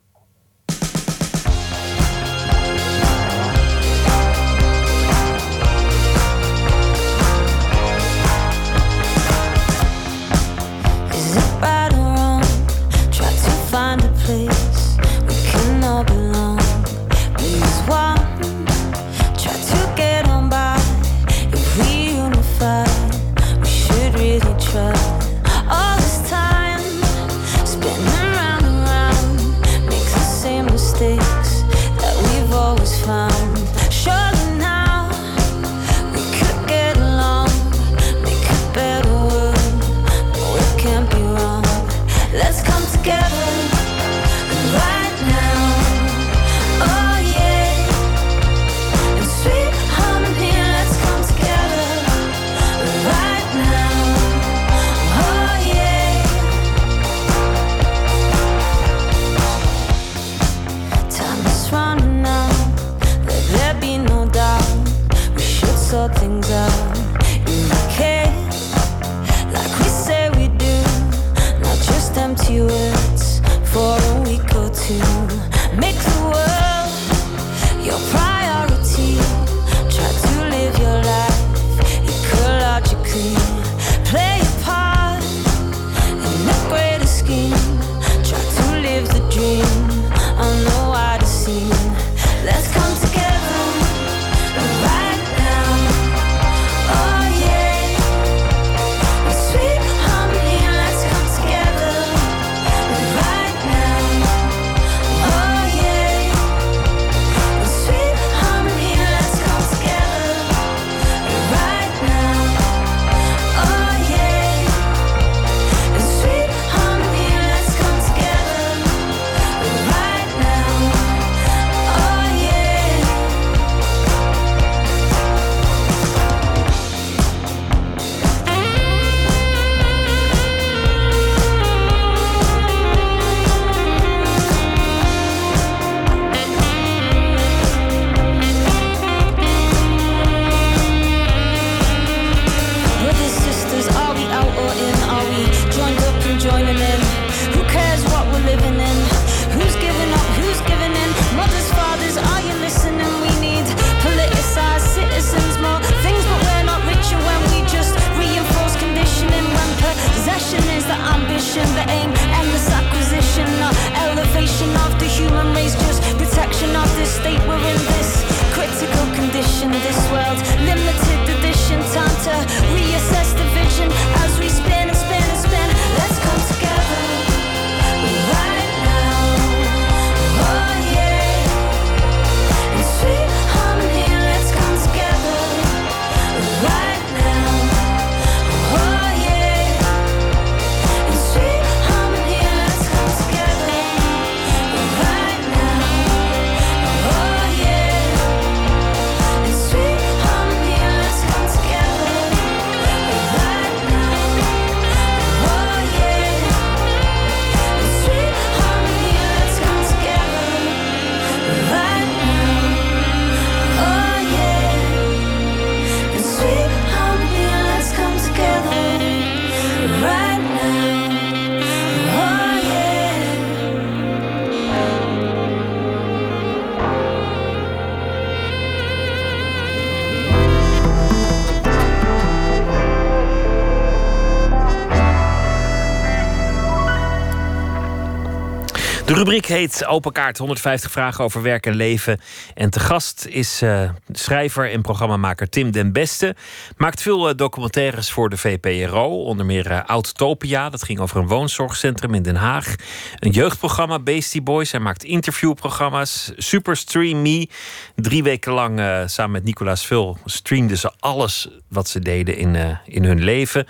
De rubriek heet Open Kaart 150 vragen over werk en leven. En te gast is eh, schrijver en programmamaker Tim den Beste. Maakt veel eh, documentaires voor de VPRO. Onder meer uh, dat ging over een woonzorgcentrum in Den Haag. Een jeugdprogramma, Beastie Boys. Hij maakt interviewprogramma's. Superstream Me. Drie weken lang samen met Nicolaas Vul streamden ze alles wat ze deden in, in hun leven.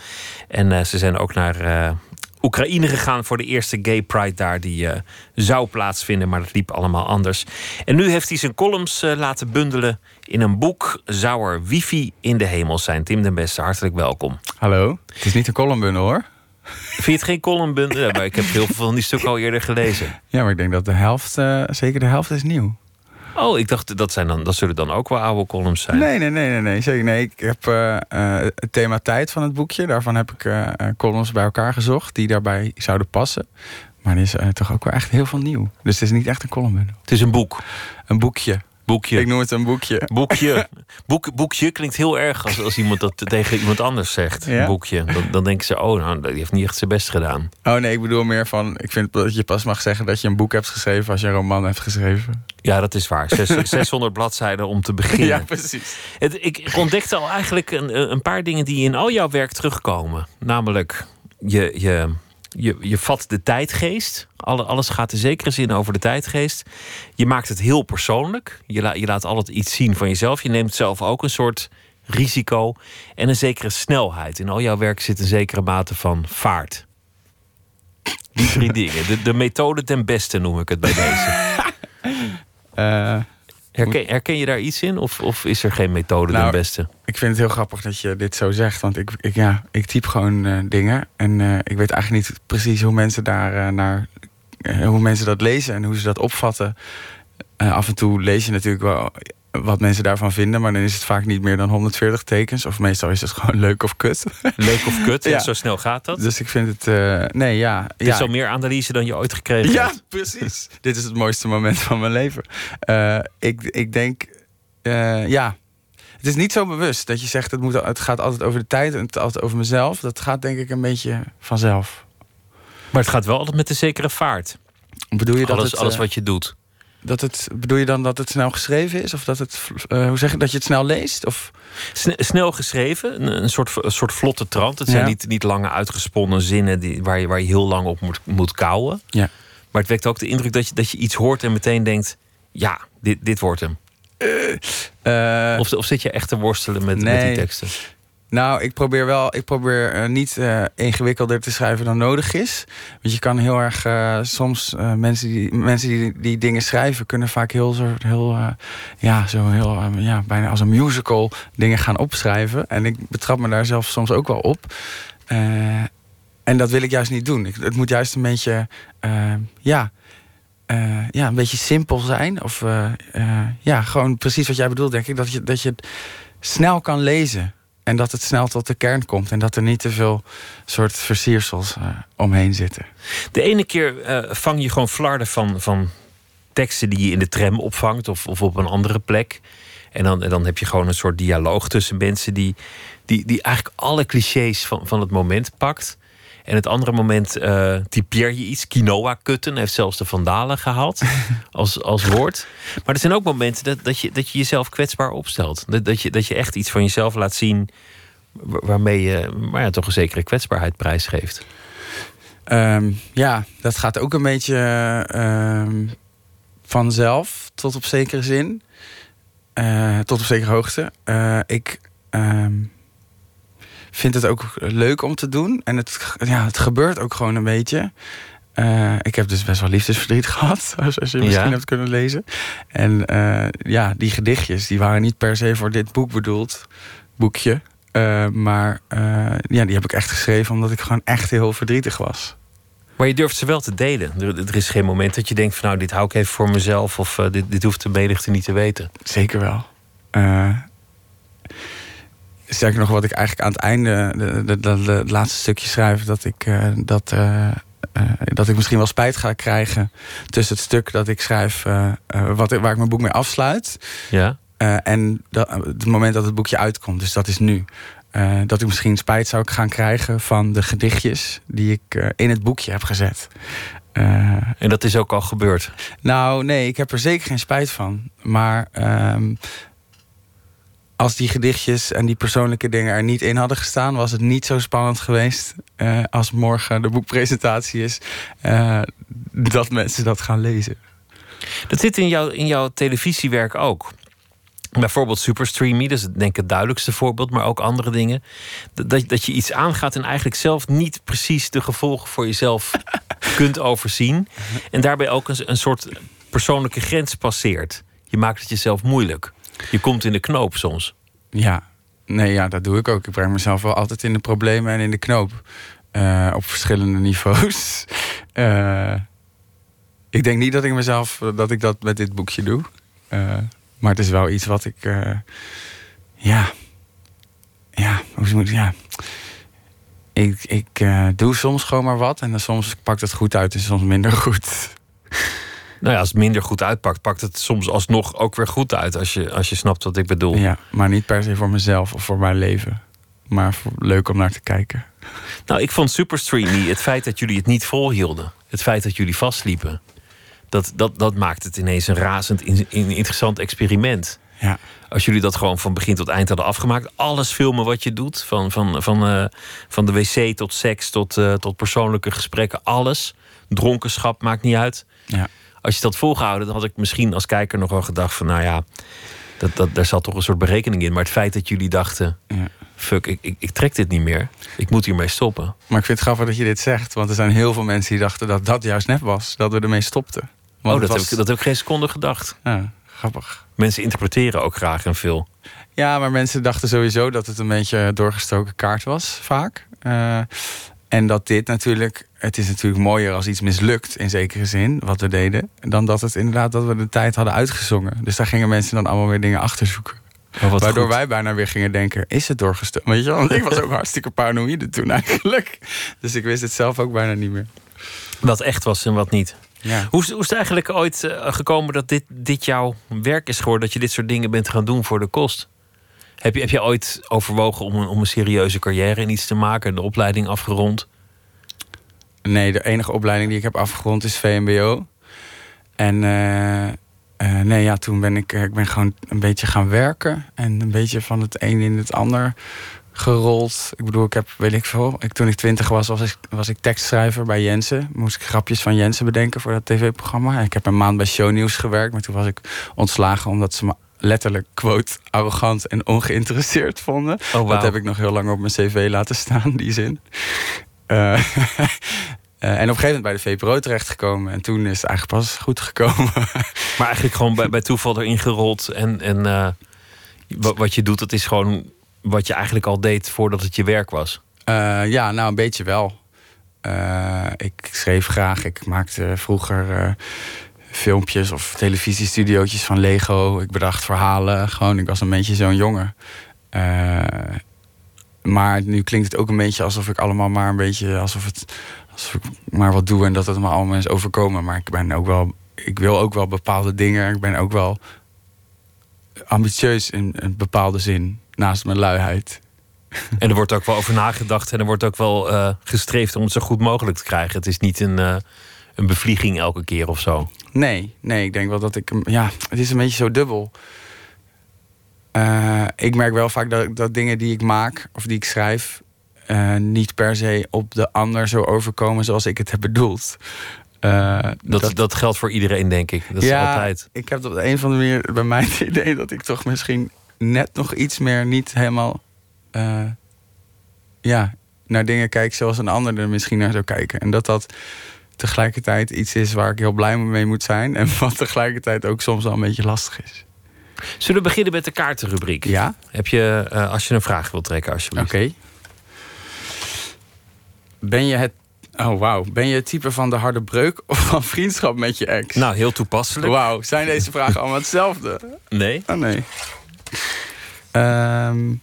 En ze zijn ook naar Oekraïne gegaan voor de eerste Gay Pride daar. Die uh, zou plaatsvinden, maar dat liep allemaal anders. En nu heeft hij zijn columns uh, laten bundelen in een boek. Zou er wifi in de hemel zijn? Tim den Beste, hartelijk welkom. Hallo. Het is niet een columnbundel hoor. Vind je het geen columnbundel? Ja, maar ik heb heel veel van die stukken al eerder gelezen. Ja, maar ik denk dat de helft, uh, zeker de helft is nieuw. Oh, ik dacht dat, zijn dan, dat zullen dan ook wel oude columns zijn. Nee, nee, nee, nee, nee. Zeker nee. Ik heb uh, het thema tijd van het boekje. Daarvan heb ik uh, columns bij elkaar gezocht die daarbij zouden passen. Maar er is toch ook wel echt heel veel nieuw. Dus het is niet echt een column. Het is een boek. Een boekje. Boekje. Ik noem het een boekje. Boekje. Boek, boekje klinkt heel erg als, als iemand dat tegen iemand anders zegt. Ja? Boekje. Dan, dan denken ze, oh, nou, die heeft niet echt zijn best gedaan. Oh nee, ik bedoel meer van, ik vind dat je pas mag zeggen dat je een boek hebt geschreven als je een roman hebt geschreven. Ja, dat is waar. Zes, 600 bladzijden om te beginnen. Ja, precies. Het, ik ontdekte al eigenlijk een, een paar dingen die in al jouw werk terugkomen. Namelijk, je, je, je, je vat de tijdgeest. Alle, alles gaat in zekere zin over de tijdgeest. Je maakt het heel persoonlijk. Je, la, je laat altijd iets zien van jezelf. Je neemt zelf ook een soort risico. En een zekere snelheid. In al jouw werk zit een zekere mate van vaart. Die drie dingen. De, de methode ten beste noem ik het bij deze. Uh, herken, herken, je daar iets in? Of, of is er geen methode nou, beste? Ik vind het heel grappig dat je dit zo zegt. Want ik, ik, ja, ik typ gewoon uh, dingen. En uh, ik weet eigenlijk niet precies hoe mensen daar naar. hoe mensen dat lezen en hoe ze dat opvatten. af en toe lees je natuurlijk wel wat mensen daarvan vinden. Maar dan is het vaak niet meer dan 140 tekens. Of meestal is het gewoon leuk of kut. Leuk of kut, ja. zo snel gaat dat. Dus ik vind het... Uh, nee, ja. Dit ja. is al meer analyse dan je ooit gekregen ja, hebt. Ja, precies. Dit is het mooiste moment van mijn leven. Uh, ik, ik denk... Uh, ja, het is niet zo bewust dat je zegt... Het, moet, het gaat altijd over de tijd en het altijd over mezelf. Dat gaat denk ik een beetje vanzelf. Maar het gaat wel altijd met een zekere vaart. Bedoel je dat alles, het, alles wat je doet? Dat het, bedoel je dan dat het snel geschreven is? Of dat het, uh, hoe zeg je, dat je het snel leest? Of? Snel geschreven, een, een, soort, een soort vlotte trant. Het zijn Ja. niet, niet lange uitgesponnen zinnen die, waar, je, waar je heel lang op moet, moet kouwen. Ja. Maar het wekt ook de indruk dat je, dat je iets hoort en meteen denkt: ja, dit, dit wordt hem. Uh, of, of zit je echt te worstelen met, met die teksten? Nou, ik probeer wel, ik probeer uh, niet uh, ingewikkelder te schrijven dan nodig is. Want je kan heel erg uh, soms mensen, die, mensen die, die dingen schrijven, kunnen vaak heel soort heel ja, zo heel ja, bijna als een musical dingen gaan opschrijven. En ik betrap me daar zelf soms ook wel op. en dat wil ik juist niet doen. Het moet juist een beetje ja. ja, een beetje simpel zijn. Of ja, gewoon precies wat jij bedoelt, denk ik. Dat je, dat je het snel kan lezen. En dat het snel tot de kern komt. En dat er niet te veel soort versiersels uh, omheen zitten. De ene keer uh, vang je gewoon flarden van, van teksten die je in de tram opvangt. Of, of op een andere plek. En dan, dan heb je gewoon een soort dialoog tussen mensen die, die, die eigenlijk alle clichés van, van het moment pakt. En het andere moment uh, typeer je iets. Quinoa kutten heeft zelfs de vandalen gehaald als, als woord. Maar er zijn ook momenten dat, dat, je, dat je jezelf kwetsbaar opstelt. Dat, dat, je, dat je echt iets van jezelf laat zien waarmee je maar ja, toch een zekere kwetsbaarheid prijsgeeft. Um, ja, dat gaat ook een beetje uh, vanzelf tot op zekere zin. Uh, tot op zekere hoogte. Uh, ik um, vind het ook leuk om te doen. En het, ja, het gebeurt ook gewoon een beetje. Uh, ik heb dus best wel liefdesverdriet gehad, zoals je misschien Ja. hebt kunnen lezen. En uh, ja, die gedichtjes die waren niet per se voor dit boek bedoeld, boekje. Uh, maar ja, die heb ik echt geschreven omdat ik gewoon echt heel verdrietig was. Maar je durft ze wel te delen. Er, er is geen moment dat je denkt van nou, dit hou ik even voor mezelf of dit, dit hoeft de menigte niet te weten. Zeker wel. Sterker nog, wat ik eigenlijk aan het einde, de, de, de, de het laatste stukje schrijf, dat ik uh, dat. Uh, dat ik misschien wel spijt ga krijgen tussen het stuk dat ik schrijf, wat, waar ik mijn boek mee afsluit. Ja. en dat, het moment dat het boekje uitkomt. Dus dat is nu. eh, dat ik misschien spijt zou gaan krijgen van de gedichtjes die ik eh, in het boekje heb gezet. Eh, En dat is ook al gebeurd. nou, nee, ik heb er zeker geen spijt van. Maar ehm, als die gedichtjes en die persoonlijke dingen er niet in hadden gestaan, was het niet zo spannend geweest eh, als morgen de boekpresentatie is, eh, dat mensen dat gaan lezen. Dat zit in, jouw in jouw televisiewerk ook. Bijvoorbeeld Superstreamy, dat is denk ik het duidelijkste voorbeeld, maar ook andere dingen. Dat- Dat, dat je iets aangaat en eigenlijk zelf niet precies de gevolgen voor jezelf kunt overzien. En daarbij ook een, een soort persoonlijke grens passeert. Je maakt het jezelf moeilijk. Je komt in de knoop soms. Ja, nee, ja, dat doe ik ook. Ik breng mezelf wel altijd in de problemen en in de knoop. Eh, op verschillende niveaus. Eh, ik denk niet dat ik mezelf dat ik dat met dit boekje doe. Eh, maar het is wel iets wat ik. ja. Ja, hoe moet. Ja. Ik, ik doe soms gewoon maar wat. En dan soms pakt het goed uit en soms minder goed. Nou ja, als het minder goed uitpakt, pakt het soms alsnog ook weer goed uit. Als je, als je snapt wat ik bedoel. Ja, maar niet per se voor mezelf of voor mijn leven. Maar voor, leuk om naar te kijken. Nou, ik vond Superstreamy het feit dat jullie het niet volhielden. Het feit dat jullie vastliepen. Dat, dat, dat maakt het ineens een razend in, in- interessant experiment. Ja. Als jullie dat gewoon van begin tot eind hadden afgemaakt. Alles filmen wat je doet. Van, van, van, eh, van de wc tot seks tot, eh, tot persoonlijke gesprekken. Alles. Dronkenschap maakt niet uit. Ja. Als je dat volgehouden, dan had ik misschien als kijker nog wel gedacht van... nou ja, dat, dat, daar zat toch een soort berekening in. Maar het feit dat jullie dachten... Ja. fuck, ik, ik, ik trek dit niet meer. Ik moet hiermee stoppen. Maar ik vind het grappig dat je dit zegt. Want er zijn heel veel mensen die dachten dat dat juist net was. Dat we ermee stopten. Want oh, dat, was- heb ik, dat heb ik geen seconde gedacht. Ja, grappig. Mensen interpreteren ook graag en veel. Ja, maar mensen dachten sowieso dat het een beetje doorgestoken kaart was, vaak. Eh, en dat dit natuurlijk... Het is natuurlijk mooier als iets mislukt, in zekere zin, wat we deden... dan dat het inderdaad dat we de tijd hadden uitgezongen. Dus daar gingen mensen dan allemaal weer dingen achter zoeken. Oh, Waardoor goed. wij bijna weer gingen denken, is het doorgestoken? Weet je wel? Want ik was ook hartstikke paranoïde toen eigenlijk. Dus ik wist het zelf ook bijna niet meer. Wat echt was en wat niet. Ja. Hoe, is- hoe is het eigenlijk ooit eh, gekomen dat dit, dit jouw werk is geworden? Dat je dit soort dingen bent gaan doen voor de kost? Heb je, heb je ooit overwogen om een, om een serieuze carrière in iets te maken? en De opleiding afgerond? Nee, de enige opleiding die ik heb afgerond is VMBO. En eh, eh, nee, ja, toen ben ik, eh, ik ben gewoon een beetje gaan werken. En een beetje van het een in het ander gerold. Ik bedoel, ik heb, weet ik veel. Ik, toen ik twintig was, was ik, was ik tekstschrijver bij Jensen. Moest ik grapjes van Jensen bedenken voor dat tv-programma. Ik heb een maand bij Shownieuws gewerkt. Maar toen was ik ontslagen omdat ze me letterlijk, quote, arrogant en ongeïnteresseerd vonden. wauw. Dat heb ik nog heel lang op mijn cv laten staan, die zin. Eh, eh, en op een gegeven moment bij de VPRO terechtgekomen. En toen is het eigenlijk pas goed gekomen. Maar eigenlijk gewoon bij, bij toeval erin gerold. En, en eh, wat, wat je doet, dat is gewoon wat je eigenlijk al deed voordat het je werk was. Ja, nou een beetje wel. Ik schreef graag. Ik maakte vroeger filmpjes of televisiestudiootjes van Lego. Ik bedacht verhalen. Gewoon, ik was een beetje zo'n jongen. Eh, maar nu klinkt het ook een beetje alsof ik allemaal maar een beetje... alsof, het, alsof ik maar wat doe en dat het me allemaal is overkomen. Maar ik ben ook wel... Ik wil ook wel bepaalde dingen. Ik ben ook wel ambitieus in een bepaalde zin. Naast mijn luiheid. En er wordt ook wel over nagedacht. En er wordt ook wel eh, gestreefd om het zo goed mogelijk te krijgen. Het is niet een, eh, een bevlieging elke keer of zo. Nee, nee, ik denk wel dat ik... hem- Ja, het is een beetje zo dubbel. Eh, ik merk wel vaak dat, dat dingen die ik maak of die ik schrijf... eh, niet per se op de ander zo overkomen zoals ik het heb bedoeld. Eh, Dat, dat, geldt voor iedereen, denk ik. Dat is altijd. Ik heb op de een of andere manier bij mij het idee dat ik toch misschien net nog iets meer niet helemaal. ja, naar dingen kijk zoals een ander er misschien naar zou kijken. En dat dat tegelijkertijd iets is waar ik heel blij mee moet zijn. En wat tegelijkertijd ook soms wel een beetje lastig is. Zullen we beginnen met de kaartenrubriek? Ja. Heb je, eh, als je een vraag wilt trekken, alsjeblieft. Oké. Ben je het. Oh, wauw. Ben je het type van de harde breuk of van vriendschap met je ex? Nou, heel toepasselijk. Wauw, zijn deze vragen allemaal hetzelfde? Nee. Oh nee. Ehm,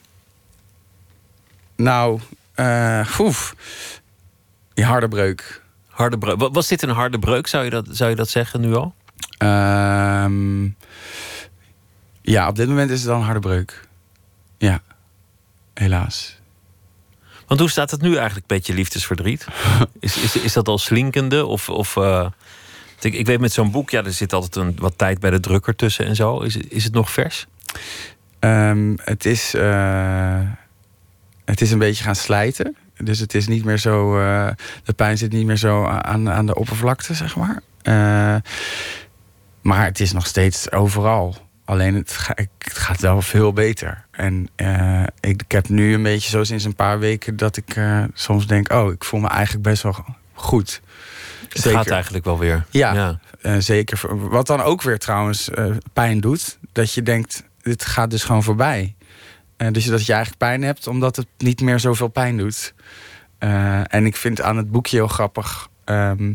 nou, oef. Die harde breuk. Harde breuk. Wa- Was dit een harde breuk, zou je dat, zou je dat zeggen nu al? Ehm, ja, op dit moment is het dan een harde breuk. Ja, helaas. Want hoe staat het nu eigenlijk met je liefdesverdriet? Is, is, is dat al slinkende? Of, of, eh, ik, ik weet met zo'n boek, ja, er zit altijd een, wat tijd bij de drukker tussen en zo. Is, is het nog vers? Ehm, het, is, eh, het is een beetje gaan slijten. Dus het is niet meer zo. eh, de pijn zit niet meer zo aan, aan de oppervlakte, zeg maar. Eh, maar het is nog steeds overal. Alleen het, ga- het gaat wel veel beter. En eh, ik, ik heb nu een beetje zo sinds een paar weken dat ik soms denk: oh, ik voel me eigenlijk best wel goed. Het gaat eigenlijk wel weer. Ja, Ja. zeker. Wat dan ook weer trouwens pijn doet. Dat je denkt, dit gaat dus gewoon voorbij. Eh, dus dat je eigenlijk pijn hebt omdat het niet meer zoveel pijn doet. Eh, en ik vind aan het boekje heel grappig. ehm,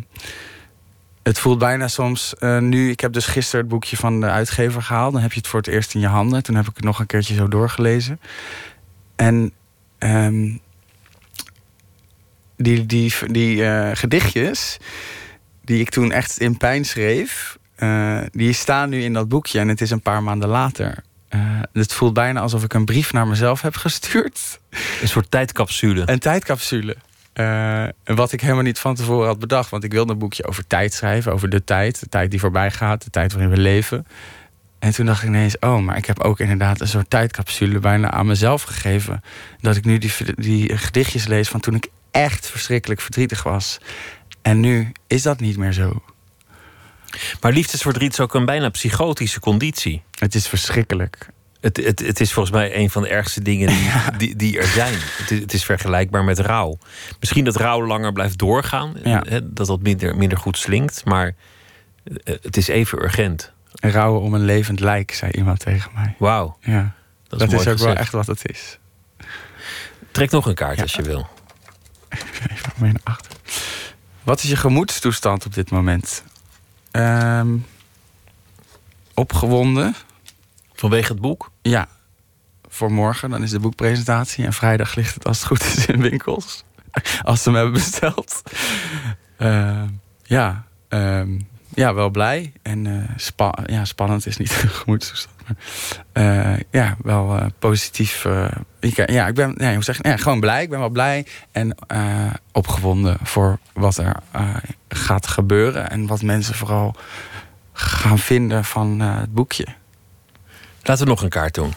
het voelt bijna soms eh, nu. Ik heb dus gisteren het boekje van de uitgever gehaald. Dan heb je het voor het eerst in je handen. Toen heb ik het nog een keertje zo doorgelezen. En ehm, die, die, die eh, gedichtjes die ik toen echt in pijn schreef, die staan nu in dat boekje en het is een paar maanden later. Eh, het voelt bijna alsof ik een brief naar mezelf heb gestuurd. Een soort tijdcapsule. Een tijdcapsule. Eh, wat ik helemaal niet van tevoren had bedacht. Want ik wilde een boekje over tijd schrijven. Over de tijd. De tijd die voorbij gaat. De tijd waarin we leven. En toen dacht ik ineens... Oh, maar ik heb ook inderdaad een soort tijdcapsule bijna aan mezelf gegeven. Dat ik nu die, die gedichtjes lees van toen ik echt verschrikkelijk verdrietig was. En nu is dat niet meer zo. Maar liefdesverdriet is ook een bijna psychotische conditie. Het is verschrikkelijk. Het, het, het is volgens mij een van de ergste dingen die, die, die er zijn. Het is, het is vergelijkbaar met rouw. Misschien dat rouw langer blijft doorgaan. Ja. hè, Dat dat minder, minder goed slinkt. Maar eh, het is even urgent. Rouwen om een levend lijk, zei iemand tegen mij. Wauw. Ja, Dat dat is is, ook wel echt wat het is. Trek nog een kaart als je wil. Even naar achter. Wat is je gemoedstoestand op dit moment? Ehm, opgewonden. Vanwege het boek? Ja. Voor morgen, dan is de boekpresentatie. En vrijdag ligt het als het goed is in winkels. Als ze hem hebben besteld. Ehm, ja, ehm, ja, wel blij. En eh, spa- ja, spannend is niet gemoedstoestand. Maar, eh, ja, wel eh, positief. eh, ik, ja, ik ben nee, hoe zeg, ja, gewoon blij. Ik ben wel blij en opgewonden voor wat er gaat gebeuren. En wat mensen vooral gaan vinden van het boekje. Laten we nog een kaart doen.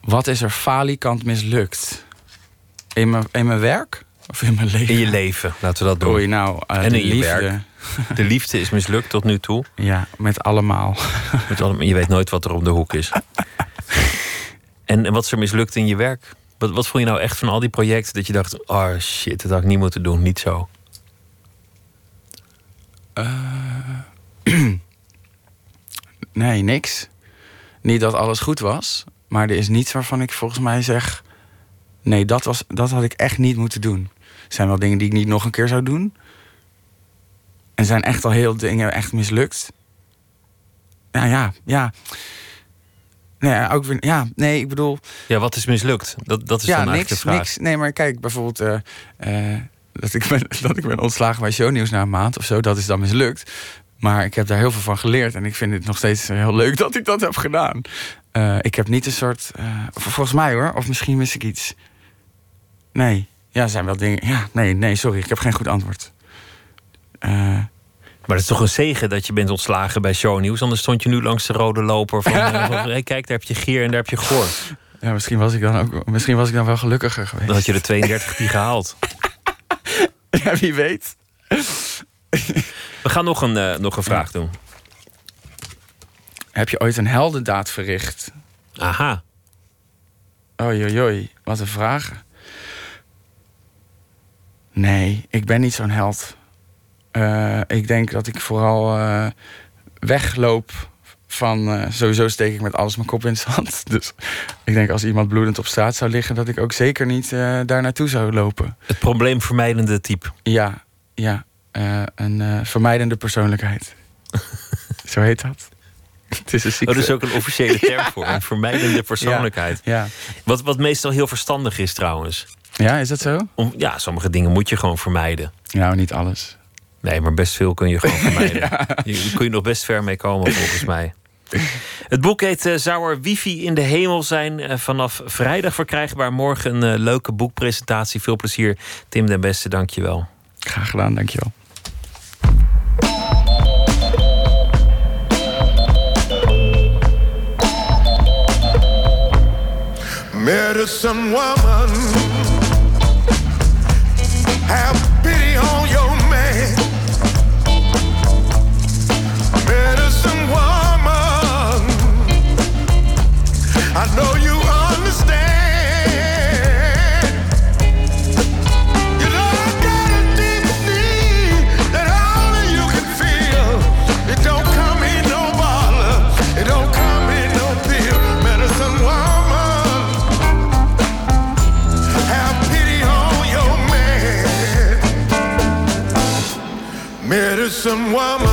Wat is er falikant mislukt? In mijn, in mijn werk? Of in mijn leven? In je leven, laten we dat doen. Oei, nou, en in je werk. De liefde is mislukt tot nu toe. Ja, met allemaal. Met allemaal je weet nooit wat er om de hoek is. En, en wat is er mislukt in je werk? Wat, wat vond je nou echt van al die projecten dat je dacht: oh shit, dat had ik niet moeten doen, niet zo. nee, niks. Niet dat alles goed was. Maar er is niets waarvan ik volgens mij zeg... Nee, dat, was, dat had ik echt niet moeten doen. Er zijn wel dingen die ik niet nog een keer zou doen. En zijn echt al heel dingen echt mislukt. Ja, ja, ja. Nee, ja, ook weer, ja, nee, ik bedoel... Ja, wat is mislukt? Dat, dat is ja, dan eigenlijk niks, de vraag. niks. Nee, maar kijk, bijvoorbeeld... eh, eh, dat, ik ben, dat ik ben ontslagen bij Shownieuws na een maand of zo. Dat is dan mislukt. Maar ik heb daar heel veel van geleerd. En ik vind het nog steeds heel leuk dat ik dat heb gedaan. Eh, ik heb niet een soort... vol- volgens mij hoor, of misschien mis ik iets. Nee, ja, zijn wel dingen... Ja, nee, nee, sorry, ik heb geen goed antwoord. Eh, Maar het is toch een zegen dat je bent ontslagen bij Shownieuws. Anders stond je nu langs de rode loper van... eh, hey, kijk, daar heb je Geer en daar heb je Goor. ja, misschien was ik dan ook... Misschien was ik dan wel gelukkiger geweest. Dan had je de 32 die gehaald. Ja, wie weet. We gaan nog een, eh, nog een vraag doen. Heb je ooit een heldendaad verricht? Aha. Oei. Wat een vraag. Nee, ik ben niet zo'n held. Eh, ik denk dat ik vooral eh, wegloop van... eh, sowieso steek ik met alles mijn kop in het zand. Dus ik denk als iemand bloedend op straat zou liggen... dat ik ook zeker niet daar naartoe zou lopen. Het probleemvermijdende type. Ja, ja. een vermijdende persoonlijkheid. Zo heet dat. Het is een ziekte. Oh, dat is ook een officiële term voor. Een vermijdende persoonlijkheid. Ja. Wat, wat meestal heel verstandig is trouwens. Ja, is dat zo? Om, ja, sommige dingen moet je gewoon vermijden. Nou, niet alles. Nee, maar best veel kun je gewoon vermijden. Je, je kun je nog best ver mee komen, volgens mij. Het boek heet eh, Zou er wifi in de hemel zijn? Eh, vanaf vrijdag verkrijgbaar. Morgen een eh, leuke boekpresentatie. Veel plezier. Tim den Beste, dank je wel. Graag gedaan, dankjewel. Medicine woman, have medicine woman.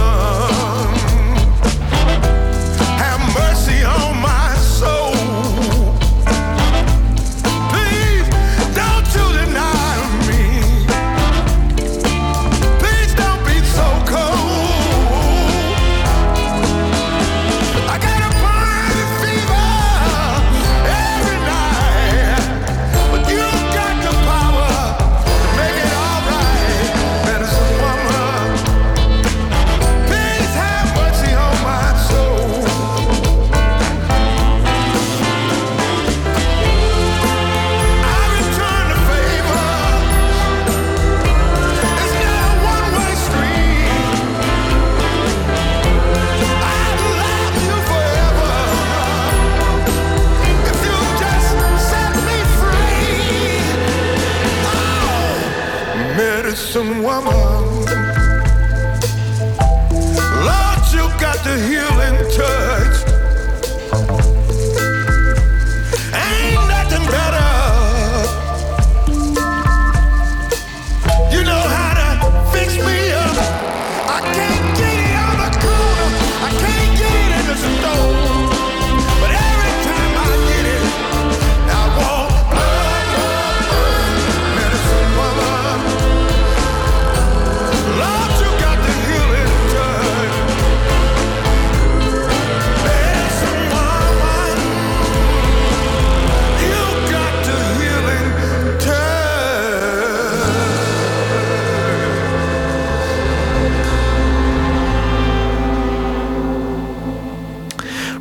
Woman,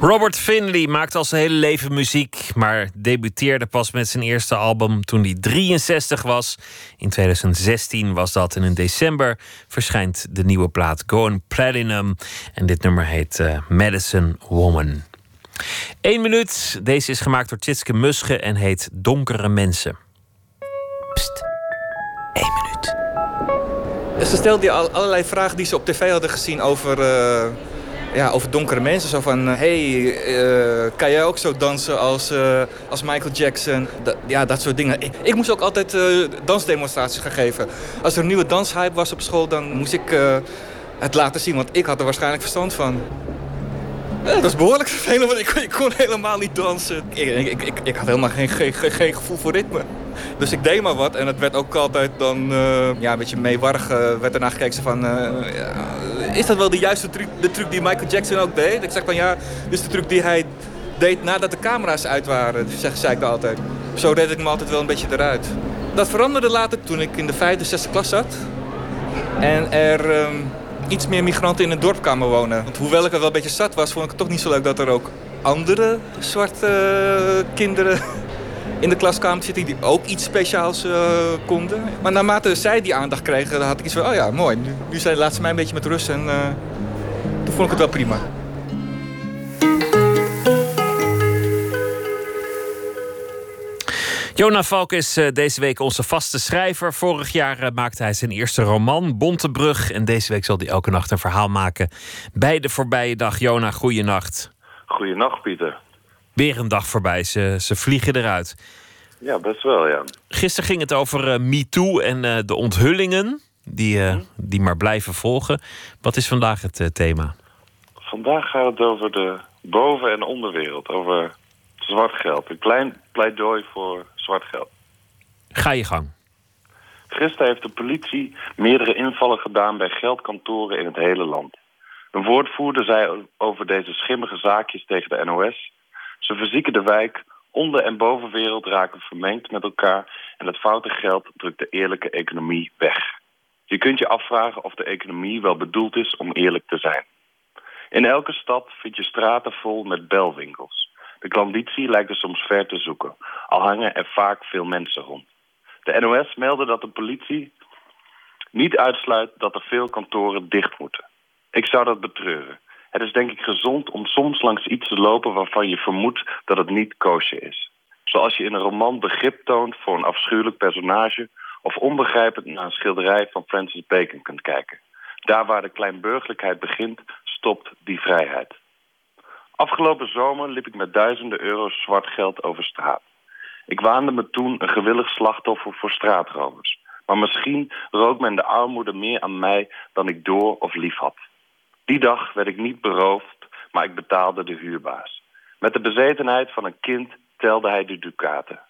Robert Finley maakt al zijn hele leven muziek, maar debuteerde pas met zijn eerste album toen hij 63 was. In 2016 was dat en in december verschijnt de nieuwe plaat Going Platinum. En dit nummer heet eh, Medicine Woman. Eén minuut. Deze is gemaakt door Tjitske Musche en heet Donkere Mensen. Ze stelde al- allerlei vragen die ze op tv hadden gezien over, eh, ja, over donkere mensen. Zo van, hé, hey, eh, kan jij ook zo dansen als, eh, als Michael Jackson? Ja, dat soort dingen. Ik, ik moest ook altijd eh, dansdemonstraties gaan geven. Als er een nieuwe danshype was op school, dan moest ik eh, het laten zien. Want ik had er waarschijnlijk verstand van. Dat is behoorlijk vervelend, want ik, ik kon helemaal niet dansen. Ik, ik, ik, had helemaal geen, geen, geen, gevoel voor ritme. Dus ik deed maar wat en het werd ook altijd dan eh, ja, een beetje meewarig. eh, werd ernaar gekeken van, eh, ja, is dat wel de juiste truc, de truc die Michael Jackson ook deed? Ik zeg van ja, is de truc die hij deed nadat de camera's uit waren, zeg, zei ik altijd. Zo reed ik me altijd wel een beetje eruit. Dat veranderde later toen ik in de vijfde, zesde klas zat. En er ehm, iets meer migranten in het dorp kwamen wonen. Want hoewel ik er wel een beetje zat was, vond ik het toch niet zo leuk dat er ook andere zwarte eh, kinderen in de klas kwamen zitten die ook iets speciaals eh, konden. Maar naarmate zij die aandacht kregen, dan had ik iets van, oh ja, mooi. Nu, nu zijn, laat ze mij een beetje met rust en eh, toen vond ik het wel prima. Jona Valk is eh, deze week onze vaste schrijver. Vorig jaar maakte hij zijn eerste roman, Bontebrug. En deze week zal hij elke nacht een verhaal maken bij de voorbije dag. Jona, goeienacht. Goeienacht, Pieter. Weer een dag voorbij, ze, ze vliegen eruit. Ja, best wel, ja. Gisteren ging het over eh, MeToo en eh, de onthullingen die, eh, die maar blijven volgen. Wat is vandaag het thema? Vandaag gaat het over de boven- en onderwereld, over zwart geld. Een klein pleidooi voor zwart geld. Ga je gang. Gisteren heeft de politie meerdere invallen gedaan bij geldkantoren in het hele land. Een woordvoerder zei over deze schimmige zaakjes tegen de NOS... ze verzieken de wijk, onder- en bovenwereld raken vermengd met elkaar... en het foute geld drukt de eerlijke economie weg. Je kunt je afvragen of de economie wel bedoeld is om eerlijk te zijn. In elke stad vind je straten vol met belwinkels. De klanditie lijkt er soms ver te zoeken, al hangen er vaak veel mensen rond. De NOS meldde dat de politie niet uitsluit dat er veel kantoren dicht moeten. Ik zou dat betreuren. Het is denk ik gezond om soms langs iets te lopen waarvan je vermoedt dat het niet koosje is. Zoals je in een roman begrip toont voor een afschuwelijk personage... of onbegrijpend naar een schilderij van Francis Bacon kunt kijken. Daar waar de kleinburgerlijkheid begint, stopt die vrijheid. Afgelopen zomer liep ik met duizenden euro's zwart geld over straat. Ik waande me toen een gewillig slachtoffer voor straatrovers. Maar misschien rook men de armoede meer aan mij dan ik door of lief had. Die dag werd ik niet beroofd, maar ik betaalde de huurbaas. Met de bezetenheid van een kind telde hij de ducaten.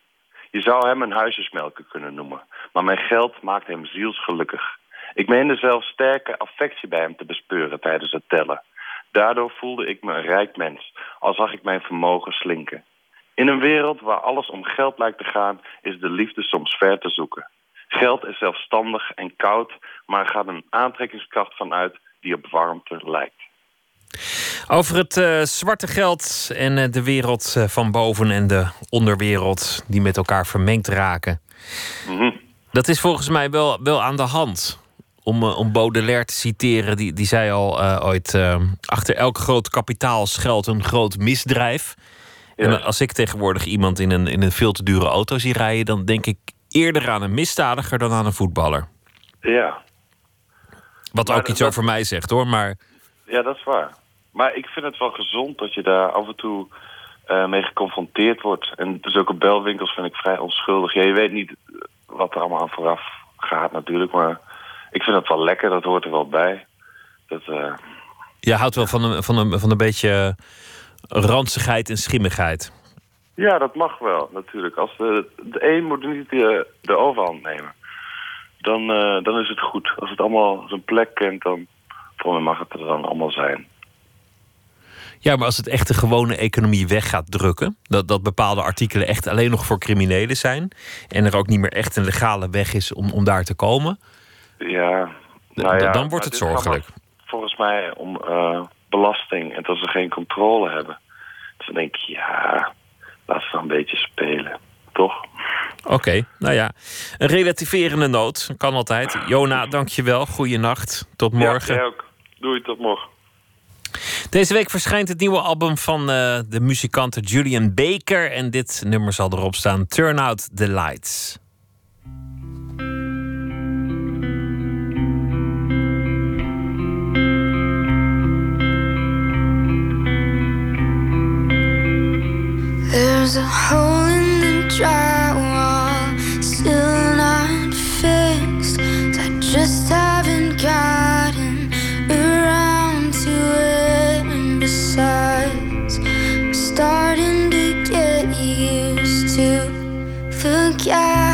Je zou hem een huisjesmelker kunnen noemen, maar mijn geld maakte hem zielsgelukkig. Ik meende zelfs sterke affectie bij hem te bespeuren tijdens het tellen. Daardoor voelde ik me een rijk mens, al zag ik mijn vermogen slinken. In een wereld waar alles om geld lijkt te gaan, is de liefde soms ver te zoeken. Geld is zelfstandig en koud, maar gaat een aantrekkingskracht van uit die op warmte lijkt. Over het eh, zwarte geld en eh, de wereld eh, van boven en de onderwereld die met elkaar vermengd raken. Mhm. Dat is volgens mij wel, wel aan de hand. Om, om Baudelaire te citeren, die, die zei al ooit: Achter elk groot kapitaal schuilt een groot misdrijf. En als ik tegenwoordig iemand in een, in een veel te dure auto zie rijden, dan denk ik eerder aan een misdadiger dan aan een voetballer. Ja, Wat Maar ook iets dat- over mij zegt hoor, maar ja, dat is waar. Maar ik vind het wel gezond dat je daar af en toe eh, mee geconfronteerd wordt. En zulke belwinkels vind ik vrij onschuldig. Ja, je weet niet eh, wat er allemaal aan vooraf gaat natuurlijk, maar ik vind het wel lekker, dat hoort er wel bij. Dat, eh, je houdt wel van een, van een, van een beetje ranzigheid en schimmigheid. Ja, dat mag wel, natuurlijk. Als de, de een moet niet de, de overhand nemen. Dan, eh, dan is het goed. Als het allemaal zijn plek kent, dan voor mij mag het er dan allemaal zijn. Ja, maar als het echt de gewone economie weg gaat drukken, dat, dat bepaalde artikelen echt alleen nog voor criminelen zijn en er ook niet meer echt een legale weg is om, om daar te komen, Ja, nou ja, dan wordt het zorgelijk. Volgens mij om eh, belasting en dat ze geen controle hebben. Dus dan denk ik, ja, laat ze dan een beetje spelen. Toch? Oké, nou ja, een relativerende noot kan altijd. Jona, dankjewel. Goeienacht. Tot morgen. Ja, jij ook. Doei, tot morgen. Deze week verschijnt het nieuwe album van eh, de muzikante Julian Baker. En dit nummer zal erop staan: Turn Out the Lights. There's a hole in the drywall, just haven't gotten around to it. And besides, I'm starting to get used to the.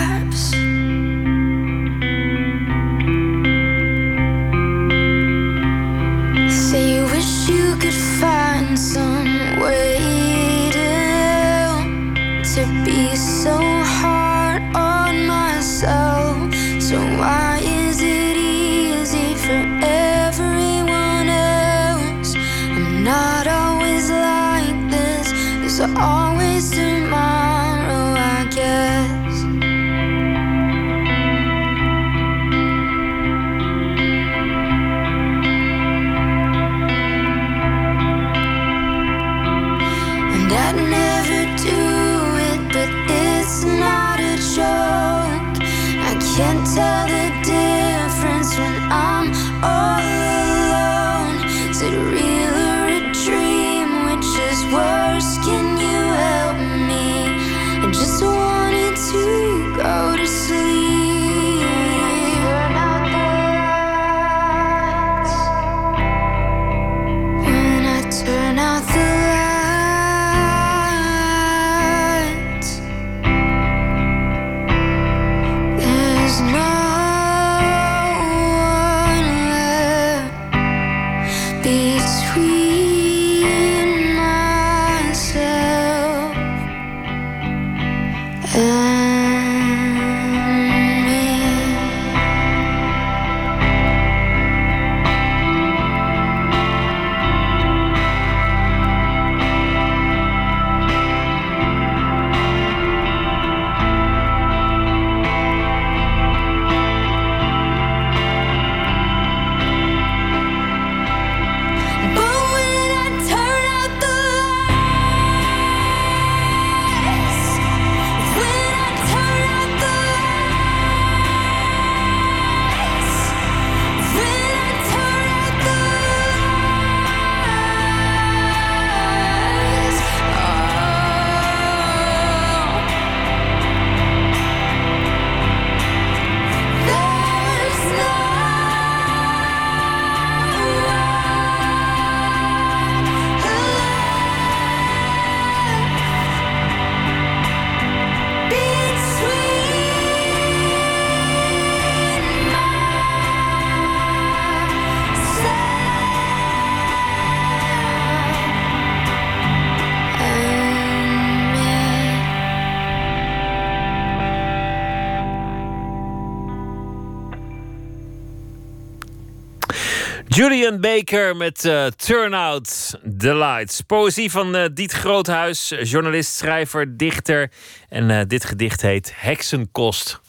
Julian Baker met eh, Turnout the Lights. Poëzie van eh, Diet Groothuis, journalist, schrijver, dichter. En eh, dit gedicht heet Heksenkost.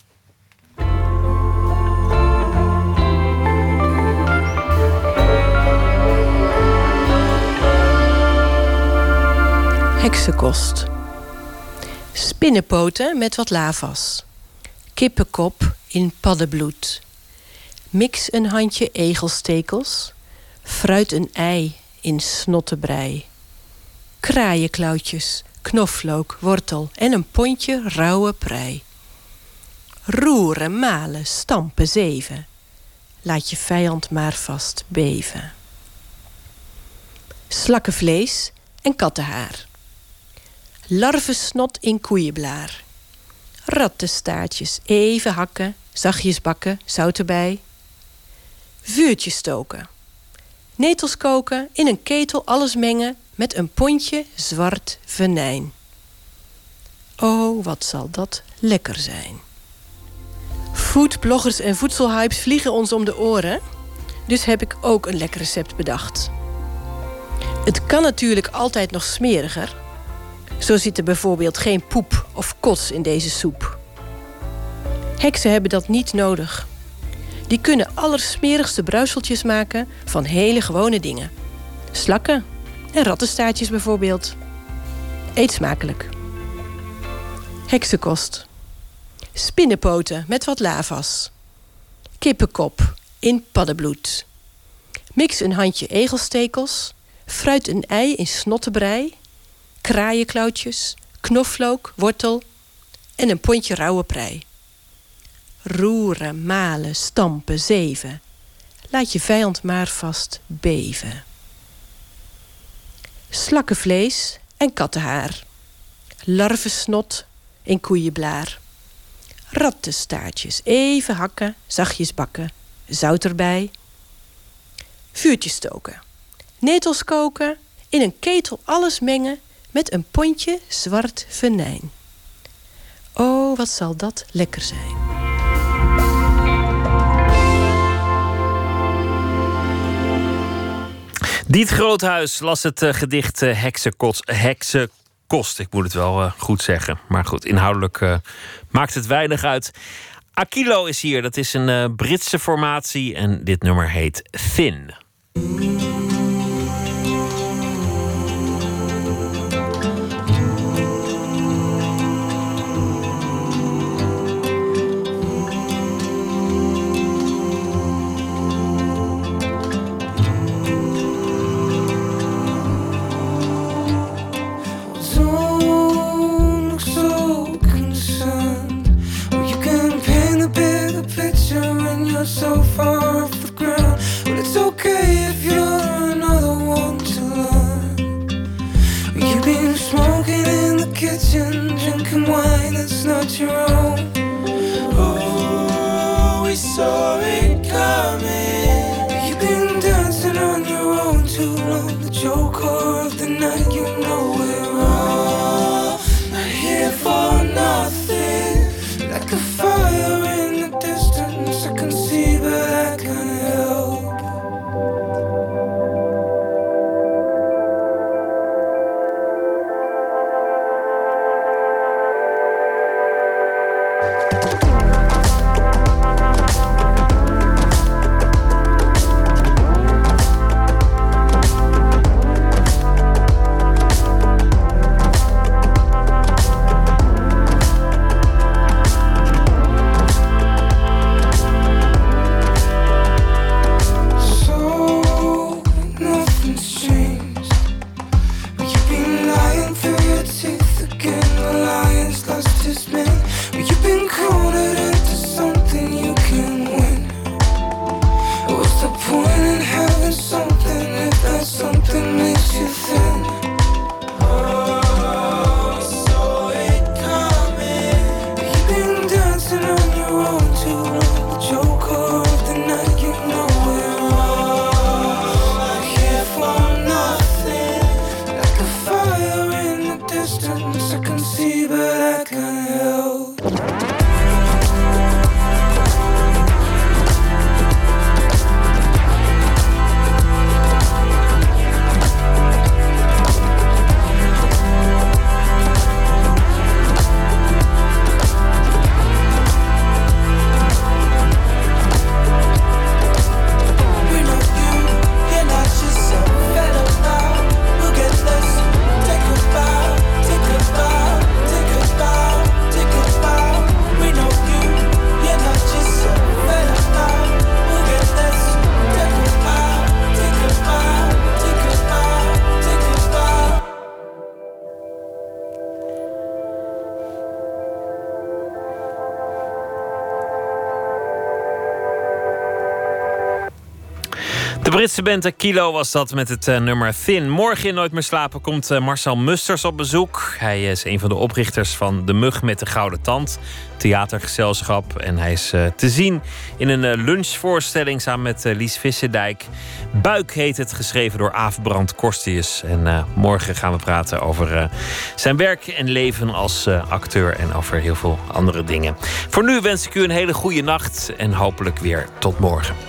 Heksenkost. Spinnenpoten met wat lavas. Kippenkop in paddenbloed. Mix een handje egelstekels. Fruit een ei in snottebrei. Kraaienklauwtjes, knoflook, wortel en een pondje rauwe prei. Roeren, malen, stampen, zeven. Laat je vijand maar vast beven. Slakkenvlees en kattenhaar. Larvensnot in koeienblaar. Rattenstaartjes, even hakken, zachtjes bakken, zout erbij. Vuurtje stoken. Netels koken, in een ketel alles mengen met een pondje zwart venijn. Oh, wat zal dat lekker zijn. Foodbloggers en voedselhypes vliegen ons om de oren. Dus heb ik ook een lekker recept bedacht. Het kan natuurlijk altijd nog smeriger. Zo zit er bijvoorbeeld geen poep of kots in deze soep. Heksen hebben dat niet nodig. Die kunnen allersmerigste bruiseltjes maken van hele gewone dingen. Slakken en rattenstaartjes bijvoorbeeld. Eet smakelijk. Heksenkost. Spinnenpoten met wat lavas. Kippenkop in paddenbloed. Mix een handje egelstekels. Fruit een ei in snottebrei. Kraaienklauwtjes, knoflook, wortel en een pondje rauwe prei. Roeren, malen, stampen, zeven. Laat je vijand maar vast beven. Slakkenvlees en kattenhaar. Larvensnot in koeienblaar. Rattenstaartjes, even hakken, zachtjes bakken. Zout erbij. Vuurtje stoken. Netels koken, in een ketel alles mengen met een pondje zwart venijn. Oh, wat zal dat lekker zijn. Diet Groothuis las het eh, gedicht eh, Heksenkost. Ik moet het wel eh, goed zeggen. Maar goed, inhoudelijk maakt het weinig uit. Aquilo is hier. Dat is een Britse formatie. En dit nummer heet Thin. Not your own. Britse band Kilo was dat met het eh, nummer Thin. Morgen in Nooit meer slapen komt eh, Marcel Musters op bezoek. Hij is een van de oprichters van De Mug met de Gouden Tand. Theatergezelschap. En hij is eh, te zien in een lunchvoorstelling samen met Lies Vissendijk. Buik heet het, geschreven door Aaf Brand Korstius. En morgen gaan we praten over zijn werk en leven als acteur. En over heel veel andere dingen. Voor nu wens ik u een hele goede nacht. En hopelijk weer tot morgen.